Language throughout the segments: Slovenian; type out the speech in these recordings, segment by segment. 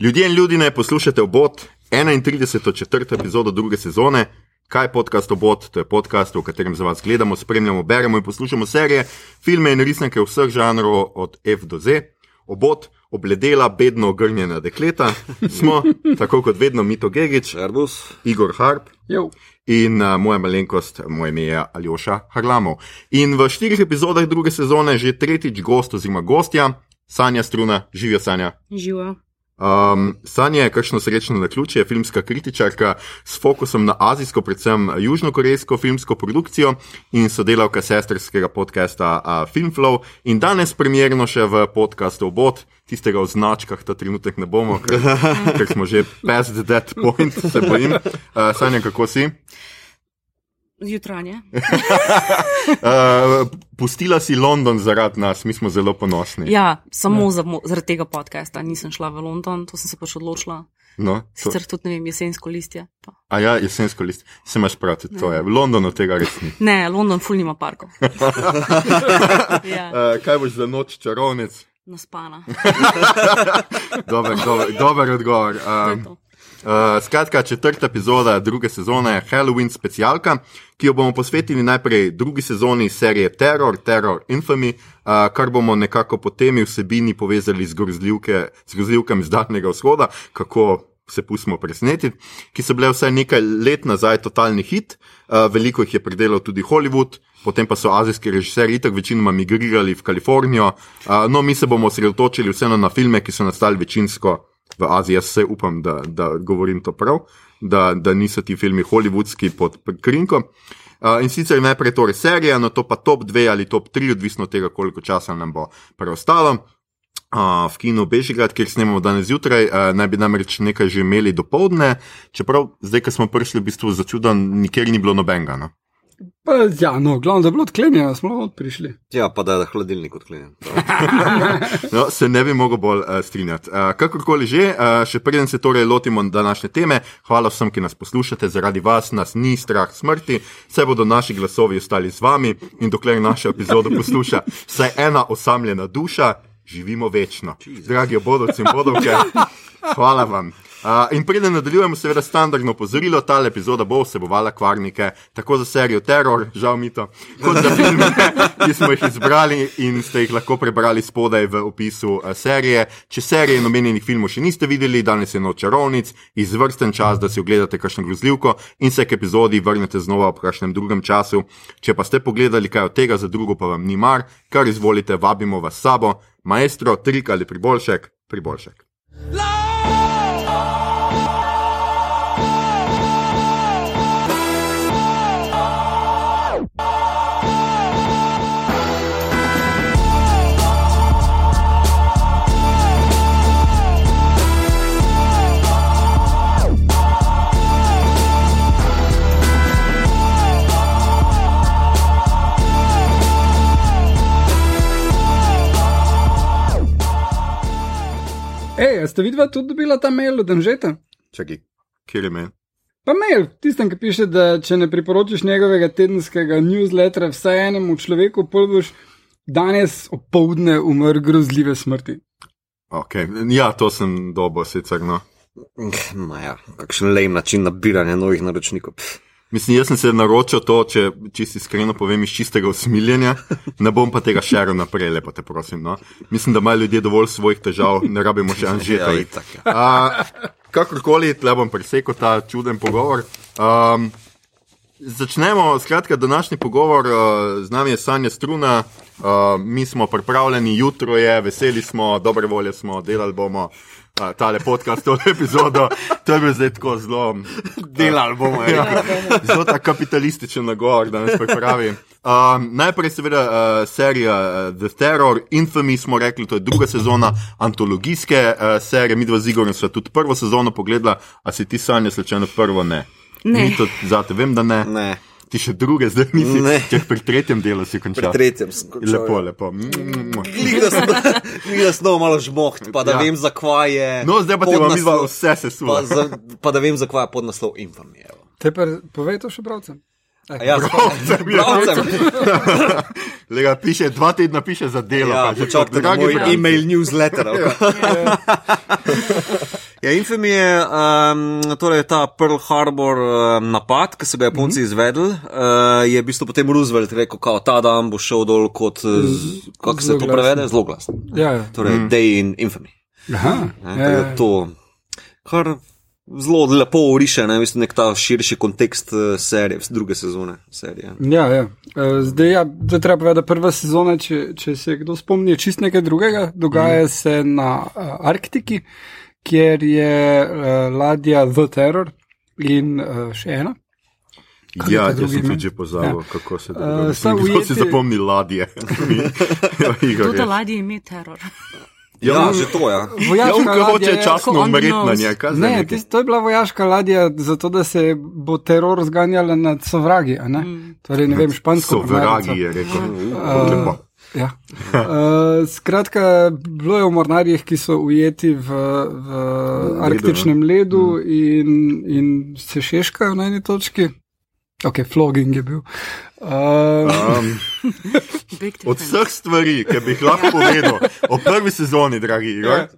Ljudje in ljudi ne poslušate obot 31. četrto epizodo druge sezone. Kaj je podcast obot? To je podcast, v katerem za vas gledamo, spremljamo, beremo in poslušamo serije, filme in resnike vseh žanrov od F do Z. Obot, obledela, bedno ogrnjena dekleta, smo, tako kot vedno, Mito Gigič, Airbus. Igor Harp Jo. in uh, moja malenkost, moje ime je Aljoša Harlamov. In v štirih epizodah druge sezone že tretjič gost oziroma gostja, Sanja Struna, živijo Sanja. Živo. Um, Sanja je kakšno srečno na ključe, je filmska kritičarka s fokusom na azijsko, predvsem južnokorejsko filmsko produkcijo in sodelavka sestrskega podcasta uh, Filmflow. In danes premjerno še v podkastu Obot, tistega o značkah, ta trenutek ne bomo, ker, ker smo že past that point, se bojim. Uh, Sanja, kako si? Jutranje. Uh, pustila si London zaradi nas, mi smo zelo ponosni. Ja, samo za, zaradi tega podcasta nisem šla v London, to sem se pač odločila. No, to, Sicer tudi ne vem, jesensko listje. Pa. a ja, jesensko list, se imaš prav, to je. V Londonu tega res ni. Ne, London ful nima parkov. ja, Uh, kaj boš za noč čarovnic? naspana. Dober, dober, dober odgovor. Um. Uh, skratka, četrta epizoda druge sezone je Halloween specialka, ki jo bomo posvetili najprej drugi sezoni serije Terror, Terror Infamy, uh, kar bomo nekako po temi vsebini povezali z, z grozljivkami z Daljnega vzhoda, kako se pustimo presenetiti, ki so bile vsaj nekaj let nazaj totalni hit, uh, veliko jih je predelal tudi Hollywood. Potem pa so azijski režiserji itak večinoma migrirali v Kalifornijo. Uh, no, mi se bomo osredotočili vseeno na filme, ki so nastali večinsko v Aziji. Jaz se upam, da, da govorim to prav, da, da niso ti filmi hollywoodski pod krinko. Uh, in sicer najprej torej serija, no to pa top 2 ali top 3, odvisno od tega, koliko časa nam bo preostalo. Uh, v kinu Bežigrad, kjer snemamo danes zjutraj, uh, naj bi namreč nekaj že imeli do povdne, čeprav zdaj, ko smo prišli, v bistvu začudo, nikjer ni bilo nobenega. No? Pa, ja, no, glavno, da je bilo odklenjeno, smo lahko prišli. Ja, pa da je hladilnik odklenjen. No, se ne bi mogel bolj uh, strinjati. Uh, kakorkoli že, uh, še preden se torej lotimo današnje teme, hvala vsem, ki nas poslušate. Zaradi vas nas ni strah smrti, vse bodo naši glasovi ostali z vami in dokler našo epizodo posluša vsaj ena osamljena duša, živimo večno. Dragi obodovci in bodovke, hvala vam. Uh, in preden nadaljujemo, seveda, standardno opozorilo, ta epizoda bo vsebovala kvarnike, tako za serijo Terror, žal mi to, kot za filme, ki smo jih izbrali in ste jih lahko prebrali spodaj v opisu uh, serije. Če serije in omenjenih filmov še niste videli, danes je noč čarovnic, izvrsten čas, da si ogledate kakšno grozljivko in se k epizodi vrnete znova ob kakšnem drugem času. Če pa ste pogledali kaj od tega, za drugo pa vam ni mar, kar izvolite, vabimo vas sabo, maestro, trik ali priboljšek, priboljšek. Ej, ste vidva tudi dobila ta mail od Anžeta? Čakaj, kjer je meni? Pa mail, tistem, ki piše, da če ne priporočiš njegovega tedenskega newslettera vsaj enemu človeku, pol boš danes opoldne umrl grozljive smrti. Okay. Ja, to sem dobo sicer. No. Ma ja, kakšen lej način nabiranja novih naročnikov. Pff. Mislim, jaz sem se naročil to, če čisto iskreno povem, iz čistega usmiljenja, ne bom pa tega šeril naprej, lepo te prosim. No. Mislim, da imajo ljudje dovolj svojih težav, ne rabimo še Ja, anžeta. itak, ja. Uh, kakorkoli, tle bom presekal ta čuden pogovor. Um, začnemo, skratka, današnji pogovor, uh, z nami je Sanja Struna, uh, mi smo pripravljeni, jutro je, veseli smo, dobre volje smo, delali bomo. Uh, tale podcast, to epizodo, to je bil zdaj tako zelo. Delali bomo, ja. Zelo ta kapitalističen nagovor, da nas pripravi. Um, najprej, seveda, uh, serija uh, The Terror, Infamy smo rekli, to je druga sezona antologijske uh, serije. Mi dva z Igorjem sva tudi prvo sezono pogledala, a si ti sanja slučajno prvo ne. Ne. Ni to zate, vem, da ne. Ne, Ti še druge, zdaj nisi. Ne. Če pri tretjem delu si pri končal. tretjem sem končal. Lepo, lepo. Mm. Da sem, glih da sem malo žmoht, pa da Ja. ja. vem, zakvaj je. No, zdaj pa ti bom podnaslov- vse sesula. Pa, za, pa da vem, zakvaj je podnaslov infamije. Te pa povej to še pravcem. A Ja, Bravcem, ja. Bravcem. Lega, piše, dva tedna piše za delo. Ja, kaže, počakajte na dragi moj Bravci. e-mail newsletter. Ja, Infamy je um, torej ta Pearl Harbor um, napad, ki so ga Japonci mm -hmm. izvedli. Uh, je v bistvu potem Roosevelt rekel, da ta dan bo šel dol kot, uh, kako se to prevede, zelo glasno. Ja, ja. Torej, mm. Day in Infamy. Aha, Ne, ja, tako da ja. To, kar zelo lepo uriše, ne, mislim, nek ta širši kontekst uh, serije, druge sezone serije. Ja, ja. Eh, Zdaj, ja, zdaj treba povedati, da prva sezona, če, če se kdo spomni, je čist nekaj drugega. Dogaja mm. se na uh, Arktiki, kjer je uh, ladja The Terror in uh, še ena. Kaj Ja, jaz sem tudi že pozabil, Ja. ja. kako se to sta uh, Kdo si ujeti- zapomni ladje? Ja, Igor Tudi je. ladje ime teror. Ja, Ja, ja že to, ja. Ja, Vojaška on ladja je- časno umreti na njej. Ne, nekaj? tis, to je bila vojaška ladja, zato da se bo teror zganjala nad sovragi. a ne? Torej, ne vem, špansko. So mornarico. vragi, je rekel. Uh. Ja. Uh, skratka, bilo je v mornarjih, ki so ujeti v, v arktičnem ledu in, in se šeškajo na eni točki. Ok, flogging je bil. Um, Big od vseh stvari, ki bi jih lahko povedal o prvi sezoni, dragi Igor, Ja.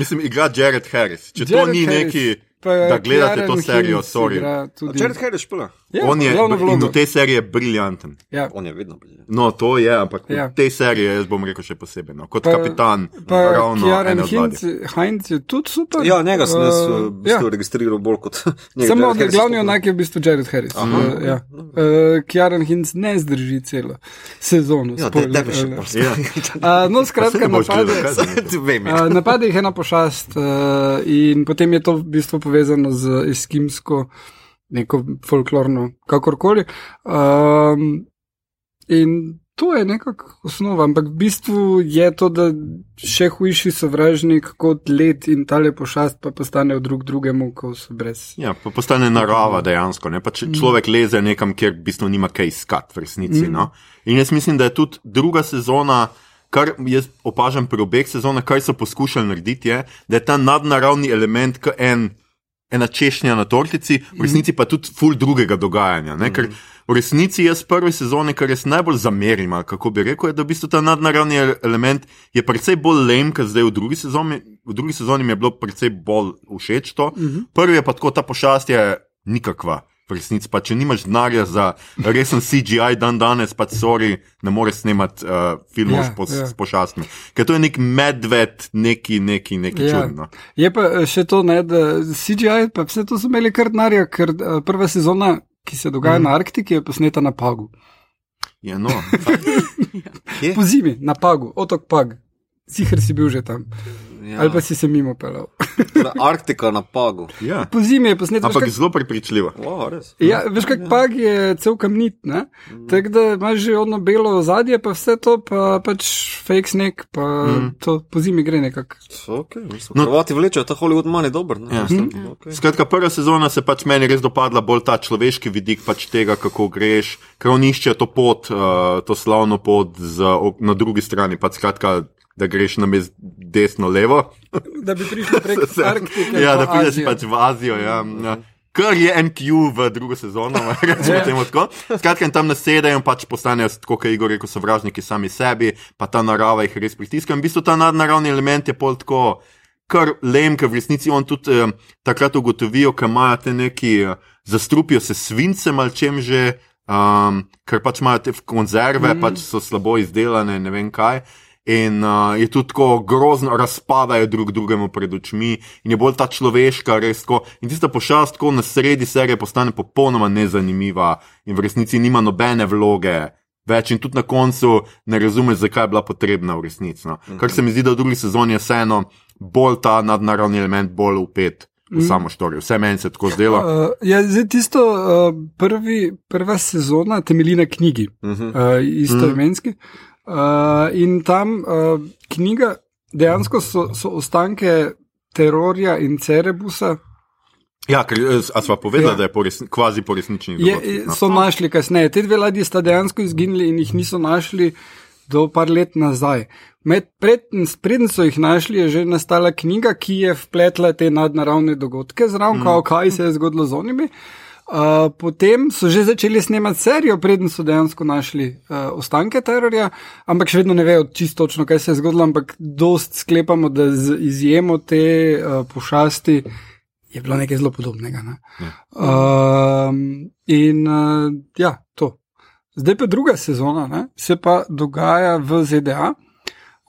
mislim, igra Jared Harris. Če to Jared ni Harris, neki, da gledate Kieran to serijo, sorry. igra tudi- Jared Harris špila. Ja, On je glavno in vlogo. v tej seriji je briljanten. Ja. On je vedno bil. No, to je, ampak Ja. v tej seriji jaz bom rekel še posebej. No. Kot Pa- kapitan, Pa ravno Kieran ene od Heinz, ladij. Heinz je tudi super. Ja, njega sem jaz Uh, uh, v bistvu ja. registriral bolj kot njega. Samo Jared Harris je glavni sploh- onak je v bistvu Jared Harris. Uh, ja. uh, Kieran Hinz ne zdrži celo sezono. Ja, spoiler da bi še alert. bolj. Ja. Uh, no, skratka, ne boš napade, gledal, kaj zdaj? Vem, ja. uh, napade jih ena pošast uh, in potem je to v bistvu povezano z eskimsko, neko folklorno, kakorkoli. Um, in to je nekako osnova, ampak v bistvu je to, da še hujši sovražnik kot led in tale pošast pa postanejo drug drugemu, ko so brez. Ja, pa postane narava dejansko. Ne? Pa če človek leze nekam, kjer v bistvu nima kaj iskati v resnici. Mm. No? In jaz mislim, da je tudi druga sezona, kar jaz opažam pri obeh sezonah, kar so poskušali narediti, je, da je ta nadnaravni element kot en. Ena češnja na tortici, v resnici pa tudi ful drugega dogajanja. Ne? Ker v resnici jaz prve sezone, kar jaz najbolj zamerim, kako bi rekel, je, da v bistvu ta nadnaravni el- element je precej bolj lem, kot zdaj v drugi sezoni. V drugi sezoni mi je bilo precej bolj všeč to. Prvi je pa tako, ta pošast je nikakva. V resnici pa, če nimaš denarja za resen CGI dan danes, pa sorry, ne moreš snemati uh, filmov Ja, s, pos, ja. s pošastmi. Ker to je nek medved, neki, neki, neki Ja. čudno. Je pa eh, še to, ne, da CGI, pa vse to so imeli kar denarja, ker uh, prva sezona, ki se dogaja mm. na Arktiki, je posneta na Pagu. Ja, no. Po zimi, na Pagu, otok Pag. Sicer si bil že tam, ja. ali pa si se mimo pelal. Torej, Arktika na Pagu. ja. Po zimi je posneta. Ampak zelo prepričljivo. Wow, res. Ja, veš, kak Pag je cel kamnit, ne? Tako da imaš že ono belo ozadje, pa vse to, pa pač fake snake, pa mm. to po zimi gre nekako. Okay, no, Hrvati vlečejo ta Hollywood manj dober. Ne? Ja. Mislim, okay. Skratka, prva sezona se pač meni res dopadla bolj ta človeški vidik pač tega, kako greš, ker oni iščejo to pot, uh, to slavno pot z, na drugi strani, pač skratka, da greš na mest desno-levo. Da bi prišel prek Arktike. ja, da prideš pač v Azijo. Ja, ja. Kar je MQ v drugo sezono, recimo temu tako. Skratka, tam nasedajo pač postanejo, kot je Igor rekel, sovražniki sami sebi, pa ta narava jih res pritiska. In v bistvu ta nadnaravni element je pol tako, kar lem, ker v resnici on tudi eh, takrat ugotovijo, ker imajo te neki, eh, zastrupijo se svincem ali čem že, um, ker pač imajo te konzerve, mm. pač so slabo izdelane, ne vem kaj. In uh, je tudi tako grozno, razpadajo drug drugemu pred očmi, in je bolj ta človeška, res tako. In tista pošast, tako na sredi serije, postane popolnoma nezanimiva in v resnici nima nobene vloge več, in tudi na koncu ne razumeš, zakaj je bila potrebna v resnici. No. Kar se mi zdi, da v drugi sezoni je vseeno bolj ta nadnaravni element, bolj upet v mm. samo štorijo. Vse meni se tako zdelo. Uh, ja, zdaj tisto uh, prvi, prva sezona temelji na knjigi, uh -huh. uh, istoimenski. Uh, in tam uh, knjiga, dejansko so, so ostanke terorja in cerebusa, Ja, ker eh, a sva povedala, Ja. da je po resni, kvazi po resničnih je, dogodkih. No. so našli kasneje. Te dve ladji sta dejansko izginili in jih niso našli do par let nazaj. Med, pred, preden so jih našli, je že nastala knjiga, ki je vpletla te nadnaravne dogodke zraven, mm. kaj se je zgodilo z onimi. Uh, potem so že začeli snemati serijo, preden so dejansko našli uh, ostanke terorja, ampak še vedno ne vejo čisto točno, kaj se je zgodilo, ampak dost sklepamo, da z izjemo te uh, pošasti je bilo nekaj zelo podobnega. Ne? Ja. Uh, in uh, ja, to. Zdaj pa druga sezona, ne? se pa dogaja v ZDA.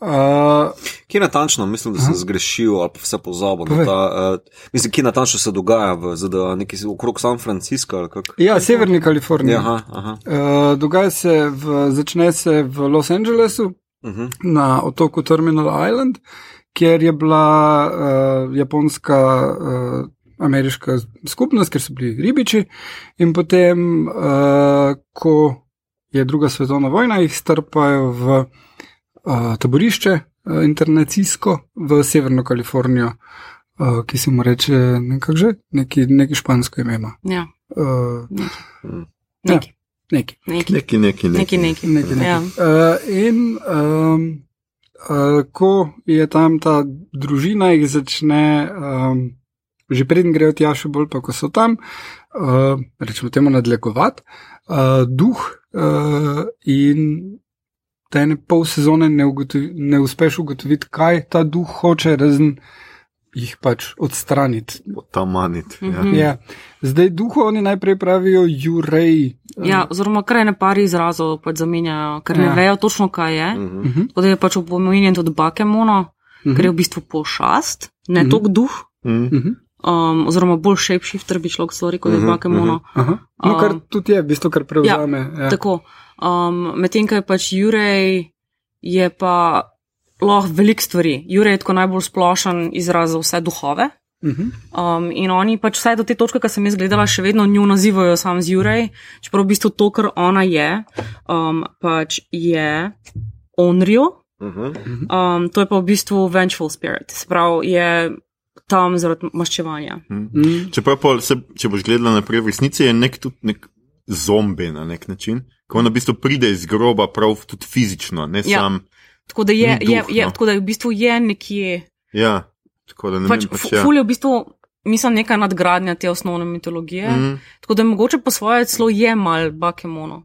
Uh, Kje natančno, mislim, da sem zgrešil ali pa vse pozabil. na Povej. Ta, uh, mislim, kje natančno se dogaja v ZDA, nekje okrog San Francisca ja, Severni Kaliforniji. Ja, aha, aha. Uh, dogaja se, v, začne se v Los Angelesu, Uh -huh. na otoku Terminal Island, kjer je bila uh, japonska, uh, ameriška skupnost, ker so bili ribiči, in potem, uh, ko je druga svetovna vojna, jih strpajo v uh, taborišče uh, internacijsko v Severno Kalifornijo, uh, ki se mu reče nekako že, neki, neki špansko ime ima. Ja, Uh, neki. neki. Neki, Neki, neki, neki. neki. neki. Nekaj, nekaj. Ja. Uh, in um, uh, ko je tam ta družina, jih začne, um, že preden grejo tja, še bolj pa, ko so tam, uh, rečemo temu nadlegovati, uh, duh uh, in te ene pol sezone ne, ugotovi, ne uspeš ugotoviti, kaj ta duh hoče, razen jih pač odstraniti. Tamanit. Ja. Mhm. Ja. Zdaj, duhu oni najprej pravijo, jurej. Ja, oziroma, kar ene par izrazov pač zamenjajo, ker ne Ja. vejo točno, kaj je. Uh Uh -huh. -huh. Tako da je pač opomenjen tudi bakemono, Mhm. ker je v bistvu pošast, ne Mhm. tok duh, Mm. Uh -huh. um, oziroma bolj shapeshifter bi človek stvari, kot je Mhm, bakemono. Aha. No, kar Um, tudi je, v bistvu, kar prevzame. Ja, Tako. Um, Medtem, ko je pač Jurej, je pa lahko veliko stvari. Jurej je tako najbolj splošen izraz za vse duhove. Uh -huh. Um, in oni pač vsaj do te točke, ki sem jaz gledala, še vedno njo nazivajo sam z Jurej, čeprav v bistvu to, kar ona je, um, pač je Onryo, Uh -huh. um, to je pa v bistvu Vengeful Spirit, sprav je tam zaradi maščevanja. Mm. Čeprav, pol, se, če boš gledala naprej, v resnici je nek tudi nek zombi na nek način, ko ona v bistvu pride iz groba, prav tudi fizično, ne Ja. sam. Tako da je, duh, je, je, no. tako da je v bistvu je nekje. Ja, tako da ne Pač, vem, pač, fu- ja. ful je v bistvu, mislim, neka nadgradnja te osnovne mitologije. Mm. Mm, Tako da je mogoče po svoje celo je mal bakemono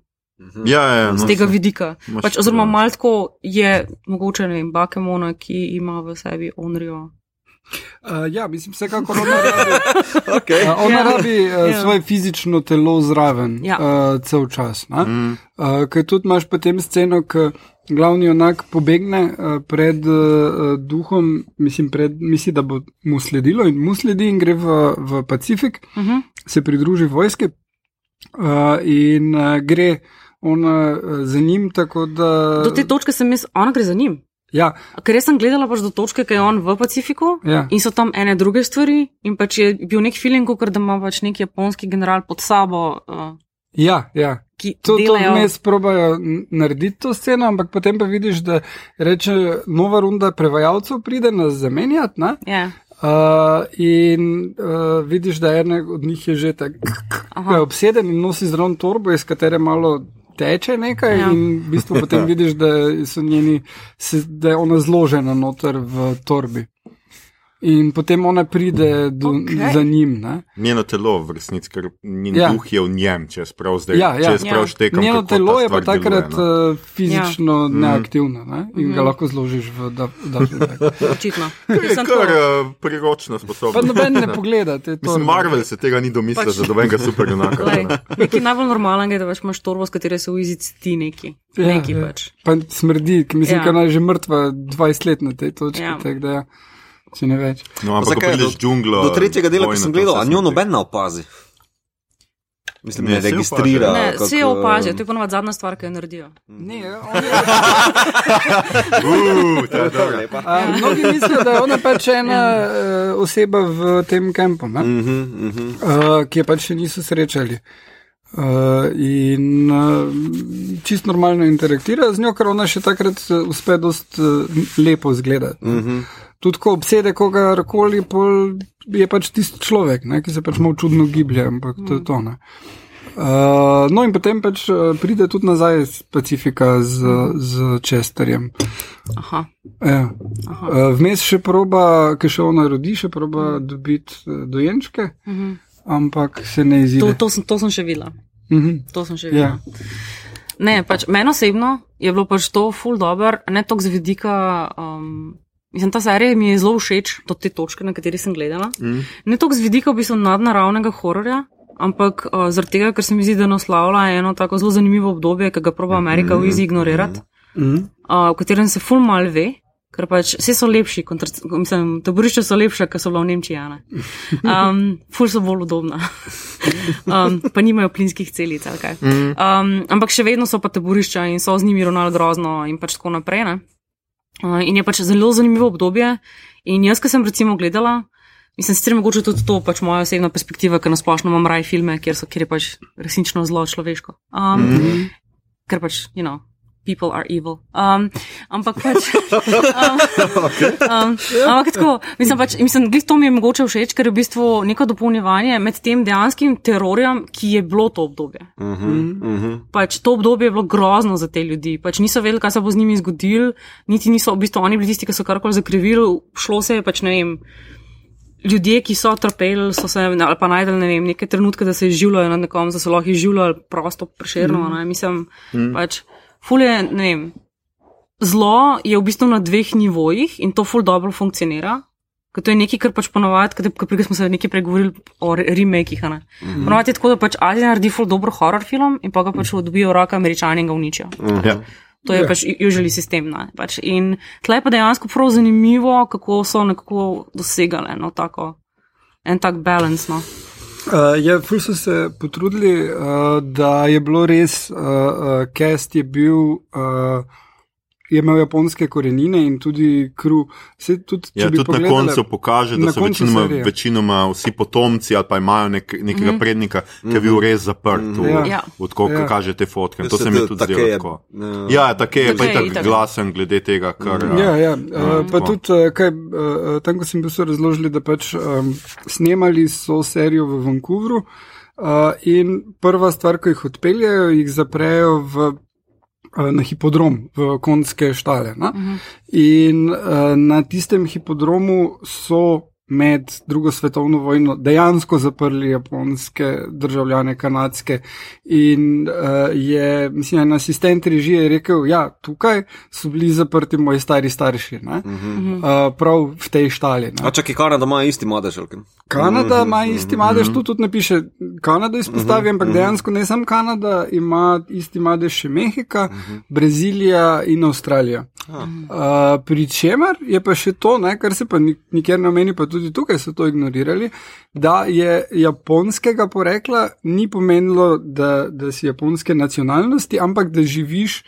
ja, ja, z no, tega se- vidika. Pač, oziroma, malo tako je mogoče ne vem, bakemono, ki ima v sebi onrijo. Uh, ja, mislim, vsekakor ona rabi, Okay. uh, ona Ja. rabi uh, Ja. svoje fizično telo zraven Ja. uh, cel čas. ne. Mm, Uh, Ker tudi imaš potem sceno, ko glavni onak pobegne uh, pred uh, duhom, mislim, pred, misli, da bo mu sledilo in mu sledi in gre v, v Pacifik, Uh -huh. se pridruži vojski uh, in uh, gre ona uh, za njim, tako da. Do te točke sem jaz, ona gre za njim. Ja, Ker jaz sem gledala pač do točke, ki je on v Pacifiku ja. in so tam ene druge stvari, in pač je bil nek feeling, kot da ima pač nek japonski general pod sabo, uh, ja, ja. To, to delajo. vmes probajo narediti to sceno, ampak potem pa vidiš, da reče nova runda prevajalcev pride nas zamenjati. ne? Ja, Uh, in uh, vidiš, da ena od njih je že tako obseden in nosi zraven torbo, iz katere malo teče nekaj, Ja. in v bistvu potem vidiš, da, so njeni, se, da je ona zložena noter v torbi. In potem ona pride do, okay. za njim. Ne? njeno telo v resnici, ker njen Ja. duh je v njem, če jaz prav zdaj, Ja, ja. Ja. štekam. Njeno kako ta telo je pa takrat deluje, no. uh, fizično ja. Mm. neaktivno ne? in Mhm. ga lahko zložiš v Duffel. očitno. Je kar uh, priročna Pa sposobnost. noben ne pogleda te torbe. Mislim, Marvel se tega ni domislil Pač- za dobenega superjunaka. Nekaj najbolj normalnega je, da imaš torbo, s katero se uizic ti neki. Ja, neki ja. pač. Pa smrdi, mislim, Ja. da je že mrtva 20 let na tej točki. Ja. Ja. Da, ja, če ne več. No, ampak ko Zakaj? v džunglo. Do tretjega dela, ki sem gledal, a njo noben ne opazi. Mislim, Ne, ne registrira. Ne, kak, vse jo opazijo, to je ponovadi zadnja stvar, ki jo naredijo. Ne, on je, Uh, to je dobro. a, mnogi mislijo, da je ona pač ena uh, oseba v tem kampu, ne? Mhm, mhm. uh, ki je pač še niso srečali. Uh, in uh, čist normalno interaktira z njo, ker ona še takrat uh, uspe dost uh, lepo izgledati. Mhm. Tudi ko obsede kogarkoli, pol je pač tisti človek, ne, ki se pač malo čudno giblje, ampak to je to. Ne. Uh, no, in potem pač uh, pride tudi nazaj iz Pacifika z, z Chesterjem. Aha, Ja. aha. Uh, vmes še proba, ki še ona rodi, še proba dobiti uh, dojenčke. Ampak se ne izide. To, to, sem, to sem še videla. Mhm. To sem še Ja. videla. Ne, pač meni osebno je bilo pač to full dobro, ne toliko z vidika. Um, mislim, ta serija mi je zelo všeč, do te točke, na kateri sem gledala. Mm. Ne toliko z vidika v bistvu nadnaravnega hororja, ampak uh, zaradi tega, ker se mi zdi, da naslavlja eno tako zelo zanimivo obdobje, ki ga proba Amerika v izi ignorirati, Mhm. uh, v katerem se full mal ve. Ker pač vse so lepši, kontra, mislim, taborišča so lepša, ker so bila v Nemčiji, a ne. Um, ful so bolj udobna. Um, pa nimajo plinskih celic, ali kaj. Um, ampak še vedno so pa taborišča in so z njimi ravnali grozno in pač tako naprej. Ne? Uh, in je pač zelo zanimivo obdobje. In jaz, ki sem recimo gledala, mislim, sicer mogoče tudi to pač moja osebna perspektiva, ker nasplošno imam raj filme, kjer, so, kjer je pač resnično zelo človeško. Um, mm -hmm. Ker pač, you know. People are evil. Um, ampak pač. Um, um, ampak tako, mislim, pač, mislim, glih to mi je mogoče všeč, ker je v bistvu neko dopolnjevanje med tem dejanskim terorjem, ki je bilo to obdobje. Uh -huh, uh -huh. Pač to obdobje je bilo grozno za te ljudi. Pač niso vedeli, kaj se bo z njimi zgodilo, niti niso v bistvu oni bili tisti, ki so karkoli zakrivili. Šlo se je pač ne vem. Ljudje, ki so trpeli, so se ali pa najdel ne vem, neke trenutke, da se izživljajo nad nekom, da so lahko izživljali prosto preširno. Mm. Mislim, mm. pač fulje, ne vem. Zlo je v bistvu na dveh nivojih in to ful dobro funkcionira. Ker to je nekaj, kar pač ponovadi, ker smo se nekaj pregovorili o re- remakih. Mm -hmm. Ponovadi je tako, da pač Azija naredi ful dobro horror film in pa ga pač dobijo v roke američani in ga uničijo. Ja. To je Ja. yeah. pač usually sistem. Ne? Pač in tle pa dejansko prav zanimivo, kako so nekako dosegale no, tako, en tak balans. No. Uh, ja, ful so se potrudili, uh, da je bilo res, uh, uh, cast je bil, uh, je imel japonske korenine in tudi kru. Se, tudi, če Ja, bi tudi na koncu pokaže, da so večinoma, serije. večinoma vsi potomci ali pa imajo nek, nekega mm -hmm. prednika, ki je bil res zaprt, mm -hmm. Ja. Ja. odkud Ja. kaže te fotke. To Se mi to- tudi zdelo je, tako. ja. Tako je, pa je je, tako glasen glede tega, kar. Ja, ja. Uh, pa tudi, uh, kaj, uh, tam, ko sem bil, so razložili, da pač um, snemali so serijo v Vancouvru uh, in prva stvar, ko jih odpeljajo, jih zaprejo v, na hipodrom, v konjske štale. Uh -huh. In uh, na tistem hipodromu so med drugo svetovno vojno dejansko zaprli japonske državljane, kanadske. In uh, je, mislim, en asistent režije rekel, ja, tukaj so bili zaprti moji stari starši, uh -huh. uh, prav v tej štali. Ne. A čakaj, Kanada ima isti madež, kaj? Kanada ima isti madež, tu tudi ne piše Kanada izpostavi, ampak dejansko ne samo Kanada, ima isti madež še Mehika, Brazilija in Avstralija. Uh, pri čemer je pa še to, ne, kar se pa ni- nikjer ne omeni, pa tudi tukaj so to ignorirali, da je japonskega porekla ni pomenilo, da, da si japonske nacionalnosti, ampak da živiš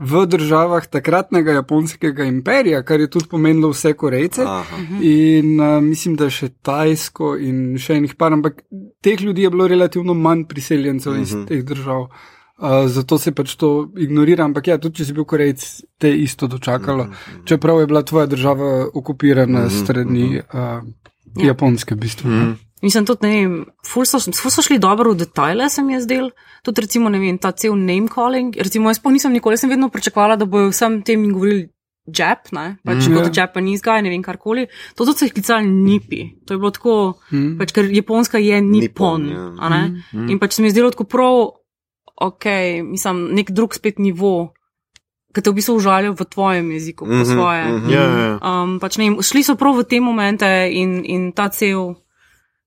v državah takratnega japonskega imperija, kar je tudi pomenilo vse Korejce. Aha. In uh, mislim, da še Tajsko in še enih par, ampak teh ljudi je bilo relativno manj priseljencev iz Mhm. teh držav. Uh, zato se pač to ignorira, ampak ja, tudi če si bil Korejc, te isto dočakalo. Mhm. Čeprav je bila tvoja država okupirana strani uh, Japonske, v bistvu. Mhm. Mislim, tudi ne vem, ful so, ful so šli dobro v detajle, se mi je zdel. Tudi recimo, ne vem, ta cel name calling. Recimo, jaz pa nisem nikoli, sem vedno pričakovala, da bojo vsem tem govorili Jap, ne, pač mm, Ja. kot Japanese guy, ne vem karkoli. To so jih klicali nipi. To je bilo tako, mm. pač, ker japonska je nipon, Nippon, ja. a ne. Mm. In pač se mi je zdelo tako prav, ok, mislim, nek drug spet nivo, ki te v bistvu užalijo v tvojem jeziku, po Mhm, svoje. mhm. Ja, ja. Um, pač, vem, šli so prav v te momente in, in ta cel,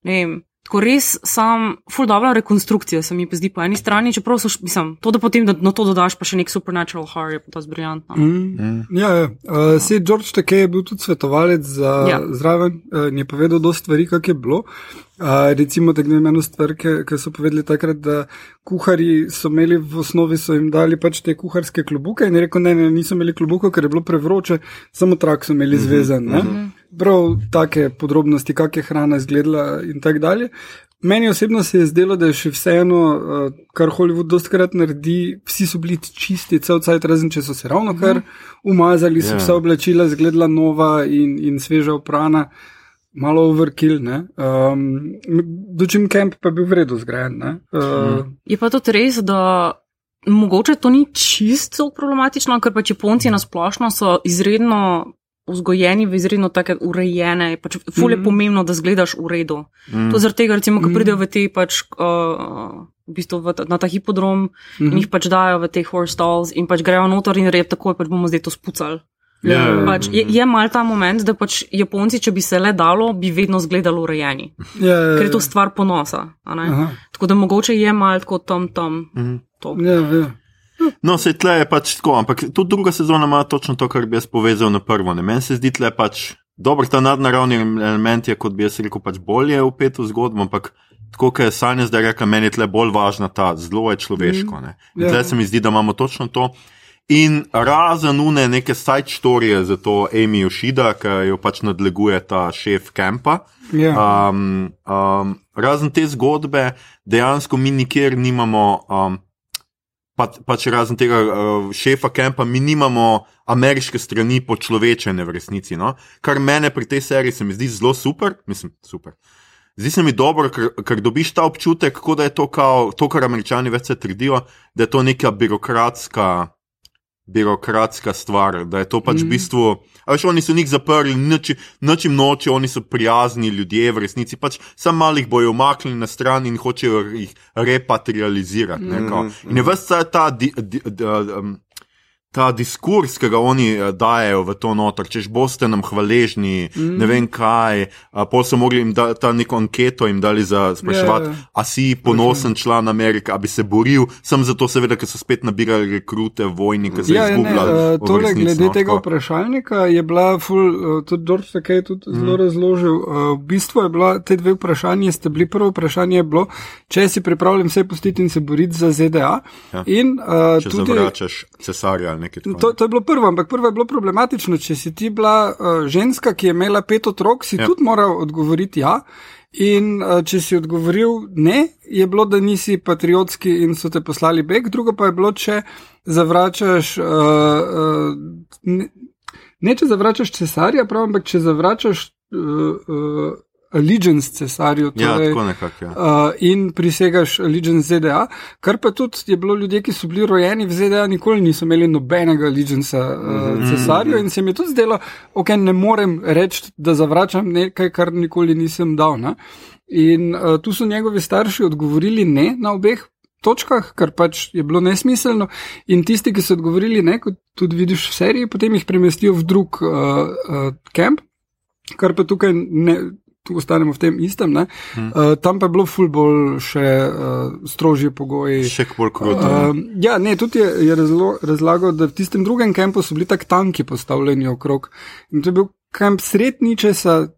ne vem, tako res sam, full dobra rekonstrukcija se mi zdi po eni strani, čeprav so, mislim, to, da potem da, na to dodaš pa še nek supernatural horror, je pa to zbriljantno. Mm. Ja, ja. Uh, se George Takej je bil tudi svetovalec za Ja. ja. zraven uh, in je povedal dosta stvari, kak je bilo. Uh, recimo, da gledam eno stvar, ki so povedali takrat, da kuhari so imeli v osnovi, so jim dali pač te kuharske klobuke in je rekel, ne, ne, niso imeli klobukov, ker je bilo prevroče, samo trak so imeli zvezan. Uh -huh. Prav take podrobnosti, kak je hrana izgledala in tako dalje. Meni osebno se je zdelo, da je še vseeno, uh, kar Hollywood dostkrat naredi, vsi so bili čisti, cel cajt, razen če so se ravno kar umazali, so Ja. vsa oblačila izgledala nova in, in sveža oprana, malo overkill. ne. Um, Dočim Camp pa je bil v redu zgrajen. ne. Uh, Je pa tudi res, da mogoče to ni čisto problematično, ker pač Japonci na splošno so izredno vzgojeni v izredno take urejene, pač ful je Mhm. pomembno, da zgledaš v redu. To zaradi tega, recimo, ko Mhm. pridejo v te pač. Uh, V bistvu v ta, na ta hipodrom in Mhm. jih pač dajo v te horse stalls in pač grejo noter in rejo takoj, pač bomo zdaj to spucali. Ja, ja, ja. Pač je, je mal ta moment, da pač Japonci, če bi se le dalo, bi vedno izgledali urejeni, Ja, ja, ker je to stvar ponosa. a ne? Aha. Tako da mogoče je mal tako tam tam. Mhm. To. Ja, ja. No, se tle je pač tako, ampak tudi druga sezona ima točno to, kar bi jaz povezal na prvo. Ne? Meni se zdi tle pač dobro, ta nadnaravni element je, kot bi jaz rekel, pač bolje upet v zgodbo, ampak tako, kot je Sanja zdaj rekla, meni je tle bolj važna ta zelo je človeško. Ne? In Ja. tle se mi zdi, da imamo točno to. In razen une neke side storije za to Amy Yoshida, ki jo pač nadleguje ta šef kampa. Ja. Um, um, razen te zgodbe, dejansko mi nikjer nimamo, um, pa, pač razen tega uh, šefa kampa, mi nimamo ameriške strani počlovečene v resnici. No? Kar mene pri tej seriji se mi zdi zelo super, mislim, super. Zdi se mi dobro, ker, ker dobiš ta občutek, da je to, kao, to kar američani več se trdijo, da je to neka birokratska birokratska stvar, da je to pač v Mhm. bistvu. Veš, oni so njih zaprli, noč, noč jim noči, oni so prijazni ljudje, v resnici pač samo malih bojo umaknili na stran in hočejo jih repatrializirati. ne, kao. In je vse ta, di, di, di, um, ta diskurs, ki ga oni eh, dajo v to notor, češ boste nam hvaležni, mm. ne vem kaj. Pol so mogli jim dati ta neko anketo jim dali za spraševati, Ja, ja. a si ponosen član Amerike, a bi se boril, sem zato seveda, ker so spet nabirali rekrute, vojnike, se Ja, ja, izgubljali. uh, v tole, resnici, glede no, tega vprašalnika je bila, ful, uh, tudi George Takej tudi zelo razložil. Uh, v bistvu je bila te dve vprašanje, ste bili prvo vprašanje je bilo, če si pripravljen vse pustiti in se boriti za ZDA. Ja. In, uh, Če tudi, zavračaš cesarja nekaj takega. To, to je bilo prvo, ampak prvo je bilo problematično. Če si ti bila uh, ženska, ki je imela pet otrok, si Ja. tudi moral odgovoriti ja. In uh, če si odgovoril ne, je bilo, da nisi patriotski in so te poslali beg, drugo pa je bilo, če zavračaš. Uh, uh, ne, ne, če zavračaš cesarja, prav, ampak če zavračaš uh, uh, allegiance cesarju. Ja, torej, tako nekako. Ja. Uh, in prisegaš allegiance ZDA, kar pa tudi je bilo ljudje, ki so bili rojeni v ZDA, nikoli niso imeli nobenega allegiance uh, cesarju in se mi je tudi zdelo, ok, ne morem reči, da zavračam nekaj, kar nikoli nisem dal. Ne? In uh, tu so njegovi starši odgovorili ne na obeh. Točkah, kar pač je bilo nesmiselno, in tisti, ki so odgovorili ne, kot tudi vidiš v seriji, potem jih premestijo v drug uh, uh, kamp, kar pa tukaj ne, tu ostanemo v tem istem. Ne? Uh, tam pa je bilo ful bolj še uh, strožje pogoji. Še bolj kruto. ne. Um, ja, ne, tudi je, je razlo, razlagal, da v tistem drugem kampu so bili tak tanki postavljeni okrog. In to je bil kamp sred ničesa,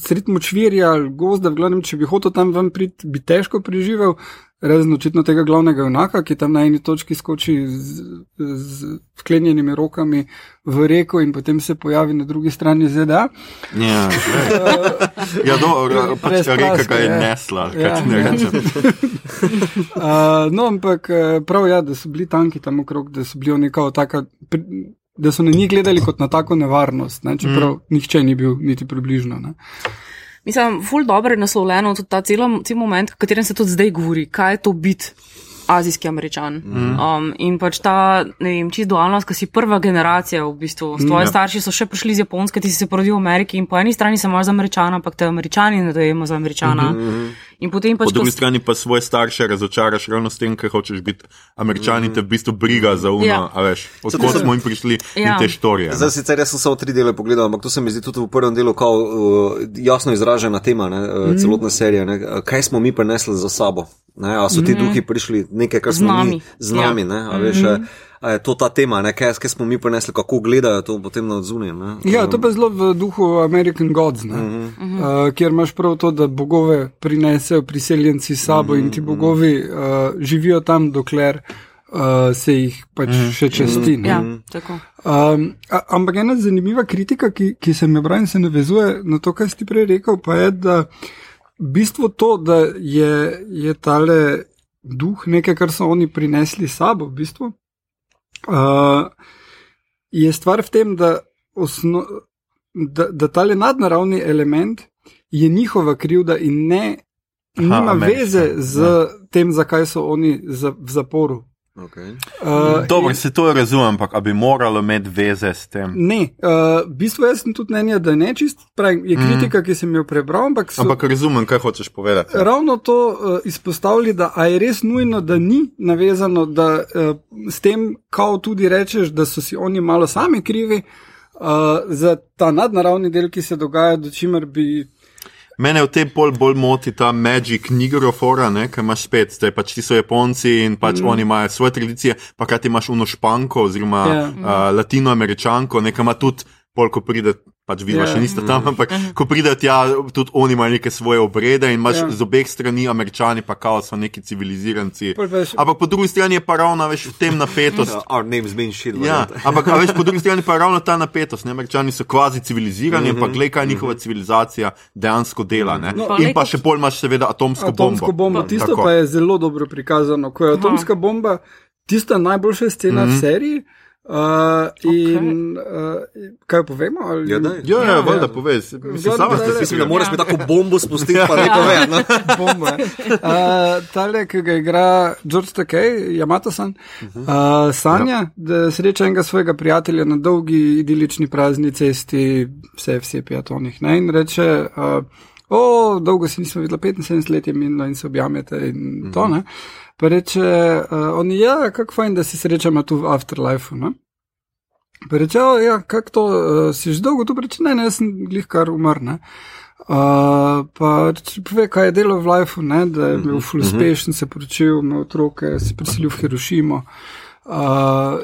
sred močvirja, gozda, v glavnem, če bi hotel tam ven priti, bi težko preživel. Razen očitno tega glavnega junaka, ki tam na eni točki skoči z, z vklenjenimi rokami v reko in potem se pojavi na drugi strani ZDA. Ja, ja dobro, pač reka ga je ja. nesla, kaj Ja. ti ne rečem. Uh, no, ampak eh, prav je, ja, da so bili tanki tam okrog, da so bili oni kao taka. Pri, Da so na njih gledali kot na tako nevarnost, ne? čeprav mm. nihče ni bil niti približno. Ne? Mislim, ful dobro je naslovljeno tudi ta cel, cel moment, v katerem se tudi zdaj govori, kaj je to biti azijski američan. Mm. Um, in pač ta, ne vem, čisto dualnost, ki si prva generacija v bistvu. Tvoji mm, starši so še prišli iz Japonske, ti si se porodil v Ameriki in po eni strani se imaš za američana, ampak te američani ne dojemo za američana. Mm -hmm. In potem pač Po drugi strani pa svoje starše razočaraš ravno s tem, ker hočeš biti američan in te v bistvu briga za uno, Ja. a veš, odkot smo jim prišli in Ja. te štorije. Zdaj, sicer jaz sem samo tri dele pogledal, ampak to se mi zdi tudi v prvem delu kao, uh, jasno izražena tema, ne, uh, Mhm. celotna serija. Ne, uh, kaj smo mi prenesli za sabo? Ne, a so ti duhi prišli nekaj, kar Z smo nami. mi z nami? Ja. Ne, a veš, a, a je to ta tema, ne, kaj, kaj smo mi prenesli, kako gledajo to potem na zunaj. ne. Ja, to pa je zelo v duhu American Gods, mm -hmm. uh, kjer imaš prav to, da bogove prinesejo priseljenci s sabo mm -hmm. in ti bogovi uh, živijo tam, dokler uh, se jih pač mm še časti. ne. Ja, tako. Um, a, ampak ena zanimiva kritika, ki, ki se mi in se navezuje na to, kar si prej rekel, pa je, da bistvo to, da je, je tale duh nekaj, kar so oni prinesli s sabo, v bistvu, uh, je stvar v tem, da, osno, da, da tale nadnaravni element je njihova krivda in ne. Aha, Nima ameriška, veze z ja. tem, zakaj so oni za, v zaporu. Okay. Uh, Dobro, se to razumem, ampak bi moralo imeti veze s tem. Ne, uh, v bistvu jaz sem tudi mnenja, da ne čist, pravim, je kritika, mm. ki sem jo prebral, ampak so Ampak razumem, kaj hočeš povedati. ravno to uh, izpostavili, da a je res nujno, da ni navezano, da uh, s tem, kao tudi rečeš, da so si oni malo sami krivi uh, za ta nadnaravni del, ki se dogaja, do čimer bi. Mene v tem bolj, bolj moti ta Magic Nigerofora, ki imaš spet, zdaj pač ti so Japonci in pač mm. oni imajo svoje tradicije, pa kaj ti imaš uno španko oziroma Ja. yeah. uh, latinoameričanko, nekaj ima tudi, pol, ko pride, pač Ja. yeah. še niste tam, ampak ko pride tja, tudi oni imajo neke svoje obrede in imaš Ja. yeah. z obeh strani američani, pa kao so neki civiliziranci. Ampak po drugi strani je pa ravno več v tem napetost. Our names mean shit. Ja, ampak a veš, po drugi strani pa je ravno ta napetost. Ne? Američani so kvazi civilizirani, mm -hmm. ampak gledaj, kaj njihova civilizacija dejansko dela. Ne? No, In pa še bolj imaš seveda atomsko, Atomsko bombo. Tisto Tako. pa je zelo dobro prikazano. Ko je atomska bomba, tista najboljša scena mm -hmm. v seriji. Uh, in uh, kaj povemo? Ali... Ja, daj. Ja, ja, Ja. valjda povej. si- Mislim, sama da- ste da si moraš mi tako bombo spustiti, pa ne povedati. No? bomba. Uh, tale, ki ga igra George Takei, Yamato-san, uh, sanja, da sreča enega svojega prijatelja na dolgi idilični prazni cesti, vse vse pijatonih. Ne? In reče, uh, o, dolgo se nismo videli, 75 let je minilo in se objamete in to ne. Pa reče, uh, on ja, kako fajn, da se srečamo tu v afterlifeu. Ne? Pa reče, o, ja, kako to, uh, si že dolgo tu, pa reče, ne, ne, jaz sem glih kar umrl. Uh, pa če pove, kaj je delal v lifeu, ne, da je bil full uspešen, se poročil, imel otroke, se preselil v Hirošimo. Uh,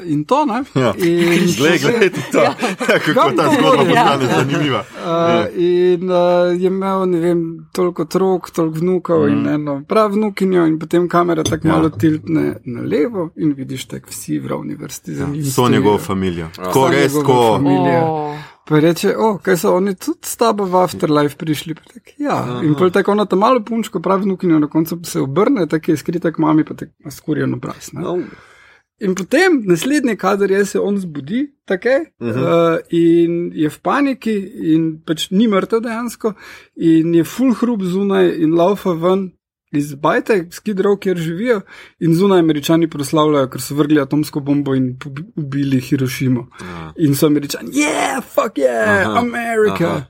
in to, ne? Ja. In, Glej, glej, to. Kako Kam ta to zgodba vodi? postane zanimiva. Uh, in uh, je imel, ne vem, toliko otrok, toliko vnukov mm. in eno prav vnukinjo, in potem kamera tako Ja. ja. malo tiltne na levo, in vidiš, tako vsi v ravni vrsti za njim. So njegovo familijo. Ko So res, njegovo ko. familijo. Oh. Pa reče, o, kaj so oni tudi s tabo v afterlife prišli. Pa Tak, ja, Aha. in pol tako ona ta malo punčko, pravi vnukinjo, na koncu se obrne, tako je skrita k mami, pa tako skurjen obraz. ne. No, In potem naslednji kader je, se on zbudi, tako je, uh. -huh. uh, in je v paniki, in pač ni mrtev dejansko, in je full hrup zunaj in laufa ven. Iz bajte, skidrov, kjer živijo, in zunaj američani proslavljajo, ker so vrgli atomsko bombo in ubili Hirošimo. Ja. In so američani, yeah, fuck yeah, Aha, aha, Amerika. aha. Aha.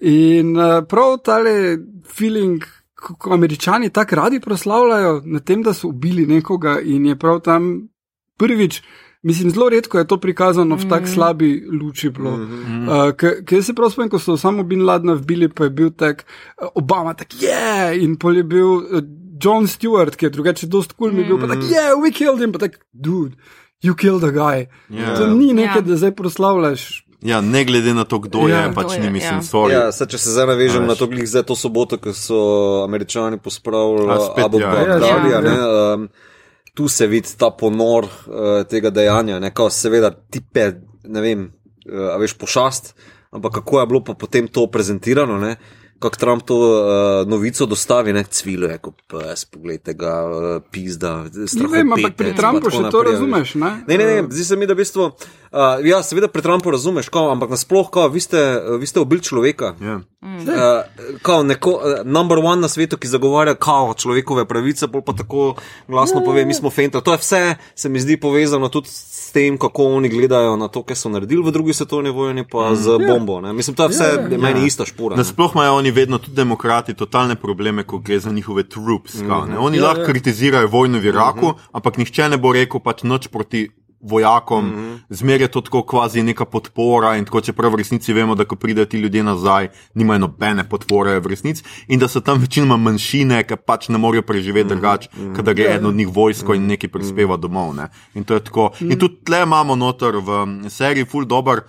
In uh, prav tale feeling, ko, ko američani tako radi proslavljajo na tem, da so ubili nekoga, in je prav tam prvič. Mislim, zelo redko je to prikazano v tako slabi luči. Bilo. Mhm. Uh, Ker se prav spomnim, ko so samo Bin Laden vbili, pa je bil tak uh, Obama, tak je, yeah! in pol je bil uh, John Stewart, ki je drugače dost kul, cool, mi je bil pa tak je, yeah, we killed him, pa tak, dude, you killed a guy. Ja. To ni nekaj, Ja. da zdaj proslavljaš. Ja, ne glede na to, kdo Ja. je, pač je, ni mislim, ja. sorry. Ja, sad, če se zdaj navežem na to, glih zdaj to soboto, ko so američani pospravili Abu ja. Bakr, Ja, ne. ja. Um, tu se vidi ta ponor uh, tega dejanja, ne, kao seveda tipe, ne vem, uh, a veš pošast, ampak kako je bilo pa potem to prezentirano, ne. Kako Trump to uh, novico dostavi, ne cvilo je, kot pes, pogledajte ga, uh, pizda, Ne vem, ampak pri Trumpu še to naprej, veš. razumeš. Ne, Ne, ne, ne, zdi se mi, da v bistvu, uh, ja, seveda pri Trumpu razumeš, kao, ampak nasploh, kao, vi ste, vi ste ubili človeka. Ja. Uh, kao neko, uh, number one na svetu, ki zagovarja kao človekove pravice, bolj pa tako glasno pove, mi smo fenta. To je vse, se mi zdi povezano tudi s tem, kako oni gledajo na to, kar so naredili v drugi svetovni vojni, pa z bombo. Ne? Mislim, to je vse Ja, ja. meni ista špura. ne. Nasploh imajo oni vedno, tudi demokrati, totalne probleme, ko gre za njihove troops. Mm -hmm. Oni Ja, lahko ja. kritizirajo vojno v Iraku, mm -hmm. ampak nihče ne bo rekel pač nič proti vojakom, mm -hmm. zmeraj je to tako kvazi neka podpora in tako, čeprav v resnici vemo, da ko pridejo ti ljudje nazaj, nimajo nobene podpore v resnici in da so tam večinoma manjšine, ki pač ne morejo preživeti mm -hmm. drugače, kadar gre eno od njih vojsko in nekaj prispeva domov. Ne? In to je tako. In tudi tle imamo noter v mm, seriji full dober.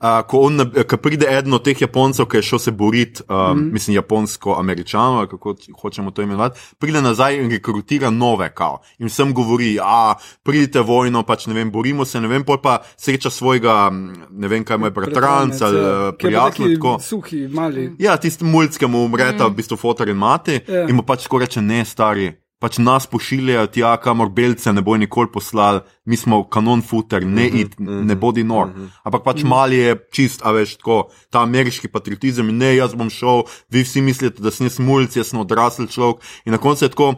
Uh, ko, on, ko pride eden od teh Japoncev, ki je šel se boriti, uh, mm -hmm. mislim, japonsko-američano, kako hočemo to imenovati, pride nazaj in rekrutira nove, kao. In vsem govori, a pridite vojno, pač ne vem, borimo se, ne vem, pol pa sreča svojega, ne vem, kaj mu je bratranca, ali eh, prijatelj. Suhi, mali. Ja, tisti mulj, ki mu umreta, mm. v bistvu fotor in mati, Ja. in mu pač tako reče, ne, stari. Pač nas pošiljajo tja, kamor belce ne bo nikoli poslali, mi smo kanon futer, ne Mhm, it, ne bodi nor. Ampak pač mali je čist, a veš, tako, ta ameriški patriotizem in ne, jaz bom šel, vi vsi mislite, da sem jaz mulj, jaz sem odrasel človek. In na koncu je tako,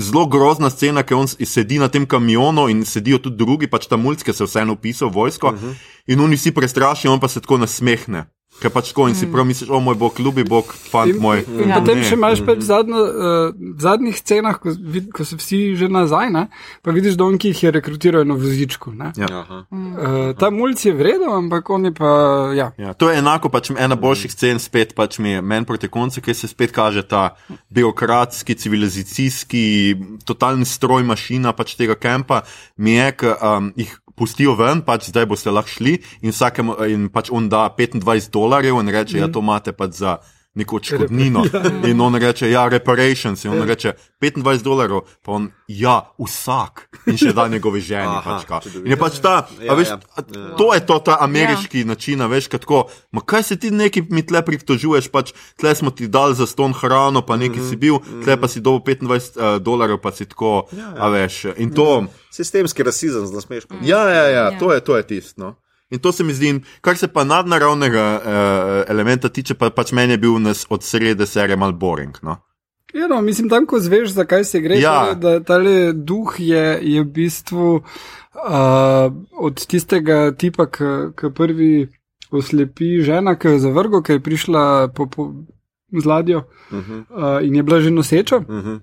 zelo grozna scena, ker on sedi na tem kamionu in sedijo tudi drugi, pač ta mulj, ki se vseeno upisal v vojsko uh -huh. in oni vsi prestrašijo, on pa se tako nasmehne. Ker pač tako in si prav misliš, o moj bog, ljubi bog, fant In, moj. in Ja. potem še imaš pač zadnjo, uh, v zadnjih scenah, ko, vid, ko so vsi že nazaj, ne, pa vidiš, da on ki jih je rekrutiral na vozičku. ne. Ja. Aha. Uh, ta mulj je vreden, ampak on je pa. Ja. Ja, to je enako, pač ena boljših scen, spet pač mi je meni proti koncu, ker se spet kaže ta birokratski, civilizacijski, totalni stroj, mašina pač tega kampa, mi je, ki um, jih pustijo ven, pač zdaj boste lahko šli in vsakemu in pač on da 25 dolarjev in reče, ja, to imate pač za. Neko odškodnino. In on reče, ja, reparations. In on reče, 25 dolarjev, pa on, ja, vsak. In še da njegovi ženi. Aha, Pač, in je pač ta, Ja, a veš, ja. to je to, ta ameriški ja. način, veš, kot tako. Ma kaj se ti neki mi tle pritožuješ, pač tle smo ti dali za ston hrano, pa neki mm -hmm. si bil, tle pa si dobil 25 uh, dolarjev, pa si tako, ja, ja. a veš. In to, Sistemski rasizem z nasmeškom. ja, ja, ja, Ja. to je, to je tisto. No. In to se mi zdi, kar se pa nadnaravnega uh, elementa tiče, pa pač meni je bil nas od srede serije mal boring. No. Ja, no, mislim, tam, ko zveš, zakaj se gre, Ja. torej, da tale duh je, je v bistvu uh, od tistega tipa, ki prvi oslepi žena, ki je zavrgo, ki je prišla po, po z ladjo Uh -huh. uh, in je bila že noseča. Uh -huh.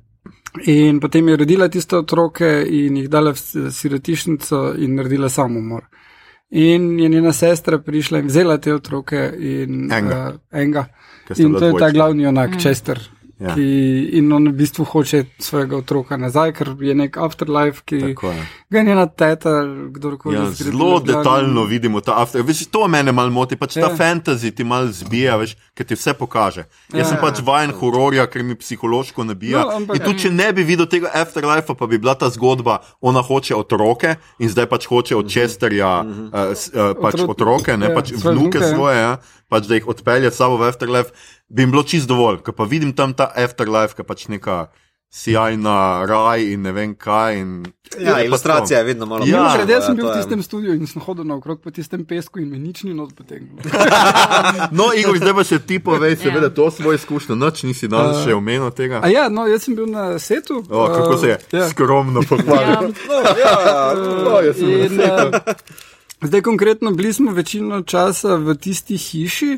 In potem je rodila tiste otroke in jih dala v sirotišnico in naredila samomor. In je njena sestra prišla in vzela te otroke in Enga. Uh, enga. Ker sta In to je ta dvojčka. glavni junak, mm. Chester. Ja. Ki, in on v bistvu hoče svojega otroka nazaj, ker je nek afterlife, ki Tako je. Ga je njena teta, kdorkoli. Ja, zelo detaljno vidimo ta after. Veš, to mene malo moti, pač ta Ja. fantasy ti malo zbija, veš, ker ti vse pokaže. Jaz Ja, sem ja. pač vajen hororja, ker mi psihološko nabija. No, ampak- in tudi, če ne bi videl tega afterlife, pa bi bila ta zgodba, ona hoče otroke in zdaj pač hoče od Chesterja uh, s- uh, pač Otro- otroke, ne ja, pač svoje vnuke ja. svoje, ja, pač da jih odpelje s sabo v afterlife, bi jim bilo čist dovolj. Ker pa vidim tam ta afterlife, ki pač neka sjajna raj in ne vem kaj. In, Ja, ilustracija je vedno malo Ja, Ja, bolj- jaz sem bil v tistem studiu in sem hodil naokrog po tistem pesku in me nič ni not potegnil. No, Igor, zdaj pa še ti povej, seveda, to svoje izkušnje, noč nisi danes še omenil tega. A ja, no, jaz sem bil na setu. O, kako se je uh, ja. skromno pohvalil. Ja, O, jaz sem In, uh, zdaj, konkretno, bili smo večino časa v tisti hiši,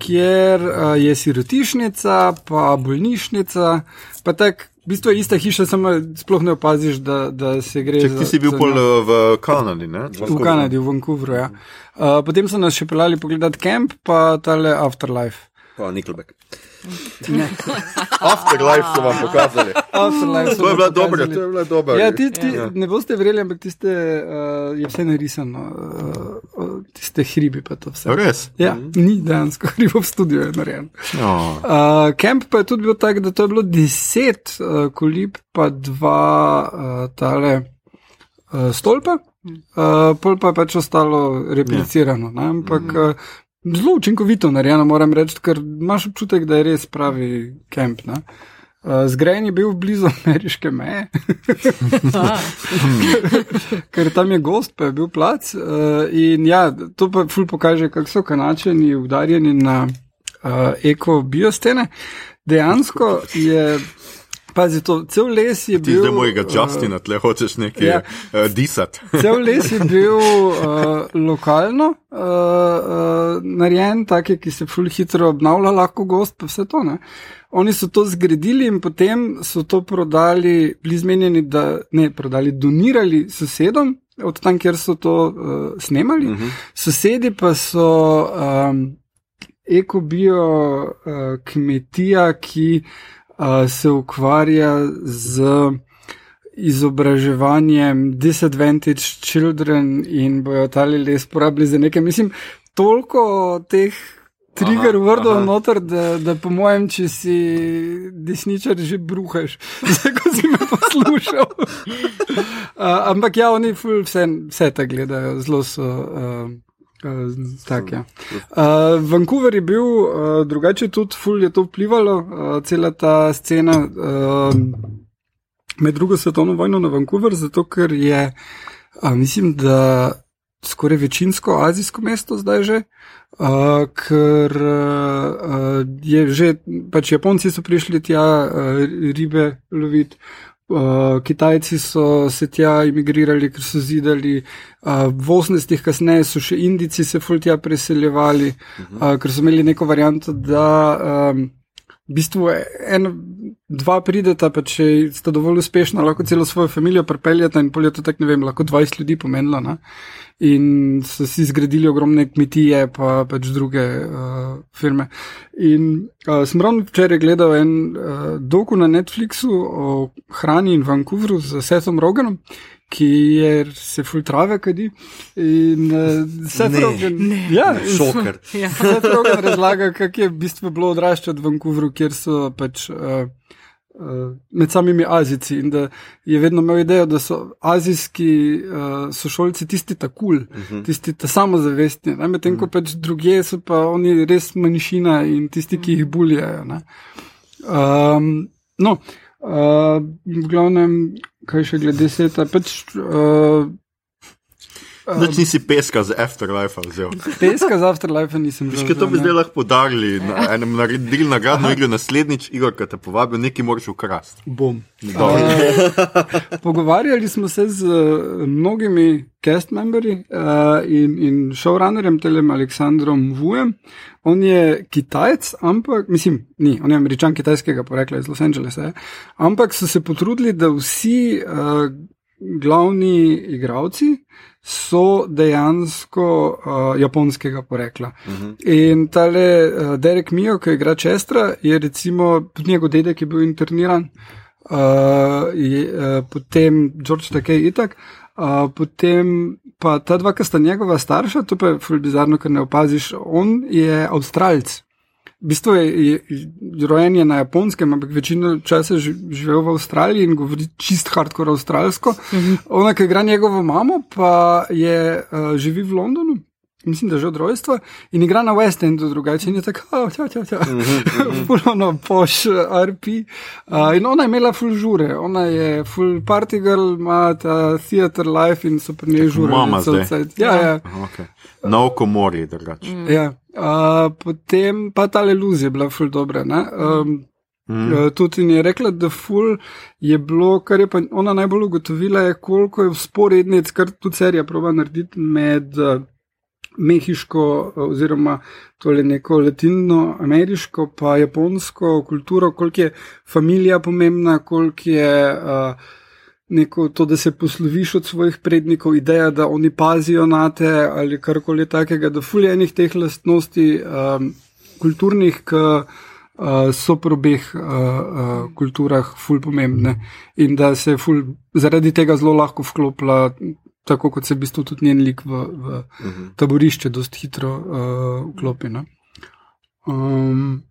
kjer uh, je sirotišnica, pa bolnišnica, pa tako. V bistvu je ista hiša, samo sploh ne opaziš, da, da se gre za. ti si bil za pol eh, v Kanadi, ne? V Kanadi, v Vancouveru. Ja. Uh, potem so nas še pelali pogledat kamp, pa tale Afterlife. Pa Nickelback. Afterlife so vam pokazali. Afterlife so To je bila dobra, to je bila dobra. Ja, ti, ti, ja. Ne boste verjeli, ampak tiste, uh, je vse narisano, uh, tiste hribi pa to vse. Res? Ja, ni dejansko hribo v studiu je narejen. No. Uh, Kemp pa je tudi bil tak, da to je bilo deset uh, kolib, pa dva uh, tale uh, stolpa, uh, pol pa je pač ostalo replicirano. Ne? Ampak uh, zelo učinkovito narejeno, moram reči, ker imaš občutek, da je res pravi kemp. Ne? Uh, Zgrajen je bil blizu ameriške meje, ker tam je gost, pa je bil plac. Uh, in ja, to pa ful pokaže, kako so kanačeni udarjeni na uh, eko-biostene. Dejansko je, pazi to, cel les je Ti bil. zdaj mojega uh, Justina, tle hočeš nekaj ja. uh, disati. Cel les je bil uh, lokalno uh, uh, narejen, tak je, ki se ful hitro obnavlja, lahko gost, pa vse to. Ne? Oni so to zgradili in potem so to prodali, bili zmenjeni, da ne prodali, donirali sosedom, od tam, kjer so to uh, snemali. Uh -huh. Sosedi pa so um, ekobio uh, kmetija, ki uh, se ukvarja z izobraževanjem disadvantaged children in bojo tali les porabili za nekaj. Mislim, toliko teh trigger Aha, wordov aha. noter, da, da po mojem, če si desničar, že bruhaš, zdaj ko si me poslušal. uh, ampak ja, oni vse, vse te gledajo, zelo so. Uh, Uh, tak, ja. uh, Vancouver je bil uh, drugače, tudi ful je to vplivalo, uh, cela ta scena uh, med drugo svetovno vojno na Vancouver, zato ker je, uh, mislim, da skoraj večinsko azijsko mesto zdaj že, uh, ker uh, je že, pač Japonci so prišli tja uh, ribe loviti. Uh, Kitajci so se tja imigrirali, ker so zidali, uh, v 80-ih kasneje so še Indici se ful tja preseljevali, uh, ker so imeli neko varianto, da um, v bistvu en, dva prideta, pa če sta dovolj uspešna, lahko celo svojo družino pripeljata in polje to tako ne vem, lahko 20 ljudi pomenila. Ne? In so si zgradili ogromne kmetije, pa pač druge uh, firme. In uh, sem ravno včeraj gledal en uh, doku na Netflixu o hrani in Vancouvru z Sethom Roganom, ki je se filtrave kadi. In uh, Ne. Rogan. Ne. Ja, Šoker. Ja. Seth Rogan razlaga, kako je v bistvu bilo odraščati v Vancouvru, kjer so pač. Uh, uh, Med samimi Azijci in da je vedno imel idejo, da so azijski uh, sošolci tisti ta kul, cool, uh -huh. tisti ta samozavestni, ne? medtem ko pač druge so pa oni res manjšina in tisti, ki jih buljajo. ne. Um, no, uh, v glavnem, kaj še glede sveta, pač. Uh, Noč nisi peska z Afterlife vzel. Peska z Afterlife nisem že. kaj to bi zdaj lahko podarili na enem naredili nagradno igro naslednjič, Igor, ki te povabi, nekaj moraš ukrasti. Bom. Dobro. Uh, pogovarjali smo se z uh, mnogimi cast memberi uh, in, in showrunnerjem, telem Aleksandrom Vujem. On je Kitajec, ampak, mislim, ni, on je američan kitajskega porekla iz Los Angelesa, je. ampak so se potrudili, da vsi uh, glavni igravci so dejansko uh, japonskega porekla. Uh -huh. In tale uh, Derek Mio, ki igra Čestra, je recimo tudi njegov dedek, ki je bil interniran. Uh, je, uh, potem George Takej itak, uh, potem pa ta dva, ki sta njegova starša, to pa je bizarno, ker ne opaziš, on je Avstralc. V bistvu je, je, je rojen je na japonskem, ampak večino časa ži- živel v Avstraliji in govori čist hardcore avstralsko. Ona, ki igra njegovo mamo, pa je uh, živi v Londonu. Mislim, da že od rojstva in igra na West Endu, drugače in je tako, oh, tja, tja, tja. Puno poš, RP. Uh, in ona je imela full žure, ona je full party girl, ima ta theater life in so pri njej žure. Mama zdaj. cajt. Ja, ja. Okay. Na oko mori, drugače. Mm. ja. Uh, potem pa ta luz je bila full dobra. ne. Um, Mm. Tudi in je rekla, da ful je bilo, kar je pa ona najbolj ugotovila, je koliko je sporednic, kar tudi serija proba narediti med uh, mehiško oziroma tole neko latinoameriško pa japonsko kulturo, koliko je familija pomembna, koliko je uh, neko to, da se posloviš od svojih prednikov, ideja, da oni pazijo na te ali karkoli takega, da ful je enih teh lastnosti um, kulturnih, ki uh, so pri obeh uh, uh, kulturah ful pomembne. In da se je ful zaradi tega zelo lahko vklopila, tako kot se v bistvu tudi njen lik v, v taborišče dosti hitro uh, vklopi. ne. Um,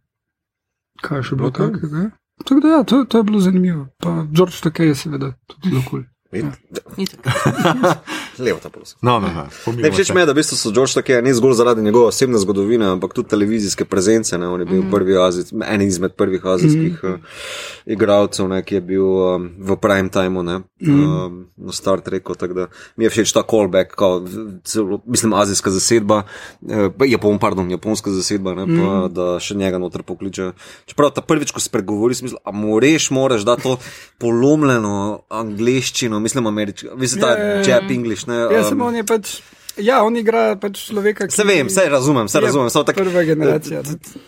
kaj še bilo Ok. takega? Tako da ja, to, to je bilo zanimivo. Pa George Takej je seveda tudi zelo kul. Cool. Itak. Levo ta prosim. No, no, no. Ne, všeč mi je, da v bistvu so George tako ne zgolj zaradi njegove osebne zgodovine, ampak tudi televizijske prezence. Ne. On je bil mm. prvi Azic, en izmed prvih azijskih mm. uh, igralcev, ne, ki je bil um, v prime timeu ne, mm. um, na Star Treku. tako da Mi je všeč ta callback, kao, celo, mislim, azijska zasedba, eh, Japon, pardon, japonska zasedba, ne, pa, da še njega noter pokliče. Čeprav ta prvič, ko spregovori, sem mislil, a moreš, moraš da to polomljeno angliščino, mislim, američko, mislim, ta Ja, ja, ja. jab English. Ne, Ja, um, samo on je pač. Ja, on igra pač človeka, ki Se vem, vse razumem, vse razumem. Samo tako. Prva generacija.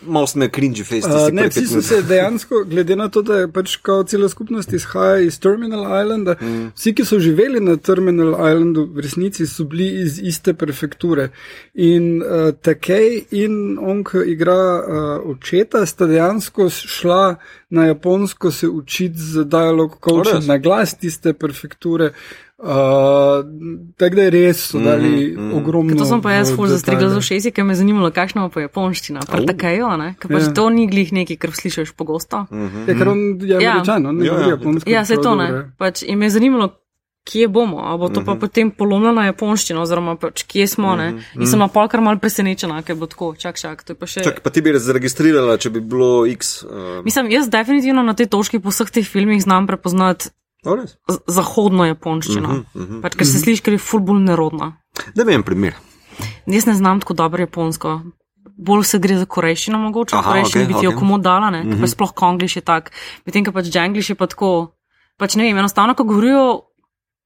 Malo smo cringy face. Uh, ne, vsi so se dejansko, glede na to, da je pač kao cela skupnost izhaja iz Terminal Islanda, mm. vsi, ki so živeli na Terminal Islandu, v resnici so bili iz iste prefekture. In uh, Takej in on, ki igra uh, očeta, sta dejansko šla na Japonsko se učiti z dialog coaching res? na glas tiste prefekture. Uh, tako da je res, so dali mm, mm. ogromno. To sem pa jaz ful zastrigla z ušesi, ker me je zanimalo, kakšna bo pa japonščina. Pa takajo, ne? Ker pač Ja. to ni glih nekaj, kar slišiš pogosto. Ja, ker on je Ja. američan, on ne Ja, govori ja. japonsko. Ja, se prav to ne. ja. Pač, in me je zanimalo, kje bomo, a bo to pa potem polomljena japonščina, oziroma pač, kje smo. Ne? In sem na polkar mal presenečena, ker bo tako, čak, čak, to je pa še. Čak, pa ti bi zaregistrirala, če bi bilo X. Uh, Mislim, jaz definitivno na tej točki po vseh teh filmih znam prepoznati zahodno japonščino. Uh -huh, uh -huh. pač, ker se sliši, ker je ful bolj nerodna. Da vem primer. Jaz ne znam tako dobro japonsko. Bolj se gre za korejščino, mogoče. Aha, Korejščino okej, bi ti jo okej. komu dala, ne? -hmm. pa sploh kongliš je tak. Medtem, ko pač džangliš je pa tako. pač ne vem, enostavno, ko govorijo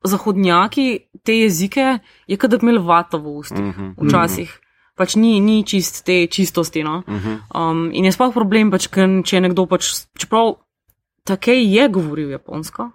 zahodnjaki te jezike, je kot da bi imeli vato v ustih. Mhm. Mm -hmm. Včasih. Pač ni, ni čist te čistosti. No? Mhm. Um, in je sploh problem, pač, ker, če je nekdo pač, čeprav takej je govoril japonsko,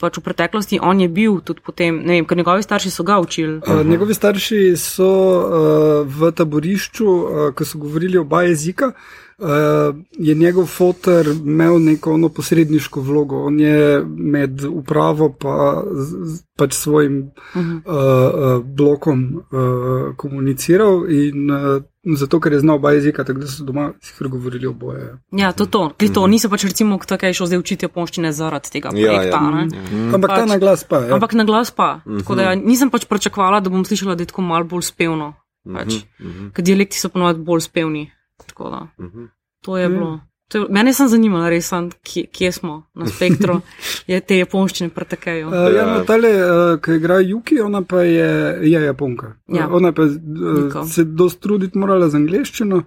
pač v preteklosti on je bil tudi potem, ne vem, ker njegovi starši so ga učili. Uh, njegovi starši so uh, v taborišču, uh, ko so govorili oba jezika, uh, je njegov fotor imel neko ono posredniško vlogo. On je med upravo pa z- pač svojim uh -huh. uh, uh, blokom uh, komuniciral in uh, zato, ker je znal oba jezika, tako da so doma sicer govorili oboje. Ja, to, to, mm. to niso pač recimo takaj šel zdaj učiti japonščine zaradi tega Ja, projekta. ja. ne. Mm. Ampak pač, ta na glas pa je. Ampak na glas pa. Mm -hmm. Tako da ja, nisem pač pričakovala, da bom slišala, da je tako malo bolj spevno. Pač. Mm -hmm. Ker dialekti so ponovadi bolj spevni. Tako da, mm -hmm. To je bilo. To je, mene sem zanimala, res, sem, kje, kje smo na spektru, je te japonščine pretekajo. Uh, ja, no, tale, uh, ki igra Juki, ona pa je, je Japonka. Ja. Uh, ona pa uh, Miko. se dosti truditi morala z angliščino,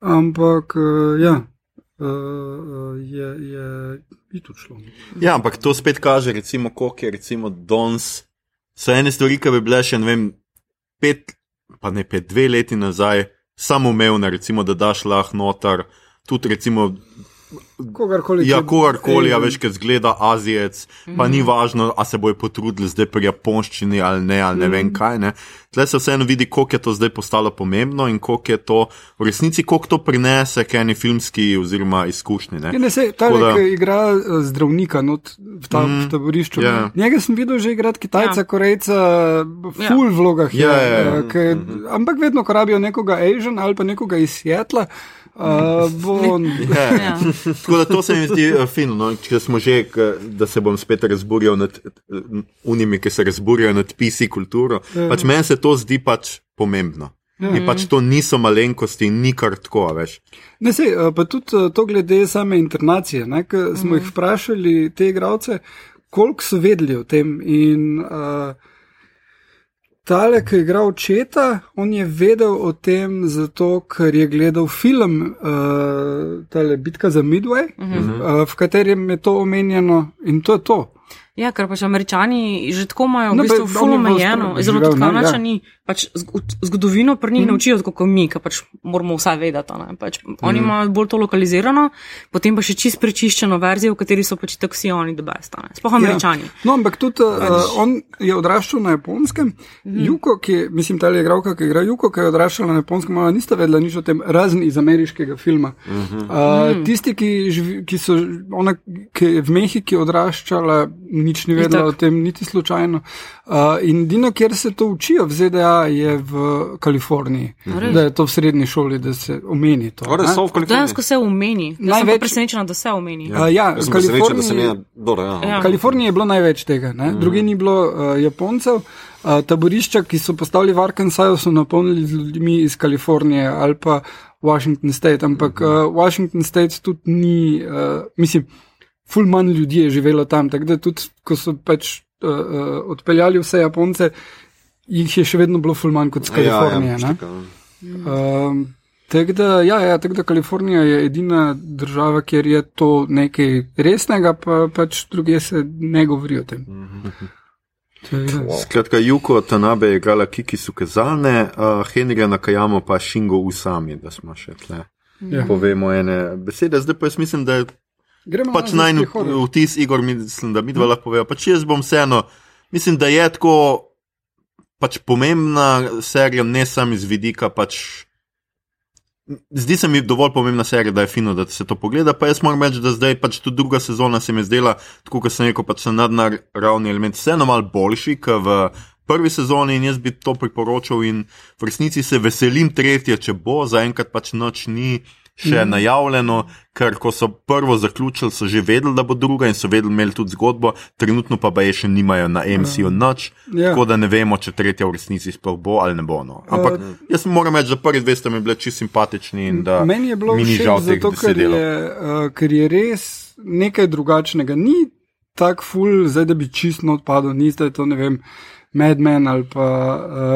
ampak uh, ja, uh, uh, je, je, je tudi šlo. Ja, ampak to spet kaže, recimo, koliko je recimo danes. So ene stvari, ki bi bile še ne vem, pet, pa ne pet, dve leti nazaj, samoumevne, recimo, da daš lahko noter, tudi recimo, Kogarkoli. ja, kogarkoli, a Ej, veš, ki zgleda Azijec, pa ni važno, a se bojo potrudili zdaj pri japonščini ali ne, ali ne vem kaj. Ne. Tle se vseeno vidi, koliko je to zdaj postalo pomembno in koliko je to v resnici, koliko to prinese k eni filmski oziroma izkušnji. Ne. Ja, ne, sej, ta Tako da- ki igra uh, zdravnika not, v, ta, mm, v taborišču. ja. Yeah. Njega sem videl že igrati Kitajca, Ja. yeah. Korejca, v Ja. full vlogah. je, Ja, ja, ja. uh, ke, ampak vedno, ko rabijo nekoga Asian ali pa nekoga iz Sietla, uh, bo on. Ja. Ja. Tako da to se mi zdi uh, fino, no? če smo že, k, da se bom spet razburjal nad uh, unimi, ki se razburjajo nad PC kulturo. Ja. Pač meni se to zdi pač pomembno. In pač to niso malenkosti, ni kar tako, veš. Ne, sej, eh, pa tudi eh, to glede same internacije. Ne, smo jih vprašali, te igravce, koliko so vedeli o tem. In uh, tale, ki je igral očeta, on je vedel o tem, zato ker je gledal film uh, tale Bitka za Midway, uh -huh. uh, v katerem je to omenjeno in to je to. Ja, ker pač američani že tako imajo v No, bistvu pa ful on je bolj omejeno, star- zelo tudi ne, kanačani, ja. Pač zgo- zgodovino pri njih mm. naučijo, tako kot mi, ki pač moramo vse vedeti. ne. Pač mm. Oni imajo bolj to lokalizirano, potem pa še čist prečiščeno verzijo, v kateri so pač tako vsi oni debest. Sploh američani. Ja. No, ampak tudi uh, on je odraščal na japonskem. Mm. Juko, ki je, mislim, ta je igralka, ki igra Juko, ki je odraščala na japonskem, ona nista vedela nič o tem, razen iz ameriškega filma. Mm -hmm. uh, mm. Tisti, ki, živi, ki so, ona, ki je v Mehiki odraščala, nič ni vedela Itak. o tem, niti slučajno. Uh, in Dino, kjer se to učijo v ZDA, je v Kaliforniji. res? Da je to v srednji šoli, da se omeni to. Ne? so v Kaliforniji. Dejansko se. Jaz sem Največ- pa presenečena, da se umeni. Uh, ja, sem da se mi Kaliforniji. je dobro. Ja. Ja. Kaliforniji je bilo največ tega, mm. druge ni bilo uh, Japoncev. Uh, taborišča, ki so postavili v Arkansaju, so napolnili z ljudmi iz Kalifornije ali pa Washington State, ampak uh, Washington State tudi ni, uh, mislim, ful manj ljudi je živelo tam, tako da tudi, ko so pač uh, uh, odpeljali vse Japonce, jih je še vedno bilo ful manj kot z Kalifornije. Ja, ja. Um, Tako da, ja, ja, tak da Kalifornija je edina država, kjer je to nekaj resnega, pa pač druge se ne govori o tem. Tako da- Skratka, Juko Tanabe je igrala Kiki Sukezane, uh, Henrija Nakajamo pa Shingo Usami, da smo še tle. Ja. Povemo ene besede, zdaj pa jaz mislim, da je Gremo pač nazaj naj v prihodnost. vtis, Igor, mislim, da mi dva lahko povejo. Pač jaz bom vseeno, mislim, da je tako pač pomembna serija, ne samo iz vidika pač. Zdi se mi dovolj pomembna serija, da je fino, da se to pogleda. Pa jaz moram reči, da zdaj pač tudi druga sezona se mi je zdela, tako kot sem rekel, pač na nadnaravni element, vseeno malo boljši, kot v prvi sezoni in jaz bi to priporočal in v resnici se veselim tretje, če bo, zaenkrat pač noč ni še mm. najavljeno, ker ko so prvo zaključili, so že vedeli, da bo druga in so vedeli, imeli tudi zgodbo, trenutno pa je še nimajo na MCU noč, Ja. tako da ne vemo, če tretja v resnici sploh bo ali ne bo. No. Ampak uh, jaz moram reči, da prvi dve sta mi bili čisto simpatični in da Meni je bilo mi všeč zato, ker je, uh, ker je res nekaj drugačnega. Ni tak ful, zdaj da bi čisto odpadel, ni zdaj to, ne vem, Madman ali pa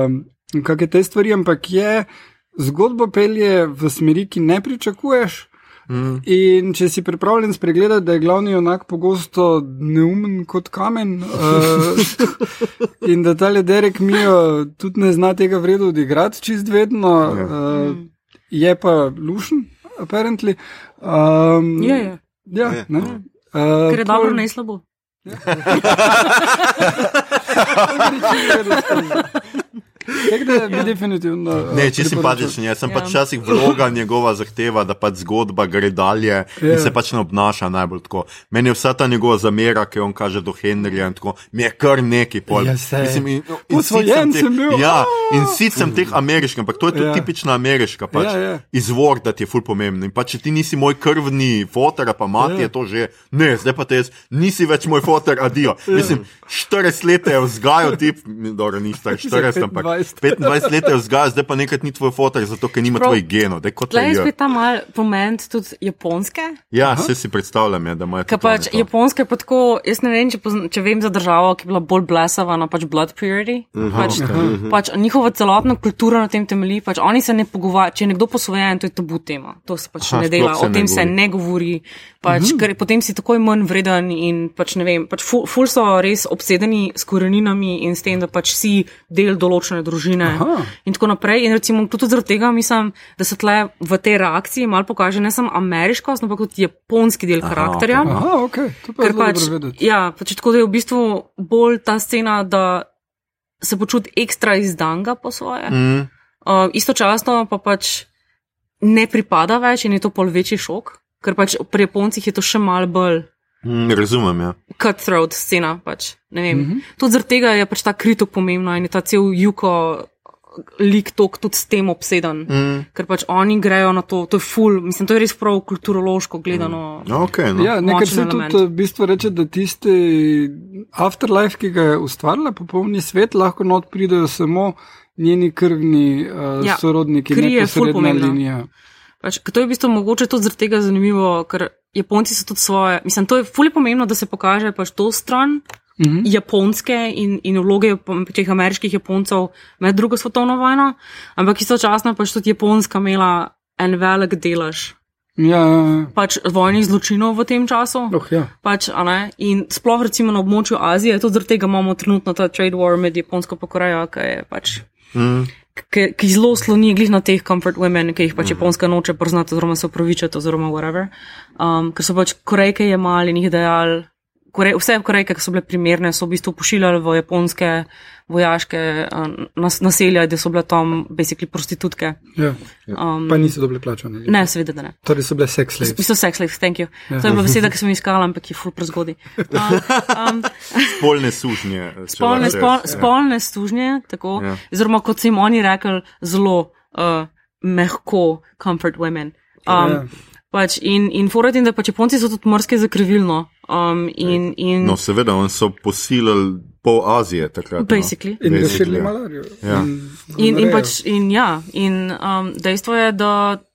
um, kakšne te stvari, ampak je zgodbo pelje v smeri, ki ne pričakuješ. Mm. In če si pripravljen spregledati, da je glavni junak pogosto neumen kot kamen, uh, in da ta le Derek Mijo tudi ne zna tega vredu odigrati čist vedno, uh, je pa lušen, apparently. Um, Je, je. Ja, Je. ne. Uh, Ker je dobro, ne slabo. Tako da bi definitivno. uh, Ne, če priporočal. simpatičen je, sem Ja. pač včasih vloga njegova zahteva, da pač zgodba gre dalje Ja. in se pač ne obnaša najbolj tako. Meni je vsa ta njegova zamera, ki jo on kaže do Henrija in tako, mi je kar neki pol. Ja. Mislim, in, in Posvojen sit sem bil. Ja, in sit sem teh ameriških, ampak to je tudi Ja. tipična ameriška pač, Ja, ja. izvor, da ti je ful pomembno. In pa če ti nisi moj krvni fotor, pa mati Ja. je to že, ne, zdaj pa te jaz, nisi več moj fotor, adijo. Ja. Mislim, 40 let je vzgajal tip, dobro, ni star 40, ampak 25. 25 let je vzgajal, zdaj pa nekaj ni tvoj fotor, zato ker nima Prav. tvojih genov. Tle je spet ta mal pomen tudi japonske. Ja, se si predstavljam, ja, da imajo Ker tudi pač to. japonska je pa tako, jaz ne vem, če, pozna, če vem za državo, ki je bila bolj blesava na pač blood purity. Pač, pač njihova celotna kultura na tem temelji, pač oni se ne pogovarjajo, če je nekdo posvojen, to je tabu tema. To se pač Aha, ne dela, o ne tem se ne govori, pač, ker potem si takoj manj vreden in pač ne vem, pač ful, ful so res obsedeni s koreninami in s tem, da pač si del določene družine Aha. in tako naprej. In recimo tudi zaradi tega mislim, da se tle v tej reakciji malo pokaže ne samo ameriškost, ampak tudi japonski del karakterja. okej. Aha, ok, to pa je pač, ja, pač tako da je v bistvu bolj ta scena, da se počuti ekstra izdanga po svoje. Mm, Uh, istočasno pa pač ne pripada več in je to pol večji šok, ker pač pri Japoncih je to še mal bolj mm, razumem, ja. cutthroat scena. Pač, ne vem. Mm -hmm. Tudi zaradi tega je pač ta kritok pomembna in je ta cel juko lik tok tudi s tem obseden. Mm, Ker pač oni grejo na to, to je ful, mislim, to je res prav kulturološko gledano. Mm. okay, no. Ja, nekaj se element. tudi v bistvu reče, da tisti afterlife, ki ga je ustvarila, popolni svet, lahko not pridejo samo njeni krvni uh, Ja, sorodniki, kri je ful pomembna. linija. Pač, to je v bistvu mogoče tudi zaradi tega zanimivo, ker Japonci so tudi svoje. Mislim, to je fully pomembno, da se pokaže pač to stran Mhm. japonske in, in vloge teh ameriških Japoncev med drugo svetovno vojno, ampak istočasno pač tudi Japonska imela en velik delež Ja, ja, ja. pač vojnih zločinov v tem času. Oh, ja. Pač, a ne, in sploh recimo na območju Azije, tudi zaradi tega imamo trenutno ta trade war med Japonsko in Korejo, ki je pač. Mm, Ki, ki zelo sloni glih na teh comfort women, ki jih pač Japonska noče priznati, oziroma se upravičiti, oziroma whatever. Um, ker so pač korejke jemali in jih dejali, Korej, vse korejke, ki so bile primerne, so v bistvu pošiljali v japonske vojaške nas, naselja, da so bile tam basically prostitutke. ja. Um, Pa niso dobili plačane. ne, seveda, da ne. Torej so bile sex slaves. Mislim, sex slaves, thank you. To je bila beseda, ki sem jo iskala, ampak je full prezgodi. Um, um, spolne sužnje. spolne, spol, ja. spolne služnje, tako, Ja. oziroma kot so jim oni rekli, zelo uh, mehko, comfort women. Um, Ja. Pač in in foratin, da pač Japonci so tudi morske zakrivilno. Um, in, in No, seveda, oni so posilili pol Azije takrat. basically. In Basically, razširili ja. malarijo. Ja. In, in gonorejo. pač, in ja, in um, dejstvo je, da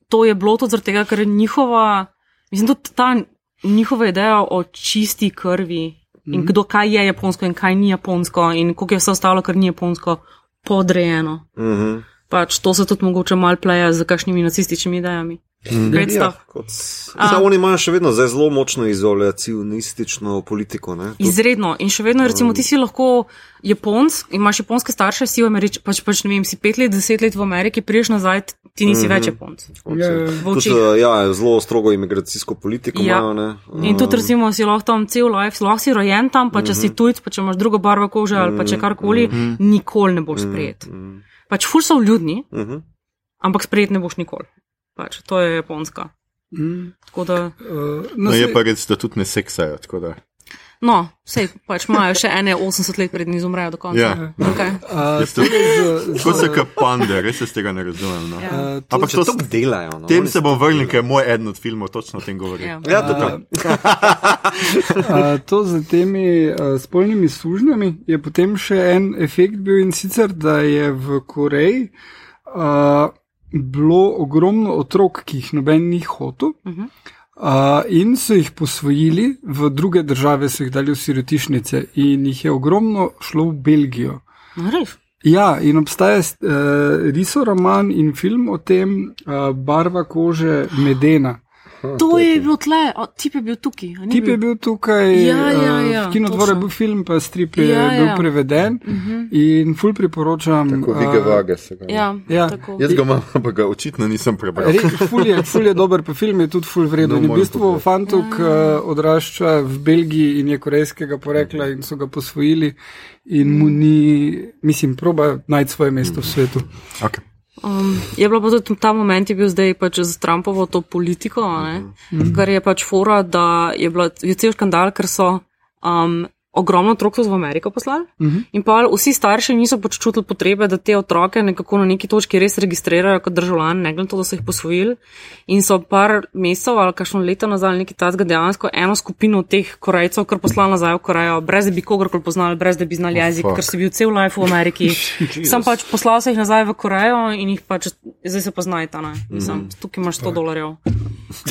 to je bilo tudi zaradi tega, ker je njihova, mislim, tudi ta njihova ideja o čisti krvi in Mhm. kdo kaj je japonsko in kaj ni japonsko in koliko je vse ostalo, kar ni japonsko, podrejeno. Mhm. Pač to se tudi mogoče mal pleja z kakšnimi nacističnimi idejami. Great Ja, stuff. kot, zdaj, oni imajo še vedno zelo močno izolacionistično politiko. Ne? Tudi- Izredno. In še vedno, recimo, ti si lahko Japonc, imaš japonske starše, si v Ameriki, pač, pač ne vem, si pet let, deset let v Ameriki, priješ nazaj, ti nisi več Japonc. kot Ja, ja. Tudi, ja, zelo strogo imigracijsko politiko Ja. imajo. Ne? In tudi, recimo, si lahko tam cel life, lahko si rojen tam, pa če si Mhm. tujc, pa če imaš drugo barvo kože ali pa če karkoli, nikoli ne boš sprejet. Mhm. Pač ful so vljudni, Mhm. ampak sprejet ne boš nikoli. Pač, to je japonska. Mm. Tako da, Uh, No, no, je pa res, da tudi ne seksajo. tako da. no, sej, pač imajo še ene 80 let, prednji izumrejo do konca. Ja. Okay. a, Jaz to- z- Kot se kot pande, res se tega ne razumem. No. Ja. a, to- Ampak to, to delajo. No? tem se bom vrnil, ker je moj eden od filmov točno o tem govori. Ja. Ja, tukaj. A, to z temi a, spolnimi sužnjami je potem še en efekt bil in sicer, da je v Koreji a, bilo ogromno otrok, ki jih noben ni hotel. Mhm. Uh, in so jih posvojili v druge države, so jih dali v sirotišnice, in jih je ogromno šlo v Belgijo. No, res. Ja, in obstaja uh, risoroman in film o tem, uh, barva kože medena. To je bilo tle, o, tip je bil tukaj. a ni Tip je bil tukaj, Ja, ja, eh, ja, v kinodvoru je bil film, pa strip je Ja, bil ja. preveden. In ful priporočam. Ko eh, Vige Vage se ga. Ja, Ja. tako. Jaz ga imam, ampak ga očitno nisem prebral. Re- Ful je, ful je dober, pa film je tudi ful vreden. No, No, v bistvu fantuk uh, odrašča v Belgiji in je korejskega porekla in so ga posvojili in mu ni, mislim, proba najti svoje mesto v svetu. Okay. Um, je bilo pa tudi ta moment, je bil zdaj pač z Trumpovo to politiko, ne? kar je pač fora, da je, bila, je cel škandal, ker so um, ogromno otrok v Ameriko poslali. Uh -huh. In pa vsi starši niso pač čutili potrebe, da te otroke nekako na neki točki res registrirajo kot državljane, ne glede na to, da so jih posvojili. In so par mesecev ali kakšno leto nazaj nekaj tazga dejansko eno skupino teh Korejcev, kar poslali nazaj v Korejo, brez da bi kogarkoli poznali, brez da bi znali jezik, fuck. ker si bil cel life v Ameriki. Sam pač poslal se jih nazaj v Korejo in jih pač zdaj se poznajta. ne. Mislim, tukaj imaš 100 dolarjev.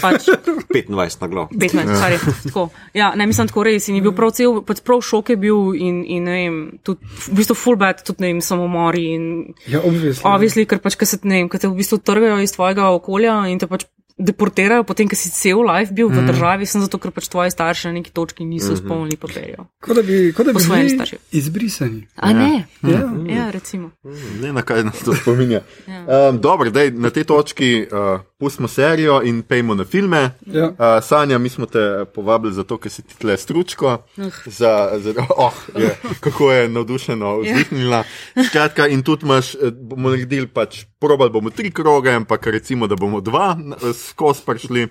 Pač 25 na glav. 15, kar je tako. Ja, ne, mislim tako res. In je bil prav cel, pač prav šok je bil in, in ne vem, tudi v bistvu full bad, tudi ne vem, samomori in Ja, obvisno. obvisli, ker pač, ker se, ne vem, ker te v bistvu trgajo iz tvojega okolja in te pač deportirajo, potem, ker si cel life bil v državi, sem zato, ker pač tvoji starši na neki točki niso izpolnili papirjev. Kot da bi, kot da bi bili starši. izbrisani. A ne? Ja. Ja, recimo. Ne, na kaj nas to spominja. Um, dobro, dej, na tej točki uh, pustimo serijo in pejmo na filme. Ja. Uh, Sanja, mi smo te povabili zato, ker si ti tle stručko. Za, za, oh, je, kako je navdušeno vzdihnila. Skratka, in tudi imaš, eh, bomo naredili pač, probali bomo tri kroge, ampak recimo, da bomo dva eh, skozi prišli.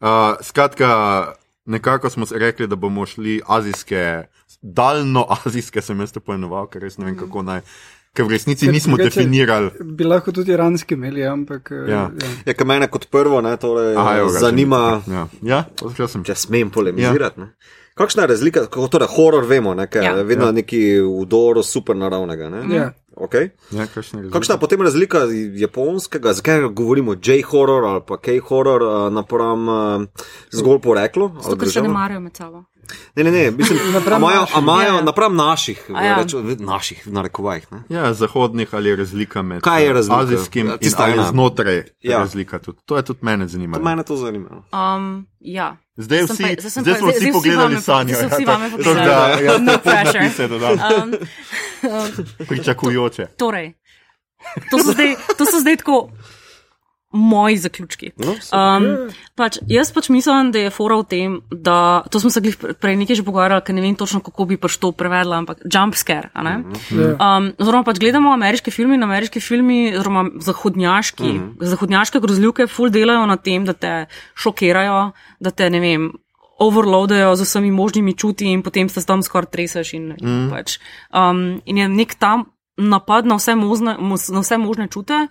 Uh, skratka, nekako smo se rekli, da bomo šli azijske, daljno azijske, sem jaz to poenoval, ker res ne vem, kako naj. Ker v resnici Ker nismo drugače- definirali. Bi lahko tudi iranski imeli, ampak. eh, Ja. ja. Ja, kar mene kot prvo, ne, torej, Aha, ga, zanima, Ja, ja sem. če smem polemizirati. Ja. Kakšna je razlika, kako torej horor vemo, ne, ker Ja. vedno ja. neki vdor super naravnega. Ne? Ja. Okay. Ja, kakšna je Kakšna je potem razlika japonskega, zakaj govorimo J-horror ali pa K-horror uh, napram uh, zgolj poreklo? Zato, ker se ne marajo med sabo. Ne, ne, ne, mislim, imajo, imajo Ja, ja. napram naših, A ja. reč, naših, v narekovajih. Ne? Ja, zahodnih ali je razlika med Kaj je eh, razlika? azijskim Ja, in ali znotraj Ja. ja. razlika. Tudi. To je tudi mene To zanimalo. mene to zanima. Um, ja. Zdaj, vsi, pa- zdaj, zdaj smo vsi zdaj pogledali sanjo. zdaj so vsi ja, vame pogledali. da, Ja, No no pressure. Dodam, Um, pričakujoče. torej, to so zdaj, to so zdaj tako moji zaključki. No, Um, pač, jaz pač mislim, da je fora v tem, da to smo se prej nekaj že pogovarjali, ker ne vem točno, kako bi pač to prevedla, ampak jump scare. a ne? Ja. Um, oziroma, pač gledamo ameriške filme in ameriški filmi, oziroma zahodnjaški, uh -huh. zahodnjaške grozljivke, full delajo na tem, da te šokirajo, da te ne vem. Overloadajo z vsemi možnimi čuti, in potem se tam skoraj treseš. In, mm. pač. um, in je nek tam napad na vse, možne, mo- na vse možne čute,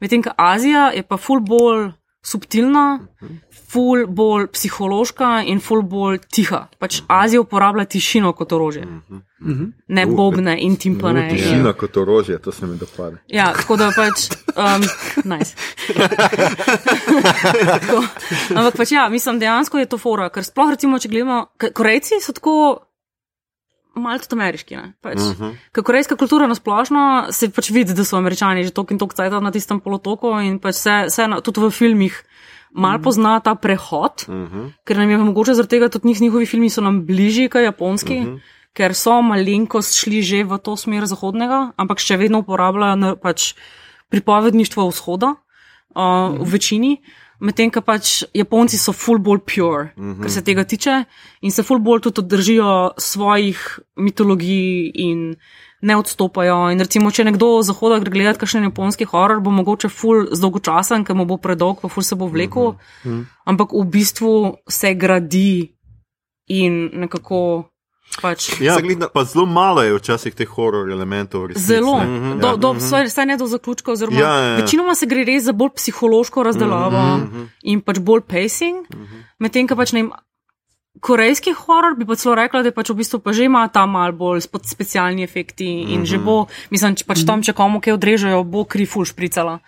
medtem ko Azija je pa ful bolj subtilna, ful bolj psihološka in ful bolj tiha. Pač Azija uporablja tišino kot orožje, ne bobne in timpane. in- Tišina kot orožje, to se mi dopade. Ja, tako da pač, um, nice. tako, ampak pač ja, mislim, dejansko je to fora, ker sploh recimo, če gledamo, Korejci so tako malo tudi ameriški, ne, pač. Uh -huh. Ker korejska kultura nasplošno se pač vidi, da so američani že tok in tok cajta na tistem polotoku in pač se, se na, tudi v filmih mal pozna ta prehod, uh -huh. ker nam je mogoče zaradi tega tudi njih, njihovi filmi so nam bližji kot japonski. Uh -huh. Ker so malenkost šli že v to smer zahodnega, ampak še vedno uporabljajo pač pripovedništvo vzhoda, uh, v večini, medtem ko pač Japonci so full bolj pure, mm -hmm. kar se tega tiče, in se full bolj tudi držijo svojih mitologij in ne odstopajo. In recimo, če nekdo z zahoda gre gledati kakšen japonski horor, bo mogoče full zdolgočasen, ker mu bo predolg, pa full se bo vlekel, mm -hmm. ampak v bistvu se gradi in nekako pač. Ja, Zaglih na- pa zelo malo je včasih teh horor elementov. v resnici, Zelo, ne. do, do, vsaj, vsaj ne do zaključka, oziroma Ja, ja, ja. večinoma se gre res za bolj psihološko razdelavo in pač bolj pacing, medtem ko pač ne vem. Korejski horor bi pa celo rekla, da pač v bistvu pa že ima ta mal bolj spe- specialni efekti in že bo, mislim, če pač tam, če komu kaj odrežejo, bo kri ful špricala.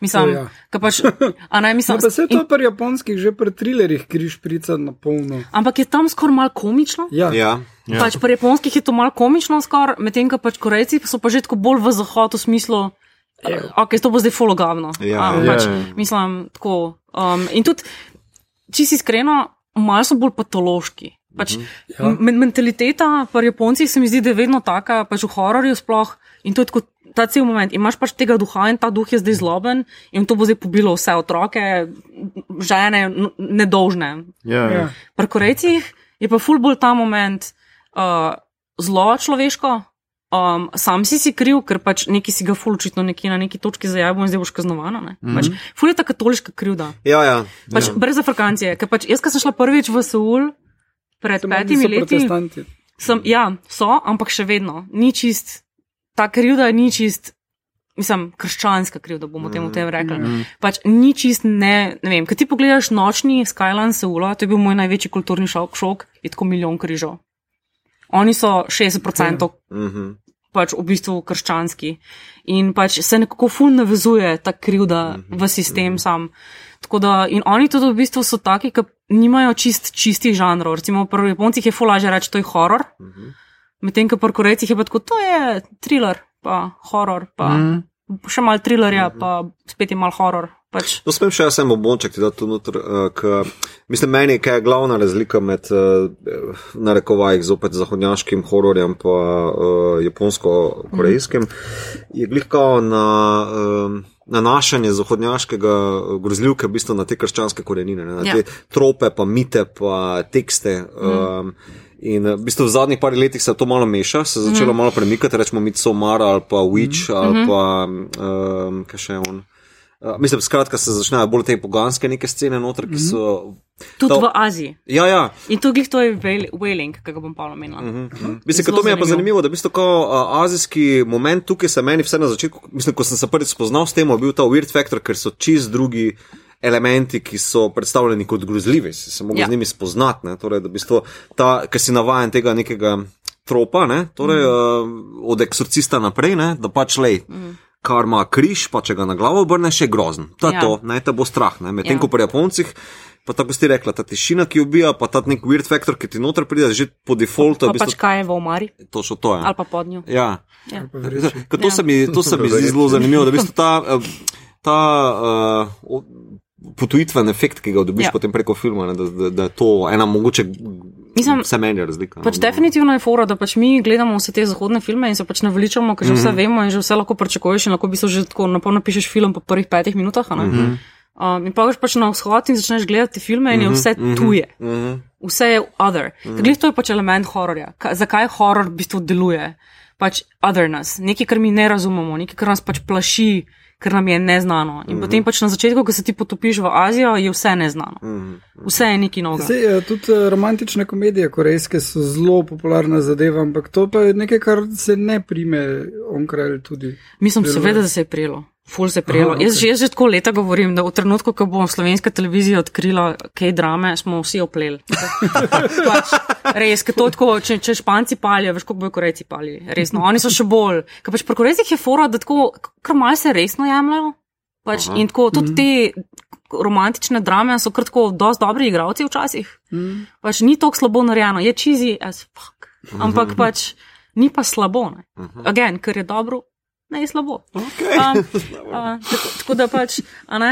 Mislim, O, ja. ka pač, a ne, mislim, No, pa se in, to pri japonskih že pri trilerjih križ prica na polno. ampak je tam skoraj mal komično. Ja, Ja. Ja. Pač pri japonskih je to malo komično, skoraj, medtem ko pač Korejci so pa že tako bolj v zahod v smislu. Ok, to bo zdaj fologavno. Ja. um, pač, Ja, ja. Mislim, tako. Um, in tudi čisto iskreno, malo so bolj patološki. Pač, Ja. men mentaliteta pri Japoncih se mi zdi, da je vedno taka, pač v hororju sploh. In to je tako, ta cel moment. Imaš pač tega duha in ta duh je zdaj zloben in to bo zdaj pobilo vse otroke, žene, n- nedolžne. Ja, ja. Ja. Pri Korejcih je pa ful bolj ta moment uh, zelo človeško. Um, sam si si kriv, ker pač neki si ga ful očitno nekje na neki točki zajabo in zdaj boš kaznovana. Mm -hmm. pač, ful je ta katoliška krivda. Ja, ja. Pač, ja. Brez Afrikancije. Ker pač jaz, ko sem šla prvič v Seul pred meni petimi leti, sem, ja, so, ampak še vedno ni čist, ta krivda ni čist. Mislim, krščanska krivda, bomo temu tem rekli. Mm. Pač ni čist ne, ne vem. Kaj ti pogledaš nočni Skyline Seula, to je bil moj največji kulturni šok, šok je tako milijon križov. Oni so 60% Mhm. pač v bistvu krščanski. In pač se nekako ful navezuje ta krivda v sistem sam. Tako da, in oni tudi v bistvu so taki, ki nimajo čist, čistih žanrov. Recimo pri Japoncih je ful lažje reči, to je horor. Medtem, ko pri Korejcih je pa tako, to je thriller, pa horor, pa mm. še mal thrillerja, pa spet je mal horor. Pač, No, smem še jaz en območek, da tu noter, uh, k, mislim, meni, kaj je glavna razlika med, uh, narekovajih, zopet zahodnjaškim hororjem pa uh, japonsko-korejskim, je glihko na um, nanašanje zahodnjaškega grozljivke v bistvu na te krščanske korenine, ne, na Ja. te trope, pa mite, pa tekste. Um, In eh, v bistvu v zadnjih par letih se to malo meša, se je začelo malo premikati, rečemo Midsommar ali pa Witch ali pa um, kaj še je on. Uh, mislim, skratka, se začnejo bolj te poganske neke scene noter, ki so. tudi To- v Aziji. Ja, ja. In to glih to je wail- wailing, ki ga bom pa omenila. Mm -hmm. Mislim, ker to mi je pa zanimivo, da v bistvu kao uh, azijski moment tukaj se meni vse na začetku, mislim, ko sem se prvič spoznal s tem, je bil ta weird factor, ker so čist drugi elementi, ki so predstavljeni kot grozljivi, si se mogel Ja. z njimi spoznati, ne? torej, da v bistvu ta, ker si navajen tega nekega tropa, ne? torej, mm. uh, od eksorcista naprej, ne? da pač lej. Mm. Kar ima križ, pa če ga na glavo obrneš, je grozen. To je Ja. ja. to, naj te bo strah. Medtem Ja. ko pri Japoncih, pa tako si rekla, ta tišina, ki ubija, pa ta nek weird factor, ki ti noter pride, že po defaultu je Pa v pač kaj je v omari točno to. Je. ali pa pod njo. Ja. Ja. Ker To, Ja. se mi, to se mi zdi zelo zanimivo, da v bistvu ta, eh, ta uh, potujitven efekt, ki ga dobiš Ja. ja. potem preko filma, ne, da, da, da je to ena mogoče, Mislim, vse meni je razlika. Pač no. definitivno je fora, da pač mi gledamo vse te zahodne filme in se pač naveličamo, ker že vse vemo in že vse lahko pričakuješ in lahko bi se že tako napolno pišeš film po prvih petih minutah. a ne. Um, in pa greš pač na vzhod in začneš gledati filme in je vse tuje. Mhm. Vse je other. Glej, to je pač element hororja. Ka, zakaj horor v bistvu deluje? Pač otherness, nekaj, kar mi ne razumemo, nekaj, kar nas pač plaši, ker nam je neznano. In potem pač na začetku, ko se ti potopiš v Azijo, je vse neznano. Vse je nekaj novega. Sej, eh, tudi eh, romantične komedije korejske so zelo popularna zadeva, ampak to pa je nekaj, kar se ne prime onkraj tudi. Mislim, seveda, da se je prijelo. Ful se je prijelo. Aha, Jaz, že- jaz že tako leta govorim, da v trenutku, ko bom slovenska televizija odkrila kaj drame, smo vsi opleli. pač, res, ker to tako, če, če španci palijo, veš, kako bojo korejci palili. Resno, oni so še bolj. Ker pač pri korejcih je fora, da tako, kar malce se resno jemljajo. Pač, in tako tudi te romantične drame so kar tako dosti dobri igravci včasih. Mm. Pač ni tako slabo narejeno, je cheesy as fuck. Ampak pač ni pa slabo. Ne? Again, ker je dobro, ne je slabo. Okay. Um, uh, tako, tako da pač, a ne,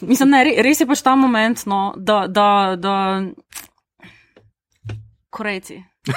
mislim, ne, re- res je pač ta moment, no, da, da, da Korejci.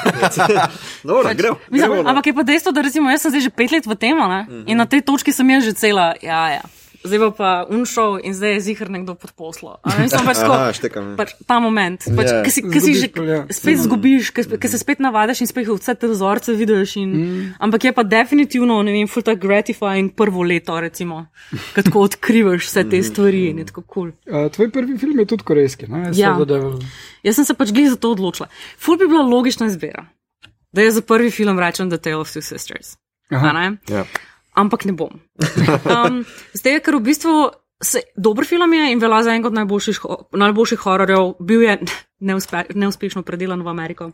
Dobro, Pač, gremo. mislim, gremo na- ampak je pa dejstvo, da recimo jaz sem zdaj že pet let v tem, ne, in na tej točki sem jaz že cela, ja, ja. Zdaj bo pa unšel in zdaj je zihar nekdo pod poslo. A ne, Mislim, pač tako, Aha, štekam. ja. pač ta moment, pač, Ja. ki si, ki si že ja. spet zgubiš, ki se spet navadiš in spet vse te vzorce vidiš. In, mm. Ampak je pa definitivno, ne vem, full tak gratifying prvo leto, recimo, ko tako odkrivaš vse te stvari in je tako kul. Cool. Uh, tvoj prvi film je tudi korejski, ne? Ja. Seveda, Jaz sem se pač glih za to odločila. Ful bi bila logična izbira, da jaz za prvi film rečem The Tale of Two Sisters. Aha. Ja. Ampak ne bom. Um, zdaj, ker v bistvu se, dober film je in velja za enega od najboljših, najboljših hororjev, bil je neuspe, neuspešno predelan v Ameriko.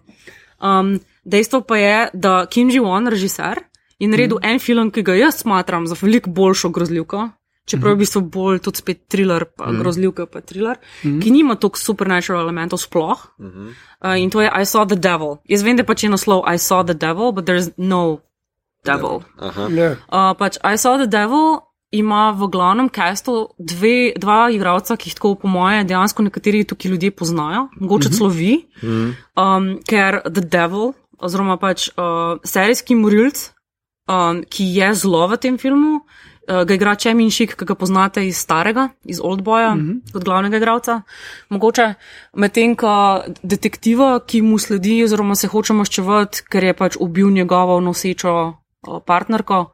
Um, dejstvo pa je, da Kim Ji-won, režiser, je naredil mm. en film, ki ga jaz smatram za veliko boljšo grozljivko. Čeprav je v bistvu bolj tudi spet thriller, pa mm. grozljivka, pa thriller, mm. ki nima toliko supernatural elementov sploh. Mm -hmm. uh, in to je I saw the devil. Jaz vem, da pač je naslov I saw the devil, but there's no devil. Aha. Ja. Uh, pač I saw the devil ima v glavnem castu dve, dva igralca, ki jih tako po moje dejansko nekateri tukaj ljudje poznajo, mogoče celo vi, um, ker The Devil, oziroma pač uh, serijski morilc, um, ki je zlo v tem filmu, uh, ga igra Čemin Šik, ki ga poznate iz starega, iz Oldboya, mm -hmm. kot glavnega igralca. Mogoče medtem, ko detektiva, ki mu sledi, oziroma se hoče maščevati, ker je pač ubil njegovo nosečo partnerko,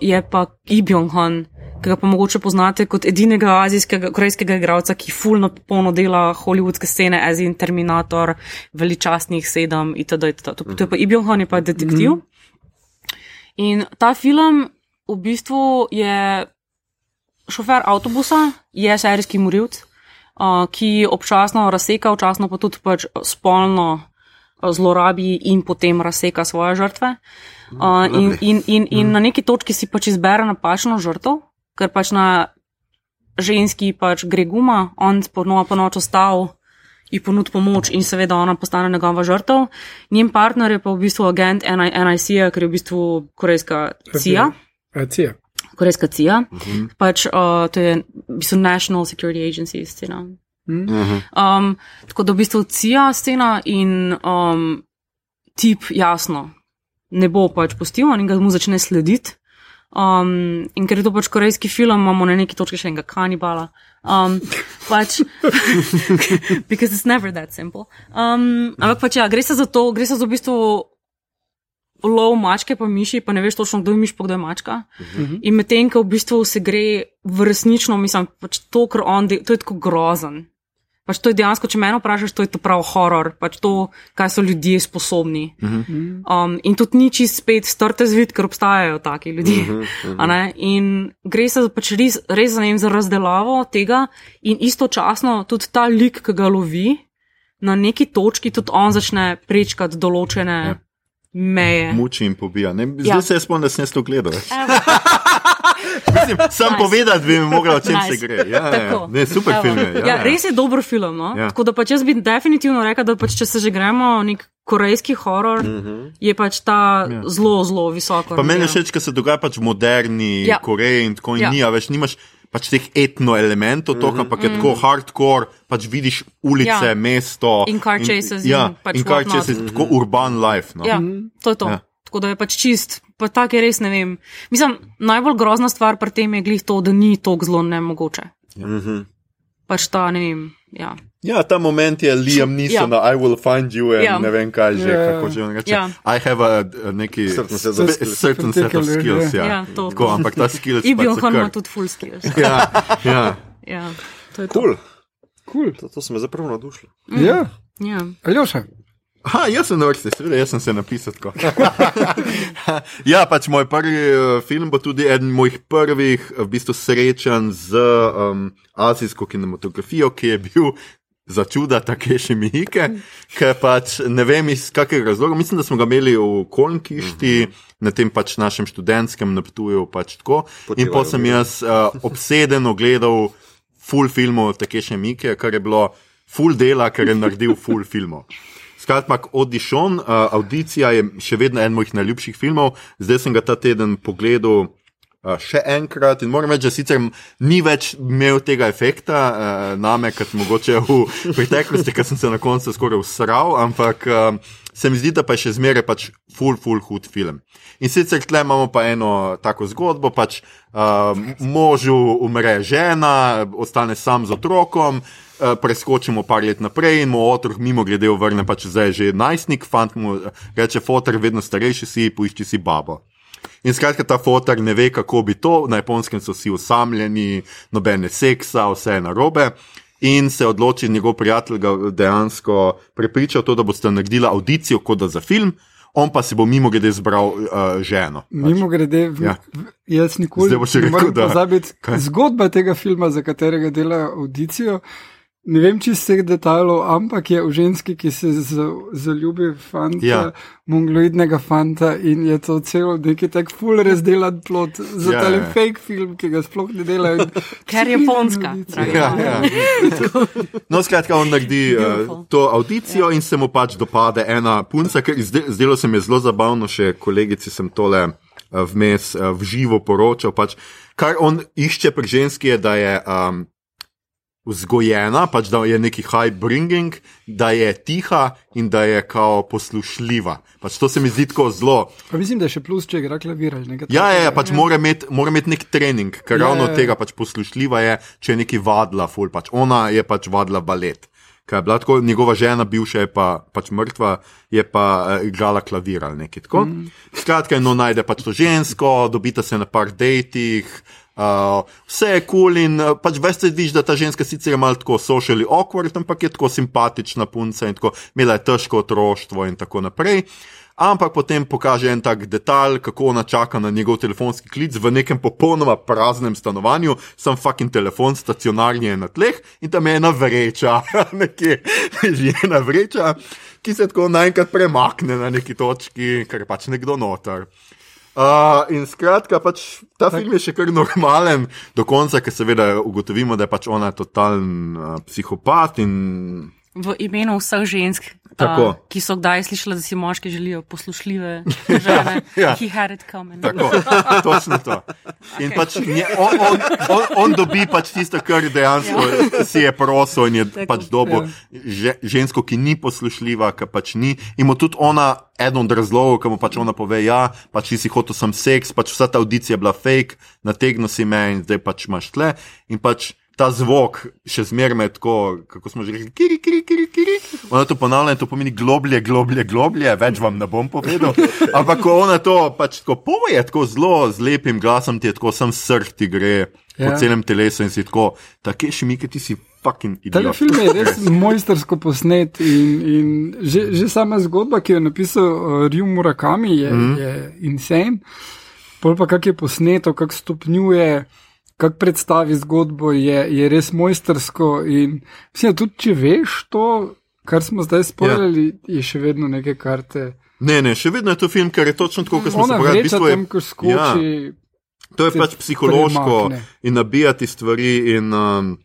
je pa Ibjong Han. Ki ga pa mogoče poznate kot edinega azijskega, korejskega igralca, ki fulno polno dela hollywoodske scene, as in Terminator, veličastnih sedem itd. itd. To, to je pa Ibjong Han, je pa detektiv. Mm -hmm. In ta film v bistvu je šofer avtobusa, je serijski morilc, uh, ki občasno razseka, včasno pa tudi pač spolno zlorabi in potem razseka svoje žrtve. Uh, in, in, in, in na neki točki si pač izbere napačno žrtev, ker pač na ženski pač gre guma, on ponova po noč ostal ji ponud pomoč in seveda ona postane njegova žrtev. Njen partner je pa v bistvu agent NIC, ker je v bistvu korejska CIA. CIA. Korejska CIA. Uh -huh. Pač uh, to je v bistvu National Security Agency scena. Uh -huh. um, tako da v bistvu CIA scena in um, tip jasno ne bo pač pustil in ga mu začne slediti. Um, in ker je to pač korejski film, imamo na neki točki še enega kanibala. Um, pač, because it's never that simple. Um, ampak pač ja, gre se za to, gre se za v bistvu lov mačke, pa miši, pa ne veš točno, kdo je miš, pa kdo je mačka. Uh -huh. In medtem, ko v bistvu se gre v resnično, mislim, pač to, kar on dela, to je tako grozen. Pač to je dejansko, če me vprašaš, to je to prav horor, pač to, kaj so ljudje sposobni. Uh -huh. um, in tudi ni čist spet strte zvid, ker obstajajo taki ljudje. Uh -huh, uh -huh. In gre se pač res, res za, za razdelavo tega, in istočasno tudi ta lik, ki ga lovi, na neki točki tudi on začne prečkati določene ja. Meje. Muči in pobija. Ne, zdaj ja. se jaz spomnim, da sem to gledal. Mislim, sam nice. povedati bi mogla, o čem nice. se gre. Ja, ja. Ne, super Evo. film je. Ja, ja, res je dober film. No? Ja. Tako da pač jaz bi definitivno rekla, da pač, če se že gremo nek korejski horor, mm -hmm. je pač ta ja. zelo, zelo visoko. Pa meni je všeč, ker se dogaja pač v moderni ja. Koreji in tako in ja. ni, več nimaš. Pač teh etno elementov, mm -hmm. ampak je mm -hmm. tako hardcore, pač vidiš ulice, ja. mesto. In car chases. In, ja, in, pač in car chases, mm -hmm. tako urban life. No. Ja, to je to. Ja. Tako da je pač čist, pa tako je res ne vem. Mislim, najbolj grozna stvar pri tem je glih to, da ni tako zelo nemogoče. Ja. Mm -hmm. Pač ta, ne vem. Ja. Ja, ta moment je Liam Neeson, ja. I will find you, in ja. ne vem kaj že, ja. kako že on reče. Ja. I have a, a neki certain set of skills. Certain set of skills ja. Ja, Tako, ampak ta skills. In bil on ima tudi full skills. ja, ja. ja, to je cool. to. Cool. To, to sem me zapravo nadušil. Mm. Ja. Ja. Aljoša. Ha, jaz sem na vrsti, seveda, jaz sem se napisal tako. ja, pač moj prvi uh, film bo tudi eden mojih prvih v bistvu srečanj z um, azijsko kinematografijo, ki je bil za čuda Takeshi Miike, ker pač ne vem iz kakega razloga. Mislim, da smo ga imeli v Kolnkišti, mm -hmm. na tem pač našem študentskem naptuju. Pač In potem sem jaz uh, obsedeno gledal full filmov Takeshi Miike, kar je bilo full dela, ker je naredil full filmov. Skratka, Audition, uh, audicija je še vedno en mojih najljubših filmov, zdaj sem ga ta teden pogledal še enkrat in moram reči, da sicer ni več imel tega efekta uh, name, kot mogoče v preteklosti, ker sem se na koncu skoraj usral, ampak uh, se mi zdi, da pa je še zmeraj pač full, full hud film. In sicer tle imamo pa eno tako zgodbo, pač uh, možu umre žena, ostane sam z otrokom. Eh, preskočimo par let naprej in mu otrok mimo grede vrne, pa če zdaj je že najstnik, fant mu reče: Fotor, vedno starejši si, poišči si babo. In skratka, ta fotor ne ve, kako bi to, na japonskem so vsi usamljeni, nobene seksa, vse je narobe. In se odloči njegov prijatelj, ga dejansko prepričal, to, da boste naredili audicijo, kot da za film, on pa si bo mimo grede zbral uh, ženo. Mimo grede, ja. jaz nikoli ne morem pozabiti zgodba tega filma, za katerega dela audicijo. Ne vem, teh detajlov, ampak je v ženski, ki se zaljubi v fanta, ja. mongoloidnega fanta in je to celo neki tak full razdelan plot za ja, tale ja. fake film, ki ga sploh ne delajo. Ker je japonska. Ja, ja. no, skratka, on naredi uh, to audicijo ja. in se mu pač dopade ena punca, ker zdelo se mi je zelo zabavno, še kolegici sem tole uh, vmes uh, v živo poročal. Pač, kar on išče pri ženski je, da je. Um, Vzgojena, pač da je neki high bringing, da je tiha in da je kao poslušljiva. Pač to se mi zdi tako zelo. Pa mislim, da je še plus, če igra klavir. Ja, ja, ja, pač mora imeti imet nek trening, ker Ja, ravno ja, ja. tega pač poslušljiva je, če je neki vadla, ful, pač ona je pač vadla balet. Kaj je bila tako, njegova žena, bivša je pa pač mrtva, je pa uh, igrala klavir ali nekaj tako. Mm. Skratka, no najde pač to žensko, dobita se na par dejtih. Uh, vse je kul cool in uh, pač veste, vidiš, da ta ženska sicer je malo tako socially awkward, ampak je tako simpatična punca in tako imela je težko otroštvo in tako naprej. Ampak potem pokaže en tak detalj, kako ona čaka na njegov telefonski klic v nekem popolnoma praznem stanovanju, sam fucking telefon, stacionarni je na tleh in tam je ena vreča, nekje že ena vreča, ki se tako naenkrat premakne na neki točki, ker je pač nekdo noter. Uh, in skratka, pač, ta tak. film je še kar normalen, do konca, ker seveda ugotovimo, da je pač ona totalen uh, psihopat in V imenu vseh žensk, Tako. uh, ki so kdaj slišali, da si moški želijo poslušljive žene, Ja. he had it coming. Tako, točno to. In pač nje, on, on, on, on dobi pač tisto, kar dejansko ja. si je prosil in je Tako. pač dobo že, žensko, ki ni poslušljiva, ki pač ni. In mu tudi ona, eden od razlogov, ki mu pač ona pove, ja, pač si hotel sem seks, pač vsa ta audicija je bila fake, nategnil si me in zdaj pač imaš tle. In pač ta zvok še zmeraj tako, kako smo že rekli, kiri, kiri, kiri, kiri. Ona to ponavlja in to pomeni globlje, globlje, globlje, več vam ne bom povedal. Ampak ko ona to pač tako poje, tako zelo z lepim glasom, ti je tako sam srh ti gre ja. po celem telesu in si tako, tako še mi, ki ti si fucking Ta idiot. film je res mojstersko posnet in, in že, že sama zgodba, ki jo je napisal uh, Ryu Murakami, je, mm. je insane. Pol pa kak je posneto, kak stopnjuje, kak predstavi zgodbo, je, je res mojstersko. In mislim, tudi če veš to, kar smo zdaj spoljali, ja. je še vedno neke karte. Ne, ne, še vedno je to film, ker je točno tako, kot smo se pogovarjali. v bistvu je- tam, ko skoči. To je pač psihološko premakne. in nabijati stvari, in, um,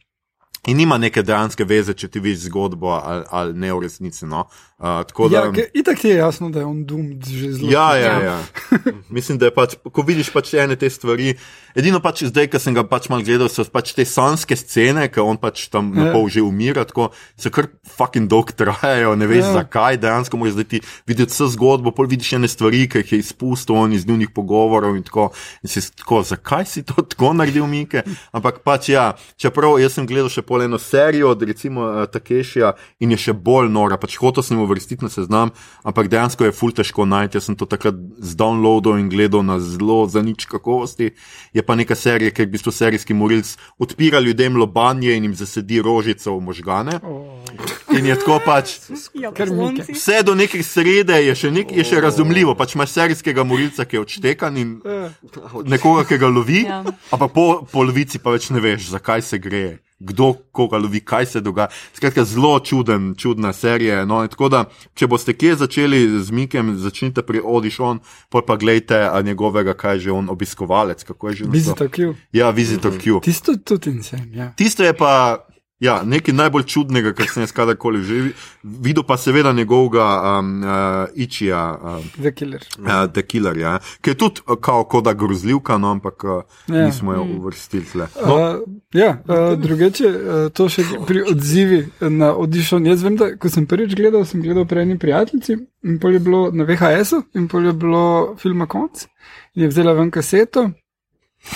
in nima neke dejanske veze, če ti vidiš zgodbo ali, ali ne v resnici. No. Uh, tako da, Ja, itak ti je jasno, da je on dum že zelo. Ja, ja, Ja. ja. Mislim, da je pač, ko vidiš pač ene te stvari. Edino pač zdaj, ko sem ga pač mal gledal, so pač te sanske scene, ki on pač tam Ja. na pol že umira, tako se kar fucking dolg trajajo, ne veš Ja. zakaj, dejansko moraš zdaj ti videti vse zgodbo, pol vidiš ene stvari, ki jih je izpustil on iz njunih pogovorov in tako. In si tako, zakaj si to tako naredil, Mike? Ampak pač ja, čeprav jaz sem gledal še pol eno serijo od recimo uh, Takešija in je še bolj nora, pač hotel sem uvrstiti na seznam, ampak dejansko je ful težko najti. Jaz sem to takrat zdownloadil in gledal na zelo za nič kakovosti. Je pa neka serija, ker v bistvu serijski morilc odpira ljudem lobanje in jim zasedi rožico v možgane. In je tako pač. Mike. Vse do neke srede je še, nek, je še razumljivo. Pač imaš serijskega morilca, ki je odštekan in nekoga, ki ga lovi, Ja. ampak po polovici pa več ne veš, zakaj se gre. Kdo koga lovi, kaj se dogaja. Skratka, zelo čuden, čudna serija. No, in tako da, če boste kje začeli z Mikem, začnite pri Audition, pol pa gledajte njegovega, kaj je že on obiskovalec. Kako je že naslov? Visitor Q. Ja, Visitor Q. Tisto tudi insane, ja. Tisto je pa ja, nekaj najbolj čudnega, kar sem jaz kadarkoli že vi- videl, pa seveda njegovega um, uh, Ičija, um, The Killer. uh, The Killer, ja, ki je tudi uh, kao koda grozljivka, no, ampak uh, Ja. ja. nismo jo uvrstili tle. No, Uh, ja, uh, drugače, uh, to še pri odzivi na audition. Jaz vem, da ko sem prvič gledal, sem gledal pri eni prijateljici in pol je bilo na VHS-u in pol je bilo filma konc. In je vzela ven kaseto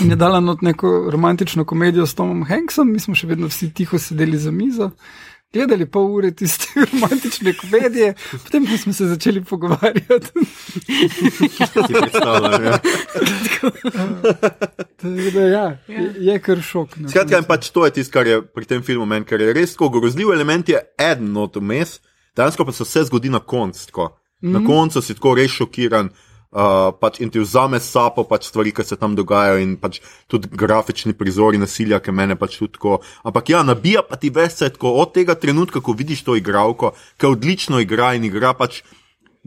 in je dala not neko romantično komedijo s Tomom Hanksom, mi smo še vedno vsi tiho sedeli za mizo. Gledali pol ure tiste romantične komedije, potem pa smo se začeli pogovarjati. si predstavljam, ja. Da, ja, je, je kar šok. no. Skratka, in pač to je tisto, kar je pri tem filmu meni, ker je res tako grozljiv element, je eden od vmes, dejansko pa se vse zgodi na koncu. tako. Na koncu si tako res šokiran. Uh, pač in ti vzame sapo pač stvari, ki se tam dogajajo, in pač tudi grafični prizori nasilja, ki mene pač tudi tako. Ampak ja, nabija pa ti vse tako od tega trenutka, ko vidiš to igralko, ki odlično igra in igra pač.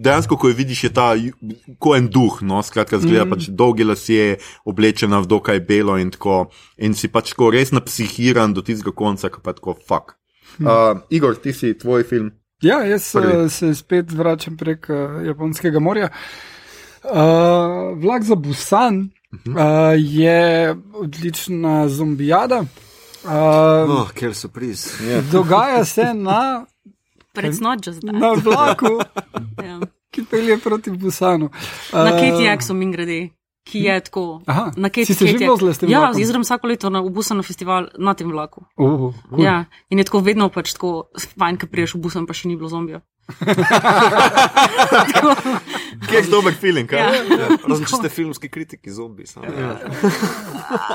Dejansko, ko jo vidiš, je ta ju- ko en duh, no, skratka, zgleda mm. pač dolge lasje, oblečena v dokaj belo in tako. In si pač tako res napsihiran do tistega konca, ki pa tako fuck. Uh, Igor, ti si tvoj film. Ja, jaz Prvi. uh, se spet vračam prek uh, Japonskega morja. Uh, vlak za Busan uh, je odlična zombijada. Uh, Oh, ker so priz. Ja. dogaja se na, But it's not just that. na vlaku, Ja. ki pelje proti Busanu. Na Uh, Katie Jackson, min grede, ki je tako. Aha, Na Katie si se že vozila s tem Ja, jaz grem vsako leto na Busan na festival na tem vlaku. Uh, cool. Ja, in je tako vedno pač tako fajn, ker priješ v Busan, pa še ni bilo zombijo. Kje je dober feeling? kaj? Ja. Razen če ste filmski kritiki, zombi. samo.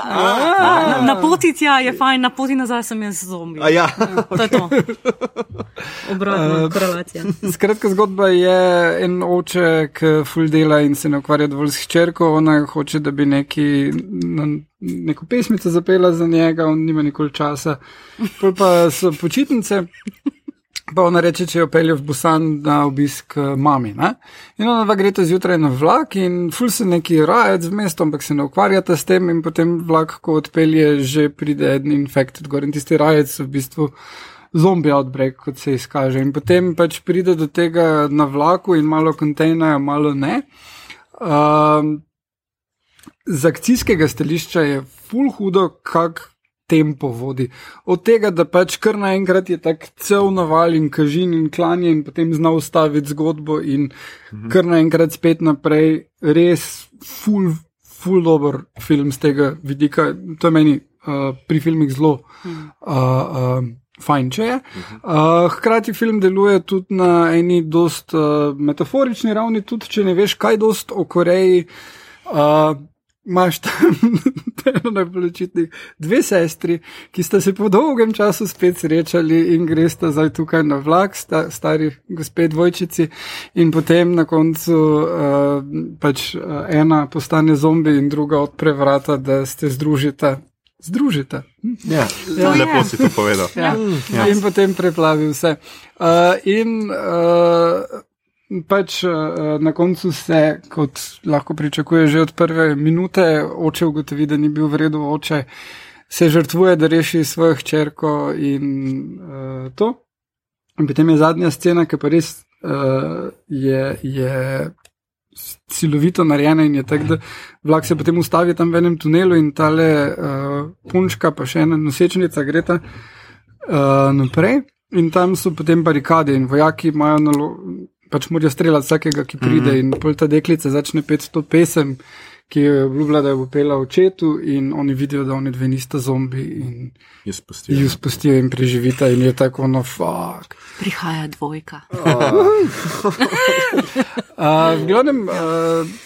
Na, na poti tja je fajn, na poti nazaj sem jaz zombi. A ja, To je to. Obratna korelacija. Skratka, zgodba je en oče, ki full dela in se ne ukvarja dovolj s hčerko. Ona hoče, da bi neki, na, neko pesmico zapela za njega, on nima nikoli časa. Pol pa so počitnice. Pa ona reče, če jo pelje v Busan na obisk eh, mami. Ne? In ona dva greta zjutraj na vlak in ful se neki rajec v mestu, ampak se ne ukvarjata s tem in potem vlak, ko odpelje, že pride en infected gor in tisti rajec v bistvu zombi outbreak, kot se izkaže. In potem pač pride do tega na vlaku in malo kontejnerja, malo ne. Um, z akcijskega stališča je full hudo, kak tempo vodi. Od tega, da pač kar naenkrat je tak cel naval in kažin in klanje in potem zna ustaviti zgodbo in mhm. kar naenkrat spet naprej, res full, full dober film z tega vidika. To je meni uh, pri filmih zelo. Uh, uh, Fajn, če je. Uh, hkrati film deluje tudi na eni dost uh, metaforični ravni, tudi če ne veš, kaj dost o Koreji. Uh, Imáš tam eno najbolj očitnih dve sestri, ki sta se po dolgem času spet srečali in gresta zdaj tukaj na vlak, sta, stari gospe dvojčici, in potem na koncu uh, pač uh, ena postane zombi in druga odpre vrata, da se združita. Združite. Ja, To je. lepo si to povedal. Ja. Ja. In potem preplavi vse. Uh, in uh, pač uh, na koncu se, kot lahko pričakuje, že od prve minute oče ugotovi, da ni bil v redu oče, se žrtvuje, da reši svojo hčerko in uh, to. In potem je zadnja scena, ki pa res uh, je. je Silovito narejena in je tako, da vlak se potem ustavi tam v enem tunelu in tale uh, punčka, pa še ena nosečnica, gre ta uh, naprej. In tam so potem barikade in vojaki imajo nalo, pač morajo streljati vsakega, ki pride. Mm -hmm. In pol ta deklica začne peti to pesem, ki jo je obljubila, da jo bo pela očetu, in oni vidijo, da oni dve nista zombi in Je spustil. ju spustijo in preživita, in je tako, no, fuck. Prihaja dvojka. Uh, v glavnem, uh,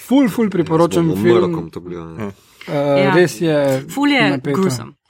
full, full priporočam film. mrkom. Uh, Ja. Res je. Ful je napeto.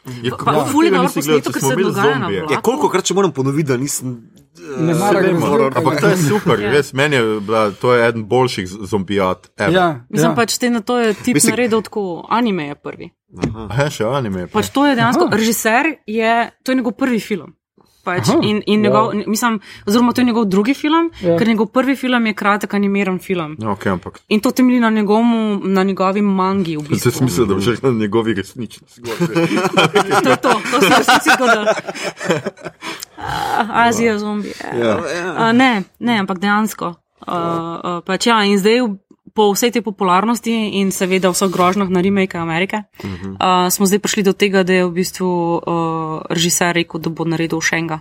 Je, Pa- ja, ful je tega dobro nisi gledal, posneto, ker se dogaja na vlaku. Ja, koliko krat če moram ponoviti, da nisem. Ne mara vemo. grozljivk. Ampak to je super, Ja. res meni je bila, to je eden boljših zombijat. ever. Ja, Mislim ja. pač te na to je tip Mislim- naredil tako, anime je prvi. Aha, še anime. Pač to je dejansko, Aha. režiser je, to je njegov prvi film. Pač, Aha, in, in njegov, mislim, oziroma to je njegov drugi film, Ja. ker njegov prvi film je kratek animiran film. Ja, okay, ampak In to temelji na, njegovu, na njegovi mangi v zdaj bistvu. sem mislil, da boš rekel na njegovi resnični zgodbi. To je to, to se resnici zgodilo. Azija, zombi. Ja. Uh, ne, ne, ampak dejansko. Uh, uh, pač ja, in zdaj po vsej tej popularnosti in seveda vseh grožnjah na remake Amerike, uh -huh. uh, smo zdaj prišli do tega, da je v bistvu uh, režiser rekel, da bo naredil še enega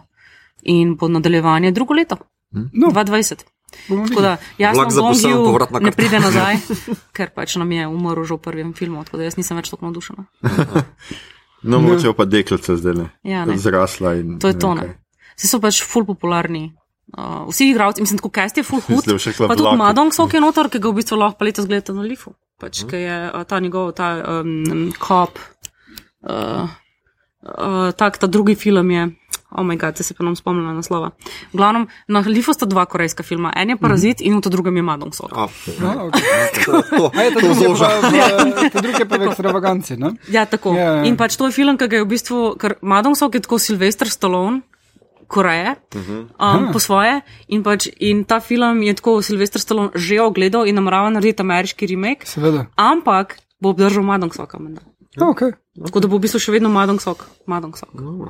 in bo nadaljevanje drugo leto, No, 2020. bomo Tako da Busan, Gongju povratna ne pride nazaj, ker pač nam je umrl že v prvem filmu, tako da jaz nisem več tako navdušena. No, moče pa deklica zdaj le. Ja, ne. Zrasla in. To je to. Vsi so pač full popularni. Uh, vsi igralci, mislim, tako cast je full hud. Pa tudi vlak. Madong Sok je notor, ki ga v bistvu lahko pa letos gledate na Lifu. Pač, ki je uh, ta njegov, ta um, kop, uh, uh, tak, ta drugi film je. Oh, moj bog, se pa nam spomnila naslova. V glavnem, na Lifu sta dva korejska filma. En je Parazit in v to drugem je Madong Sok. A, no, okay. to, to, je to to zoža. to druge pa v ekstravaganci, ne? Ja, tako. Ja, ja. In pač to je film, ki ga je v bistvu, ker Madong Sok je tako Sylvester Stallone. Koreje, uh -huh. um, po svoje, in, pač, in ta film je tako Sylvester Stallone že ogledal in namerava narediti ameriški remake, Seveda. ampak bo obdržal Madong Soka. menda. No, okay. Tako da bo v bistvu še vedno Madong Sok. Madong Sok.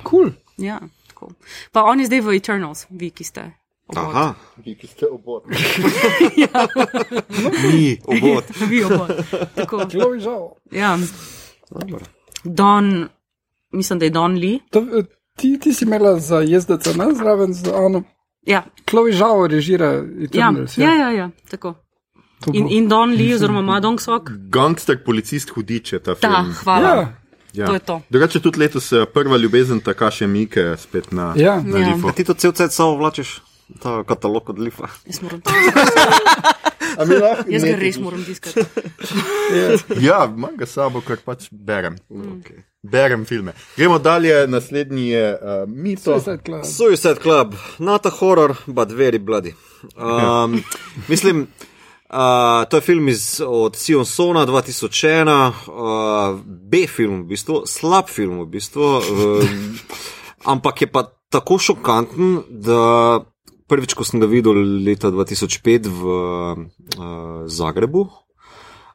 Cool. Ja, tako. Pa on je zdaj v Eternals, vi, ki ste Aha, Vi, ki ste obod. ni obod. Vi obod. Tako. Zelo je žal. Ja. Dobro. Don, mislim, da je Don Lee. To, ti, ti si imela za jezdec, ne zraven z Ano. Ja, Chloe žal režira ja, Eternals. ja, ja, ja tako. To In, bo- in Don Lee, oziroma Ma Dong Sok. Gangster, policist, hudič je ta film. Da, hvala. Ja, Ja. To je to. Drugače tudi letos eh, prva ljubezen, taka še Mike, spet na, Ja. na Ja. Lifu. A ti to cel cel samo vlačiš, ta katalog od Lifa. Jaz, moram, A mi lahko jaz ga res moram tiskati. Ja, imam ga s sabo, ker pač berem. Okay. Berem filme. Gremo dalje, naslednji je uh, Mito. Suicide Club. Suicide Club, not a horror, but very bloody. Um, mislim, uh, to je film iz, od Sion Sona 2001, uh, B-film v bistvu, slab film v bistvu, um, ampak je pa tako šokanten, da prvič, ko sem ga videl leta 2005 v uh, Zagrebu.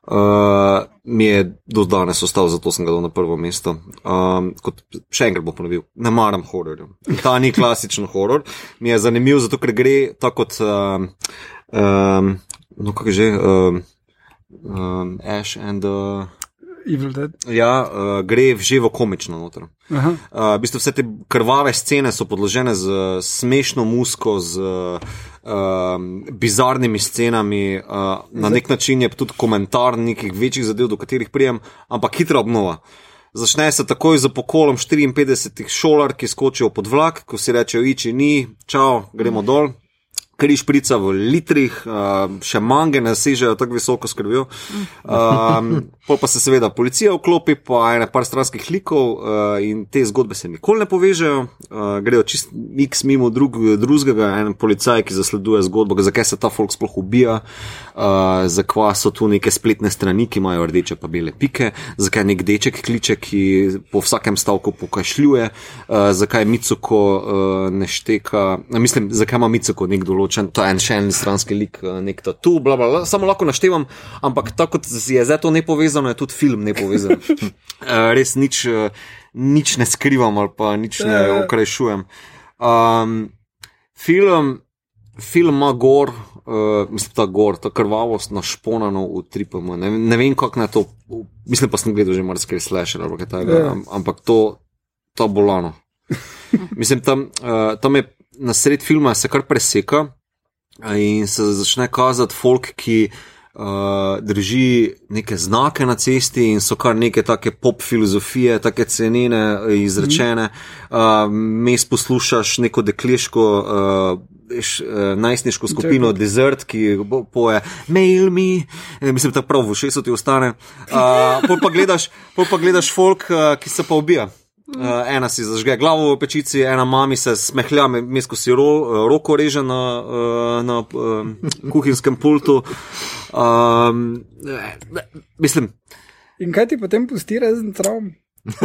Uh, mi je do danes ostal, zato sem ga dal na prvo mesto. Um, kot, še enkrat bom ponovil, ne maram hororjev. Ta ni klasičen horor. Mi je zanimiv, zato ker gre tako kot. Um, um, no, kako že. Um, um, Ash and. Uh, Evil Dead. ja, uh, gre v živo komično noter. Aha. Uh, v bistvu vse te krvave scene so podložene z uh, smešno musko, z uh, bizarnimi scenami. Uh, na nek način je tudi komentar nekih večjih zadev, do katerih prijem, ampak hitra obnova. Začne se takoj z pokolom 54 šolar, ki skočijo pod vlak, ko si rečejo, iči ni, čau, gremo dol. Križ prica v litrih, uh, še mange ne sežejo tako visoko skrbijo. Um, pol pa se seveda policija vklopi, pa ene par stranskih likov uh, in te zgodbe se nikoli ne povežejo. Uh, grejo čist x mimo drug, drugega, en policaj, ki zasleduje zgodbo, zakaj se ta folk sploh ubija, uh, zakaj so tu neke spletne strani, ki imajo rdeče pa bele pike, zakaj nek deček kliče, ki po vsakem stavku pokašljuje, uh, zakaj Micuko uh, ne šteka, mislim, zakaj ima Micuko nek določen, to je en še en stranski lik, uh, nek tatu, bla, bla, bla, samo lahko naštevam, ampak tako kot je zdaj to nepovezano, je tudi film nepovezan. uh, res nič, uh, nič ne skrivam ali pa nič ne okrajšujem. Um, film, film ima gor, uh, mislim, ta gor, ta krvavost našponano v tripama. Ne, ne vem, kako naj to, mislim pa sem gledal že marsikaj slasher ali kaj takega, am, ampak to, to bolano. Mislim, tam, uh, tam je na sred filma se kar preseka in se začne kazati folk, ki uh, drži neke znake na cesti in so kar neke take pop filozofije, take cenene, eh, izrečene. Uh, Mes poslušaš neko dekleško. Uh, veš, eh, Najstniško skupino Jacob. Desert, ki bo- poje Mail me, Eh, mislim, da prav v šestu ti ostane. Uh, pol pa gledaš, pol pa gledaš folk, uh, ki se pa ubija. Uh, ena si zažge glavo v pečici, ena mami se smehlja, mes ko si ro, eh, roko reže na, uh, na uh, kuhinjskem pultu. Um, eh, mislim, In kaj ti potem pusti razen travm?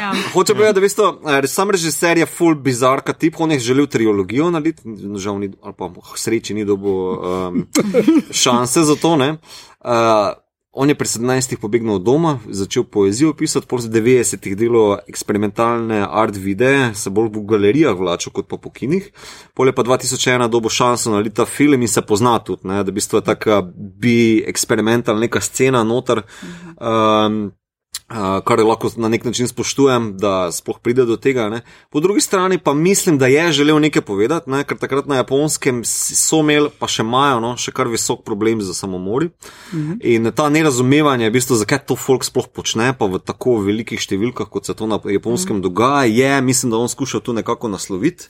Ja. Hoče povedati, da veste, eh, sam režiser je full bizarka tip, on je želel trilogijo narediti, žal ni, ali pa sreči ni dobil um, šanse za to. ne. Uh, on je pri 17 pobegnil od doma, začel poezijo pisati, pol 90-ih delo eksperimentalne art videe, se bolj v galerijah vlačil kot pa po kinih. Pol je pa 2001 dobo šanso narediti ta film in se pozna tudi, ne, da v bistvu je taka bi eksperimentalna neka scena noter. Um, Uh, kar lahko na nek način spoštujem, da sploh pride do tega. Ne. Po drugi strani pa mislim, da je želel nekaj povedati, ne, ker takrat na japonskem so imeli, pa še imajo, no, še kar visok problem za samomori. Mhm. In ta nerazumevanje, v bistvu, zakaj to folk sploh počne, pa v tako velikih številkah, kot se to na japonskem mhm. dogaja, je, mislim, da on skuša tu nekako nasloviti.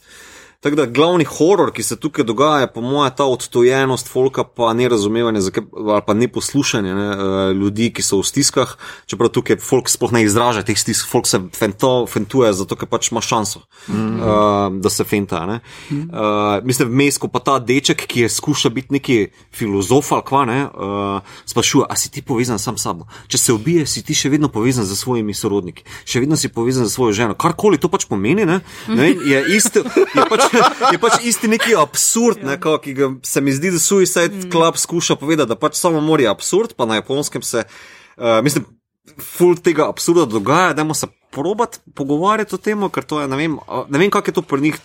Tako da glavni horor, ki se tukaj dogaja, je po mojem ta odtojenost folka, pa nerazumevanje zakaj, ali pa neposlušanje ne, eh, ljudi, ki so v stiskah. Čeprav tukaj folk sploh ne izraža teh stisk, folk se fento, fentuje, zato ker pač ima šanso, mm -hmm. uh, da se fenta. Ne. Uh, mislim, vmes, ko pa ta deček, ki je skuša biti neki filozof ali kva, ne, uh, sprašuje, a si ti povezan sam s sabo. Če se ubije, si ti še vedno povezan z svojimi sorodniki, še vedno si povezan z svojo ženo. Karkoli to pač pomeni, ne, ne vem, je, isto, je, pač, je pač isti neki absurd, ne, kao, ki ga se mi zdi, da Suicide Club skuša povedati, da pač samo mora je absurd, pa na japonskem se, uh, mislim, ful tega absurda dogaja, da se probat pogovarjati o tem, ker to je, ne vem, ne vem kako je to pri njih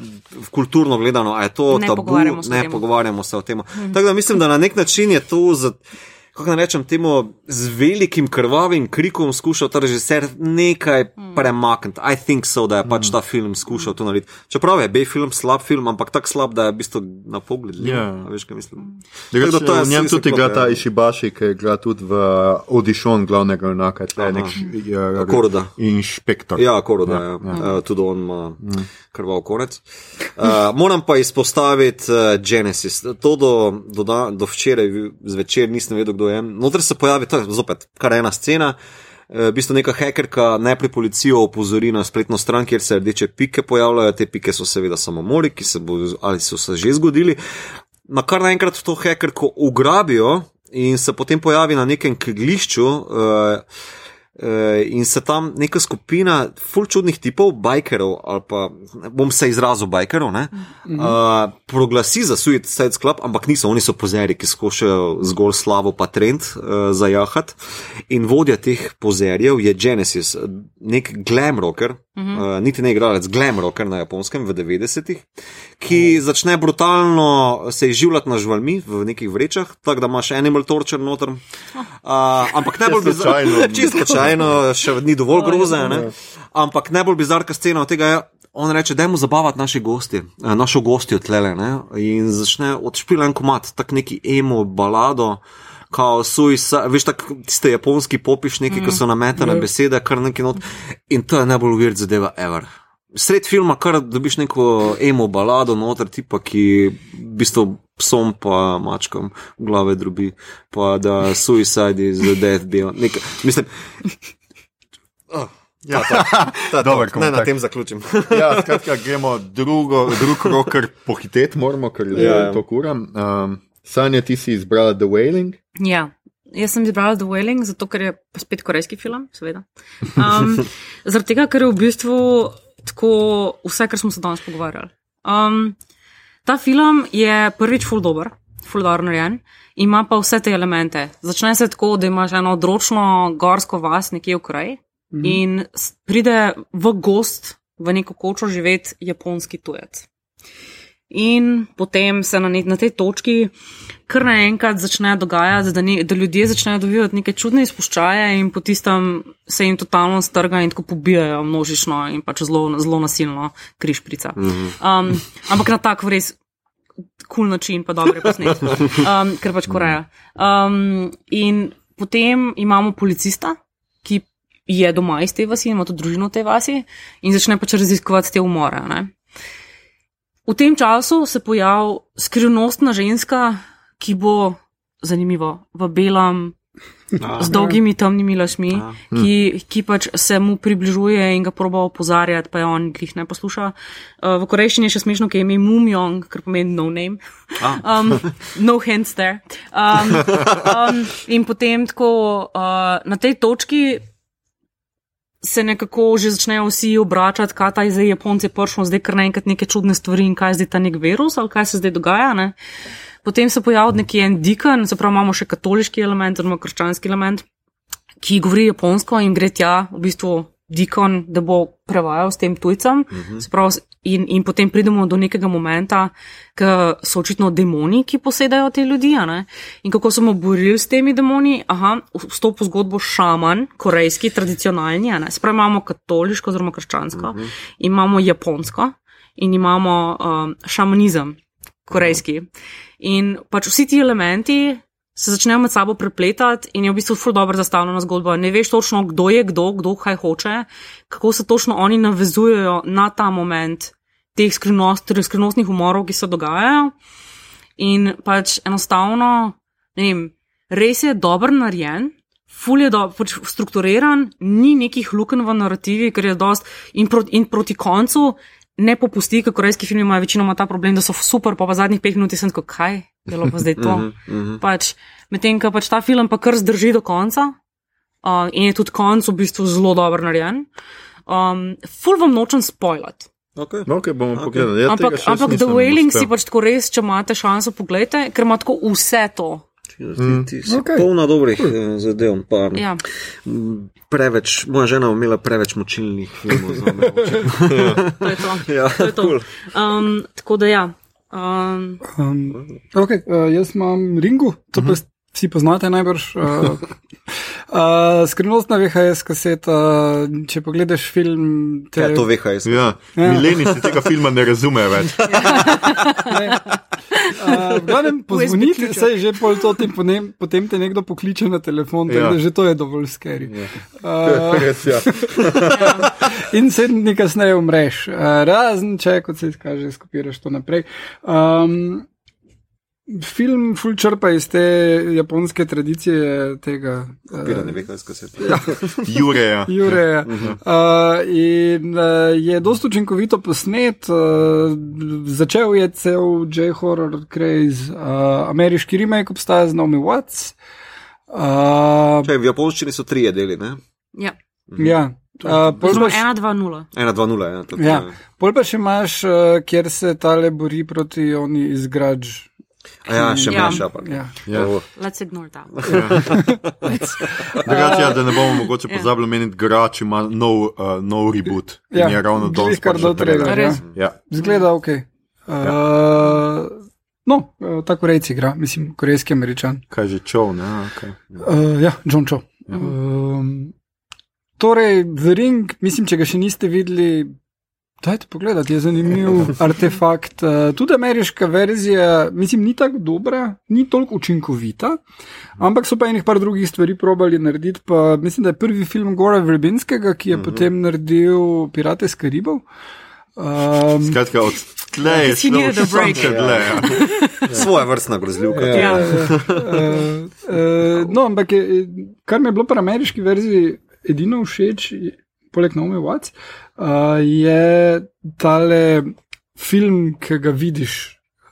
kulturno gledano, a je to Ne tabu, pogovarjamo ne tem. pogovarjamo se o tem. Tako da mislim, da na nek način je to z. Kako naj rečem, temu z velikim krvavim krikom skušal ta režiser nekaj premakniti. I think so, da je pač ta film skušal to narediti. Čeprav je B film slab film, ampak tako slab, da je v bistvu na pogled. Ja. A Veš, kaj mislim. Tako to je v njem tudi igra ta ja. Ishibashi, ki igra tudi v Audition glavnega junaka, tle nek š- Koroda. inšpektor. Ja, koro, da je. Ja. Uh, tudi on ima krval konec. Uh, moram pa izpostaviti uh, Genesis. To do, do, da, do včeraj zvečer nisem vedel, kdo je. Noter se pojavi, to je zopet kar ena scena. Eh, V bistvu neka hekerka najprej policijo opozori na spletno stran, kjer se rdeče pike pojavljajo. Te pike so seveda samomori, ki se bo, ali so se že zgodili. Na kar naenkrat to hekerko ugrabijo in se potem pojavi na nekem keglišču. Uh, Uh, in se tam neka skupina ful čudnih tipov, bikerov, ali pa bom se izrazil bikerov, ne, uh, proglasi za Suicide Club, ampak niso, oni so pozeri, ki skušajo zgolj slavo pa trend uh, zajahati. In vodja teh pozerjev je Genesis, nek glam rocker, uh, niti ne igralec, glam rocker na japonskem v 90-ih, ki začne brutalno se izživljati na živalmi v nekih vrečah, tako da imaš animal torture noter. Uh, ampak najbolj bizarno, čisto slučajno, še ni dovolj groze, ne? ampak najbolj bizarna scena od tega je. On reče, da je mu zabavati naši gosti, eh, našo gostjo tlele. Ne? In začne odšpila en komat, tak neki emo balado, kao suicide, veš, tak tiste japonski popiš, neki, mm. ki so nametane besede, kar neki not. In to je najbolj weird zadeva ever. Sred filma, kar dobiš neko emo balado, noter tipa, ki v bistvu psom pa mačkam v glave drobi, pa da suicide is the death beyond. Nekaj, mislim. Oh, ja, to, to, Dober to, ne, na tem zaključim. Ja, skratka, gremo drugo, drug rok, ker pohiteti moramo, ker je Ja, ja. to kuram. Um, Sanja, ti si izbrala The Wailing. Ja. Jaz sem izbrala The Wailing, zato ker je spet korejski film, seveda. Um, zaradi tega, ker je v bistvu tako vse, kar smo se danes pogovarjali. Um, ta film je prvič full dober, full dobro narejen, ima pa vse te elemente. Začne se tako, da imaš eno odročno gorsko vas nekje v Koreji mm -hmm. in pride v gost v neko kočo živeti japonski tujec. In potem se na, ne, na tej točki kar naenkrat začne dogajati, da, ne, da ljudje začnejo dobivati neke čudne izpuščaje in po tistem se jim totalno strga in tako pobijajo množično in pač zelo, zelo nasilno križprica. Um, ampak na tak res kul cool način, pa dobro posnet, um, ker pač Koreja. Um, in potem imamo policista, ki je doma iz te vasi, ima tudi družino v tej vasi in začne pač raziskovati te umore. Ne? V tem času se pojavi skrivnostna ženska, ki bo zanimivo v belem, z dolgimi temnimi lašmi, ki, ki pač se mu približuje in ga proba opozarjati, pa je on jih ne posluša. Uh, v korejščini je še smešno, ker je ime Mumjong, kar pomeni no name. Um, no hands there. Um, um, in potem tako uh, na tej točki se nekako že začnejo vsi obračati, kaj ta je zdaj Japonci prišlo, zdaj kar naenkrat neke čudne stvari in kaj je zdaj ta nek virus ali kaj se zdaj dogaja. Ne? Potem se pojavi neki en dikan, se pravi imamo še katoliški element, oziroma krščanski element, ki govori japonsko in gre tja v bistvu dikon, da bo prevajal s tem tujcem. Uh -huh. pravi, in, in potem pridemo do nekega momenta, ko so očitno demoni, ki posedajo te ljudi. In kako smo borili s temi demoni? Aha, vstopi v zgodbo šaman, korejski, tradicionalni. a ne. Se pravi, imamo katoliško oziroma krščansko, uh -huh. imamo japonsko in imamo um, šamanizem, korejski. In pač vsi ti elementi se začnejo med sabo prepletati in je v bistvu ful dobro zastavljena zgodba. Ne veš točno, kdo je kdo, kdo kaj hoče, kako se točno oni navezujejo na ta moment teh skrivnost, torej skrivnostnih umorov, ki se dogajajo. In pač enostavno, ne vem, res je dober narejen. Ful je do, pač strukturiran, ni nekih luken v narativi, ker je dost in, pro, in proti koncu ne popusti, ker korejski filmi imajo večinoma ta problem, da so super, pa pa zadnjih pet minut sem tako, kaj, bilo pa zdaj to. pač, Medtem, ko pač ta film pa kar zdrži do konca uh, in je tudi konc v bistvu zelo dobro narejen. Um, ful vam nočem spoilat. Okay. No, okay, bomo okay. pogledali. Ja, Ampak, ampak The Wailing si pač tako res, če imate šanso, pogledajte, ker ima tako vse to, Ti, ti si Okej. okay. polna dobrih eh, zadev. Pa, Ja. m, Preveč, moja žena je imela preveč močilnih filmov za me. očitno. To je to. ja, To je to. cool. Um, tako da ja. Um, Um, okay, uh, jaz imam Ringu, to pa vsi poznate najbrž. Uh, uh, skrivnostna VHS kaseta, če pogledaš film, te, Ja, to jaz. Ja, Ja. milenici tega filma ne razumejo več. Uh, v glavnem, pozvoniti se je že pol to, in potem, potem te nekdo pokliče na telefon, Ja. ja. da že to je dovolj skeri. Uh, Res, ja. in sedem dni kasneje umreš, uh, razen če, kot se izkaže, skopiraš to naprej. Um, film ful črpa iz te japonske tradicije tega. Piranje Uh, veha jaz kaset. Jureja. Jureja. Uh, in uh, je dosta učinkovito posnet, uh, začel je cel J-horror craze, uh, ameriški remake obstaja z Naomi Watts. Uh, Čaj, v japonščini so trije deli, ne? ja. ja. Uh, pol pa še- 1, 2, 0. Ena, dva, nula. Ja, tako, Ja, pol pa še imaš, uh, kjer se tale bori proti oni izgraž. A ja, še Ja. meša. pa. Ja. Ja. Ovo. Let's ignore that. Drugače, ja, da ne bomo mogoče pozabili meniti, Grač ima nov, uh, nov reboot. Ja, in je ravno glih danes kar pač do trailer. Res? Ja. Zgleda ok. Uh, no, uh, tako reci igra, mislim, korejski američan. Kaj že čov, ne? Okay. Uh, ja, John Cho. Um, torej, The Ring, mislim, če ga še niste videli, dajte pogledati, je zanimiv artefakt. Uh, tudi ameriška verzija, mislim, ni tako dobra, ni toliko učinkovita, ampak so pa enih par drugih stvari probali narediti. Pa mislim, da je prvi film Gora Verbinskega, ki je uh -huh. potem naredil Pirate iz Karibov. Um, Skratka, od tle je Ti si šlo needed a še break. še dlje. Ja. Svoja vrstna grozljivka. Ja. uh, uh, no, ampak je, kar mi je bilo pri ameriški verziji edino všeč, je- poleg Naomi Watts, uh, je tale film, ki ga vidiš.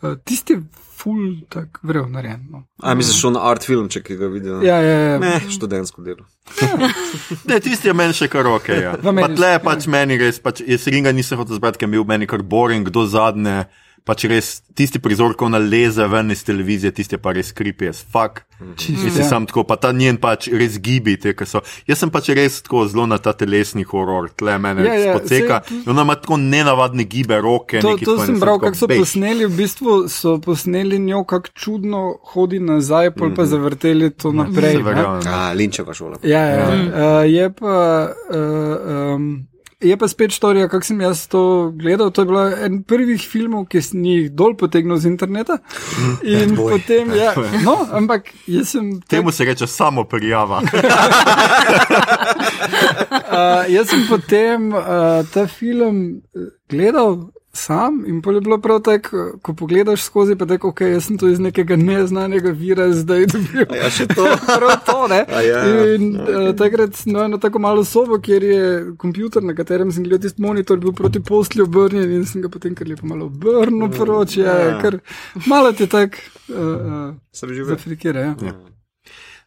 Uh, tisti ful, tako vrev narejen. No. A misliš, on art film, če ki ga vidijo? Ja, ja, ja. Ne, študentsko delo. Ne, tisti je meni še kar ok. Ja. Pa tle je pač meni res, pač, jaz ringa nisem hotel zbrati, ker je bil meni kar boring, kdo zadnje. Pač res tisti prizor, ko ona leze ven iz televizije, tisti pa res creepy as fuck. Čisto, Mislim, ja. sam tako, pa ta njen pač res gibi, te, ki so. Jaz sem pač res tako zelo na ta telesni horor, tle mene Ja, ja, spoceka. saj- Ona ima tako nenavadne gibe roke. To, to sem bral, kako so bejž. posneli. V bistvu so posneli njo, kako čudno hodi nazaj, pol pa zavrteli to naprej. Se ne. verjamem. A, Linčeva šola. Ja, ja. Uh, je pa. Uh, um, Je pa spet štorija, kako sem jaz to gledal. To je bila en prvih filmov, ki sem jih dol potegnil z interneta. In boy. potem, ja, no, ampak jaz sem. tak- Temu se reče samo prijava. Uh, jaz sem potem uh, ta film eh, gledal sam in pol je bilo prav tako, ko pogledaš skozi, pa tako, ok, jaz sem to iz nekega neznanega vira zdaj dobil. Ja, še to. Prav to, ne. A ja, in uh, takrat sem imel eno tako malo sobo, kjer je komputer, na katerem sem gledal tisti monitor, bil proti posli obrnjen in sem ga potem kar lepo malo obrnil proti, ja, Ja. kar malo ti tak uh, uh, zafrikira. Ja. Ja.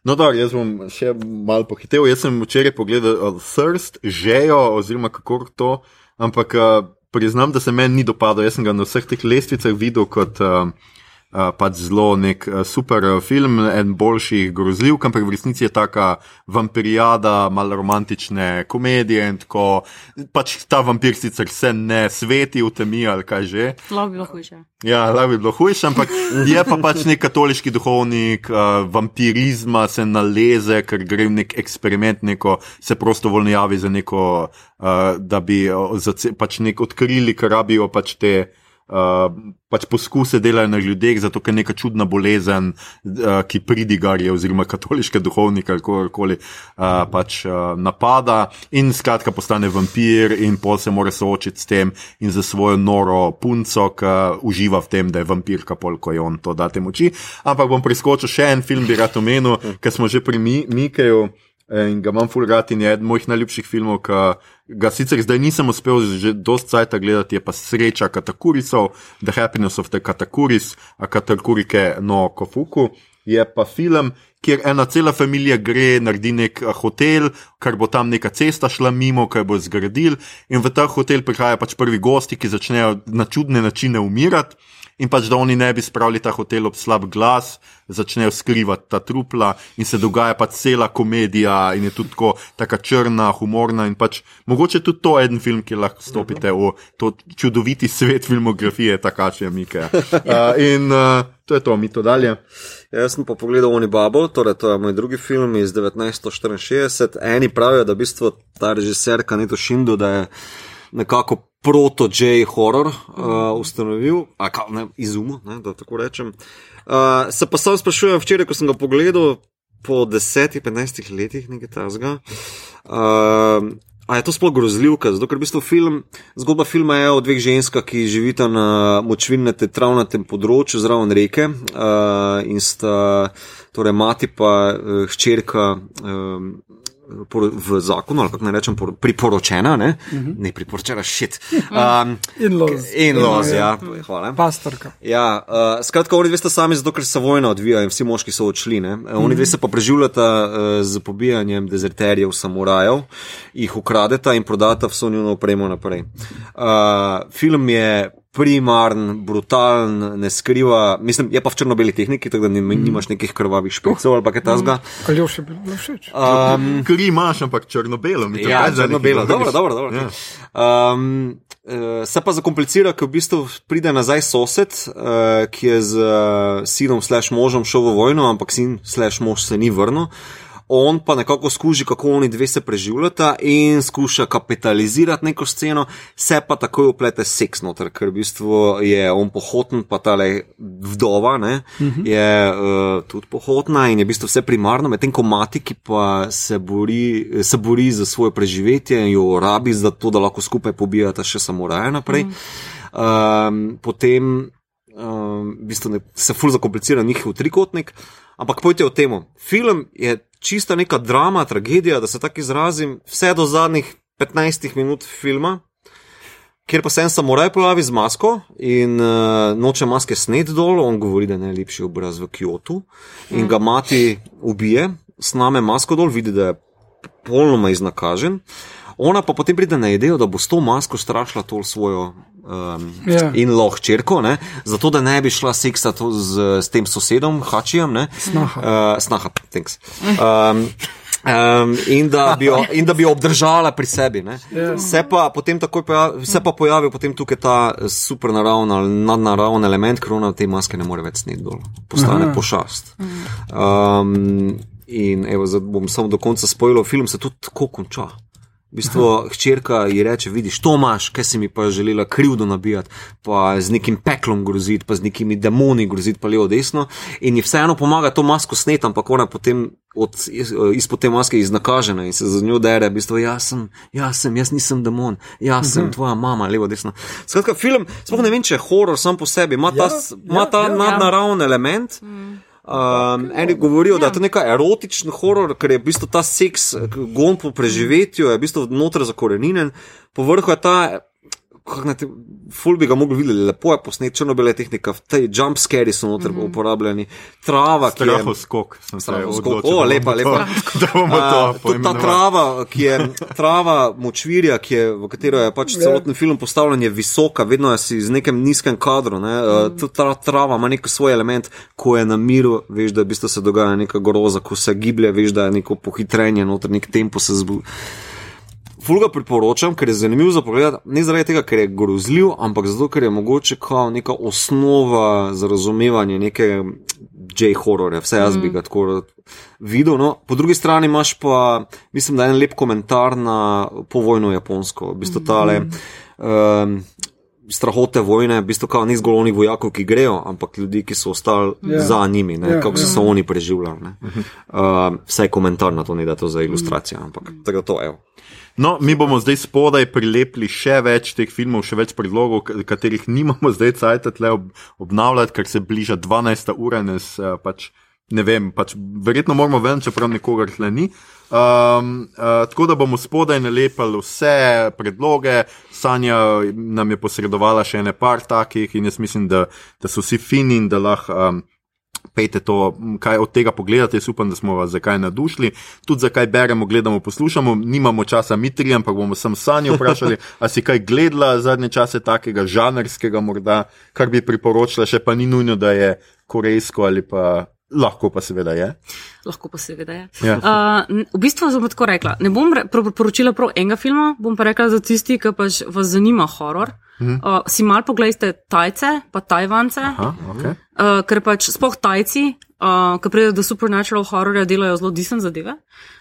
No, da, jaz bom še malo pohitev. Jaz sem včeraj pogledal Thirst, žejo, oziroma kako to, ampak uh, priznam, da se meni ni dopadlo. Jaz sem ga na vseh teh lestvicah videl kot uh, pač zelo nek uh, super uh, film, en boljših grozljivk, ampak v resnici je taka vampirijada, malo romantične komedije in tako. Pač ta vampir sicer se ne sveti v temi ali kaj že. Lahko bi bilo hujše. Ja, lahko bi bilo hujše, ampak je pa pač nek katoliški duhovnik, uh, vampirizma se naleze, ker gre v nek eksperiment, neko, se prostovoljno javi za neko, uh, da bi uh, zace, pač nek odkrili, ker rabijo pač te. Uh, pač poskuse delajo na ljudeh, zato ker je neka čudna bolezen, uh, ki pridigarje oziroma katoliške duhovnike ali kakorkoli uh, pač uh, napada in skratka postane vampir in pol se mora soočiti s tem in za svojo noro punco, ki uživa v tem, da je vampirka, pol ko je on to date moči. Ampak bom preskočil še en film, bi rad omenil, ker smo že pri Mi Mikeju. In ga imam rad in je eden mojih najljubših filmov, ki ga sicer zdaj nisem uspel že dosti cajta gledati, je pa Sreča Katakurisov, The Happiness of the Katakuris, a Katakurike no Kofuku. Je pa film, kjer ena cela familija gre, naredi nek eh, hotel, ker bo tam neka cesta šla mimo, kaj bo zgradil, in v ta hotel prihajajo pač prvi gosti, ki začnejo na čudne načine umirati. In pač da oni ne bi spravili ta hotel ob slab glas, začnejo skrivati ta trupla in se dogaja pač cela komedija in je tudi tako, taka črna, humorna in pač mogoče tudi to je en film, ki lahko stopite v to čudoviti svet filmografije, takače Mike. Uh, in uh, to je to, mi to dalje. Ja, Jaz sem pa pogledal Oni Bubble, torej to je moj drugi film iz 1964. Eni pravijo, da v bistvu ta režiser Kaneto Shindu, da je nekako proto-J horror uh, ustanovil, a ka, ne, izumil, ne, da tako rečem. Uh, se pa sam sprašujem, včeraj, ko sem ga pogledal po 10-15 letih, nekaj tasga. Uh, A je to sploh grozljivka? Zato, ker v bistvu film, zgodba filma je o dveh ženskah, ki živita na močvirnem travnatem področju zraven reke uh, in sta, torej mati pa uh, hčerka. Um, por- V zakonu, ali kako naj rečem, por- priporočena, ne, uh -huh. ne priporočena, šit. Um, In-laws. In-laws, ja, Ja. hvala. Pastorka. Ja, uh, skratka, oni dve sta sami zato, ker se vojna odvija in vsi moški so odšli. Ne? Uh, Oni dve se pa preživljata uh, z pobijanjem dezerterjev, samurajev, jih ukradeta in prodata vso njuno opremo naprej. Uh, film je primaren, brutalen, ne skriva, mislim, je pa v črno-beli tehniki, tako da ni, nimaš nekih krvavih špicov ali pa kaj tasga. Aljoš je bilo všeč. Um, Kri imaš, ampak črno-belo. Ja, črno-belo, dobro, dobro. dobro. Ja. Um, uh, se pa zakomplicira, ker v bistvu pride nazaj sosed, uh, ki je z uh, sinom slash možem šel v vojno, ampak sin slash mož se ni vrnil. On pa nekako skuži, kako oni dve se preživljata in skuša kapitalizirati neko sceno, se pa takoj uplete seks noter, ker v bistvu je on pohoten, pa tale vdova ne, je uh, tudi pohotna in je v bistvu vse primarno, medtem ko mati, ki pa se bori, se bori za svoje preživetje in jo rabi za to, da lahko skupaj pobijata še samuraje naprej. Um, potem um, v bistvu ne, se ful zakomplicira njihov trikotnik. Ampak pojte o tem. Film je čista neka drama, tragedija, da se tako izrazim, vse do zadnjih 15 minut filma, kjer pa se en samuraj pojavi z masko in uh, noče maske sned dol, on govori, da je najlepši obraz v Kyoto in ga mati ubije, sname masko dol, vidi, da je popolnoma iznakažen. Ona pa potem pride na idejo, da bo s to masko strašila to svojo um, Ja. in lahko črko, ne, zato da ne bi šla seksati z, s tem sosedom, Hačijem. Ne, Snaha. Uh, snaha, thanks. Um, Um, in, da bi jo, in da bi jo obdržala pri sebi. ne. Ja. Se pa takoj pojavi, se pa pojavi potem tukaj ta supernaravni ali nadnaravni element, ker ona te maske ne more več sneti dol, postane Aha. pošast. Um, in evo, bom samo do konca spojil, film se tudi tako konča. V bistvu hčerka ji reče: Vidiš, to imaš, kaj si mi pa želela krivdo nabijati, pa z nekim peklom groziti, pa z nekimi demoni groziti, pa levo desno. In ji vseeno pomaga to masko sneti, ampak ona potem od, iz- izpod te maske iznakažena in se za njo dere, v bistvu, jaz sem, jaz sem, jaz nisem demon, jaz sem tvoja mama, levo desno. Skratka, film, sploh ne vem, če je horor sam po sebi, ima ta, Ja, ima ta ja, ja. nadnaravni element. Um, eni govorijo, da je to neka erotičen horor, ker je v bistvu ta seks, gon po preživetju, je v bistvu noter zakorenjen, povrhu je ta. Te, ful bi ga mogli videti, lepo je posnet, črno-bele tehnika, te jump scari so noter mm -hmm. uporabljeni, trava, ki je. Strahov skok. sem se odločil, O, bomo lepa, to- lepa. Da bomo to A, tudi ta trava, ki je trava močvirja, ki je, v katero je pač celoten film postavljen, je visoka, vedno je si z nekem nizkem kadru. Ne? Mm. Tudi ta trava ima nek svoj element, ko je na miru, veš, da v bistvu se dogaja neka groza, ko se giblje, veš, da je neko pohitrenje, noter nek tempo se zbudi. Ful ga priporočam, ker je zanimiv za pogled, ne zaradi tega, ker je grozljiv, ampak zato, ker je mogoče kao neka osnova za razumevanje neke J-horrorja, vse jaz bi ga tako videl. No. Po drugi strani imaš pa, mislim, da je en lep komentar na povojno Japonsko, v bistvu tale. Um, Strahote vojne, v bistvu kao ni zgolj onih vojakov, ki grejo, ampak ljudi, ki so ostali Ja. yeah. za njimi, ne, Ja, yeah, kako so ja. se oni preživljali. ne. Uh, vse je komentar na to, ni da je to za ilustracijo, ampak tako da to je. No, mi bomo zdaj spodaj prilepili še več teh filmov, še več predlogov, katerih nimamo zdaj cajt tle ob, obnavljati, ker se bliža 12. ura. Nes, uh, pač, ne vem, pač, verjetno moramo ven, čeprav nikogar tle ni. Um, uh, tako da bomo spodaj nalepili vse predloge. Sanja nam je posredovala še ene par takih in jaz mislim, da, da so vsi fini in da lahko. Um, Pejte to, kaj od tega pogledate, jaz upam, da smo vas zakaj nadušili, tudi zakaj beremo, gledamo, poslušamo, nimamo časa mitri, ampak bomo sam Sanjo vprašali, a si kaj gledala zadnje čase takega žanrskega morda, kar bi priporočila, še pa ni nujno, da je korejsko ali pa lahko pa seveda je. Lahko pa seveda je. Ja. Uh, v bistvu sem tako rekla. Ne bom pro- priporočila prav enega filma, bom pa rekla za tisti, ki pač vas zanima horor. Mhm. Uh, si mal pogledajte Tajce, pa Tajvance, Aha, okay. uh, ker pač spoh Tajci, uh, ki pridejo do supernatural horrorja, delajo zelo decent zadeve.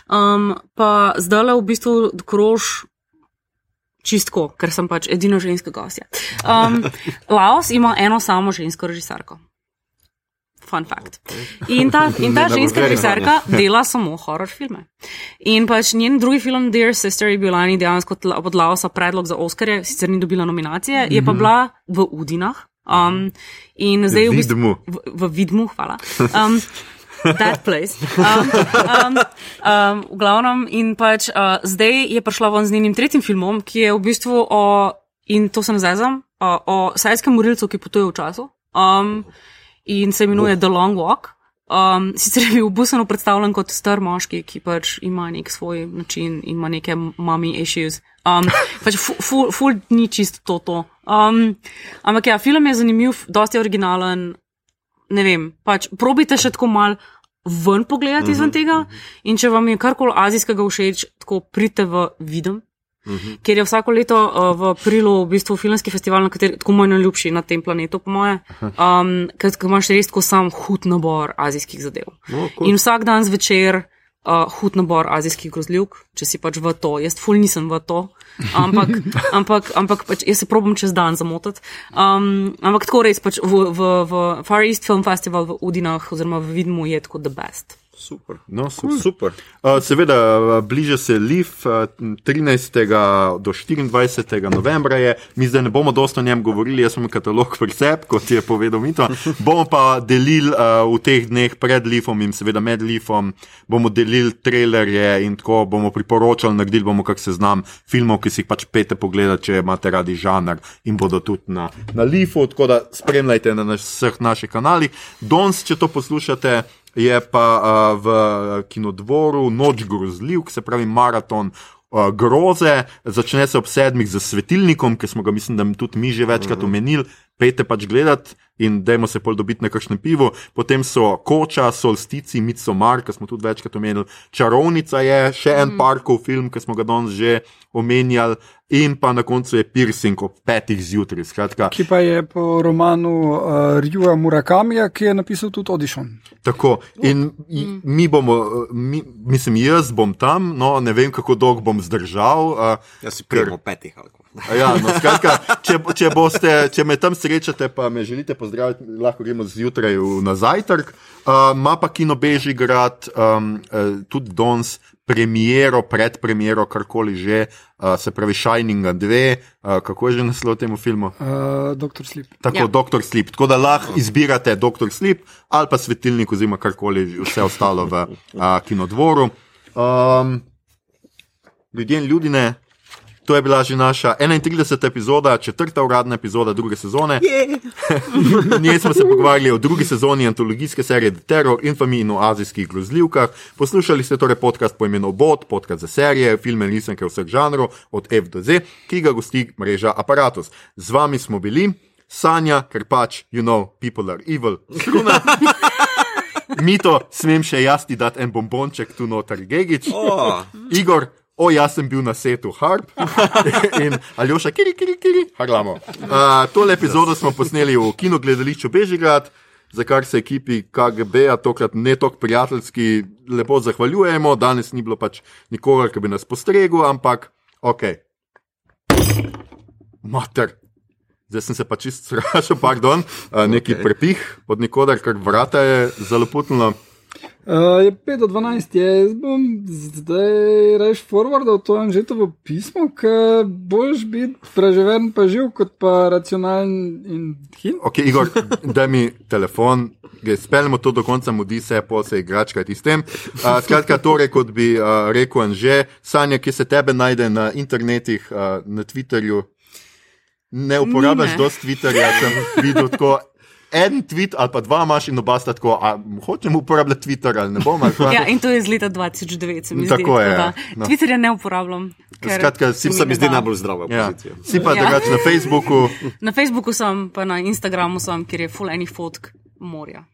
Um, pa zdaj le v bistvu krož. Čistko, ker sem pač edina ženska gostja. Um, Laos ima eno samo žensko režiserko. Fun fact. In ta, in ta ženska režiserka dela samo horror filme. In pač njen drugi film, Dear Sister, je bil lani dejansko od Laosa predlog za Oscarje, sicer ni dobila nominacije, je pa bila v Udinah. Um, in zdaj v bistvu Vidmu. v, v Vidmu, hvala. Um, That place. Um, um, um, v glavnem, in pač uh, zdaj je prišla ven z njenim tretjim filmom, ki je v bistvu o, in to se ne zezam, o, o sajskem morilcu, ki potuje v času. Um, in se imenuje The Long Walk. Um, sicer je bil busano predstavljen kot star moški, ki pač ima nek svoj način in ima neke mami issues. Um, pač ful, ful, ni čisto to. to. Um, ampak ja, film je zanimiv, dosti originalen, ne vem, pač probite še tako mal ven pogledati izven tega in če vam je karkoli azijskega všeč, tako pridite v videm. Ker je vsako leto uh, v aprilu v bistvu filmski festival, na kateri tako moj najljubši na tem planetu, po moje, um, ker ker imaš res tako sam hud nabor azijskih zadev. No, cool. In vsak dan zvečer uh, hud nabor azijskih grozljivk, če si pač v to. Jaz ful nisem v to, ampak, ampak, ampak pač jaz se probam čez dan zamotati. Um, ampak tako res pač v, v, v Far East Film Festival v Udinah oziroma v Vidmu je tako the best. Super. No, super. Super. Uh, seveda, uh, bliže se uh, 13. do 24. novembra je, mi zdaj ne bomo dosto o njem govorili, jaz sem katalog sebi, kot je povedal Mito. Bomo pa delili uh, v teh dneh pred Livom in seveda med Livom, bomo delili trailerje in tako bomo priporočali, naredili bomo kak seznam filmov, ki si jih pač pete pogledati, če imate radi žanr in bodo tudi na, na Livu, tako da spremljajte na naš, vseh naših kanalih. Danes, če to poslušate, je pa uh, v kinodvoru Noč grozljivk, se pravi maraton. Groze, začne se ob sedmih z svetilnikom, ki smo ga, mislim, da tudi mi že večkrat omenili. Pejte pač gledati in dajmo se pol dobiti na kakšnem pivu. Potem so koča, solstici, Midsommar, ki smo tudi večkrat omenili. Čarovnica je še en parkov film, ki smo ga danes že omenjali. In pa na koncu je piercing ob petih zjutraj. Skratka, Ki pa je po romanu uh, Rjuja Murakamija, ki je napisal tudi Audition. Tako, in mm. mi bomo, mi, mislim, jaz bom tam, no, ne vem, kako dolgo bom zdržal. Uh, Jaz si prijemo petih ali kako. Ja, no, skratka, če, če, boste, če me tam srečate, pa me želite pozdraviti, lahko gremo zjutraj v- na zajtrk. Uh, Ma pa Kino Bežigrad, um, uh, tudi danes, premiero, predpremiero, karkoli že, uh, se pravi Shining 2, uh, kako je že naslov temu filmu? Uh, Doktor Slip. Tako, Ja. Doktor Sleep. Tako da lahko izbirate Doktor Sleep ali pa svetilnik, oziroma karkoli vse ostalo v a, kinodvoru. Um, ljudje in ljudine, to je bila že naša 31. epizoda, četrta uradna epizoda druge sezone. V njej smo se pogovarjali o drugi sezoni antologijske serije The Terror, Infamy in o azijskih grozljivkah. Poslušali ste torej podcast po imenu Bot, podcast za serije, filme in risanke vseh žanrov, od F do Z, ki ga gosti mreža Apparatus. Z vami smo bili. Sanja, ker pač, you know, people are evil, struna. Mito, smem še jaz ti dati en bombonček tu noter, Gegič. Oh, Igor, o, jaz sem bil na setu Harp in Aljoša, kiri, kiri, kiri, harlamo. Uh, tole epizodo smo posneli v kinogledališču Bežigrad, za kar se ekipi KGB-a tokrat ne tako prijateljski lepo zahvaljujemo. Danes ni bilo pač nikogar, ki bi nas postregel, ampak ok. Mater. Zdaj sem se pa čist sprašal, pardon, uh, neki Ok. okay. prepih od nikoder, ker vrata je zaloputno. Uh, je 5 do 12, je, jaz bom zdaj reš forwardal to Anžetovo pismo, ker boš biti preživen pa živ, kot pa racionalen in hin. Ok, Igor, daj mi telefon, speljemo to do konca, mudi se, pol se igračka s tem. Uh, skratka, torej, kot bi uh, rekel Anže, Sanja, ki se tebe najde na internetih, uh, na Twitterju. Ne uporabljaš dosti Twitterja, sem videl tako en tweet ali pa dva imaš in oba sta tako, a hočem uporabljati Twitter ali ne bom. Ali Ja, in to je iz leta 2009, se mi zdi. Tako je, tako ja. No. Twitterja ne uporabljam. ker Skratka, si Se mi zdi najbolj zdrava Ja. pozicija. Si pa Ja. drugače na Facebooku. Na Facebooku sem, pa na Instagramu sem, kjer je full enih fotk morja.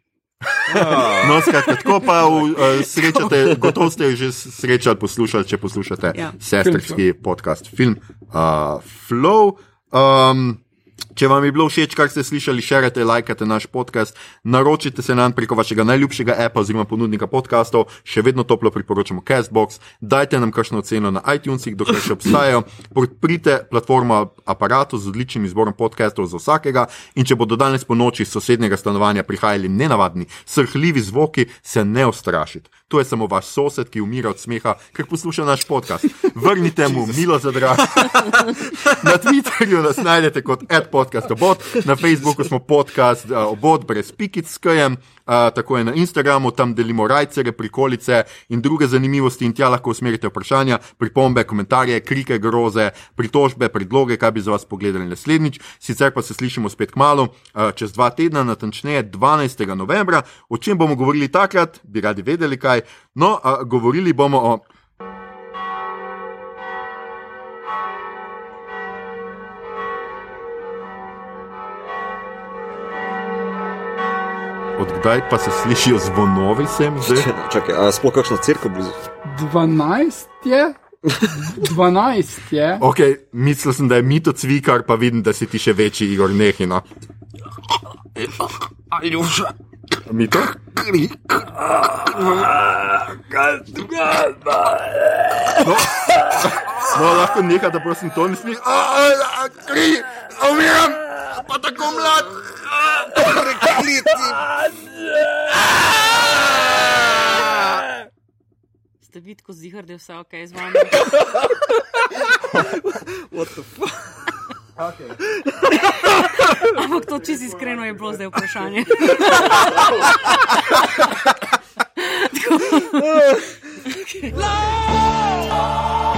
No, skratka, tako pa v, uh, srečate, gotovo ste že srečali, poslušali, če poslušate Ja. sestrski podcast, film uh, Flow. Um, Če vam je bilo všeč, kar ste slišali, širite, lajkate naš podcast, naročite se nam preko vašega najljubšega appa oziroma ponudnika podkastov, še vedno toplo priporočamo Castbox, dajte nam kakšno oceno na iTunesih, dokler še obstajajo, podprite platformo aparatu z odličnim izborom podcastov za vsakega in če bodo danes po noči iz sosednjega stanovanja prihajali nenavadni, srhljivi zvoki, se ne ustrašite. To je samo vaš sosed, ki umira od smeha, ker posluša naš podcast. Vrnite mu milo za drag. Na Twitterju nas najdete kot adpodcastobot, na Facebooku smo podcast uh, obot brez pikic s kajem, uh, tako je na Instagramu, tam delimo rajcere, prikolice in druge zanimivosti in tja lahko usmerite vprašanja, pripombe, komentarje, krike, groze, pritožbe, predloge, kaj bi za vas pogledali naslednjič. Sicer pa se slišimo spet k malu, uh, čez dva tedna, natančneje 12. novembra. O čem bomo govorili takrat, bi radi vedeli kaj. No, uh, govorili bomo o Odkdaj pa se slišijo zvonovi sem zdaj? Čakaj, a sploh kakšna crkva blizu? 12 je. 12 je. Ok, mislil sem, da je mito cvikar, pa vidim, da si ti še večji Igor Nehina. Aljuša, Mito? No, no lahko nekaj, da prosim to ne slišiš. Kri, umiram, pa tako mlad. Ste vidko zihar, da je vse ok z vami. what the fuck? Ampak to čisto iskreno je bilo zdaj vprašanje. Love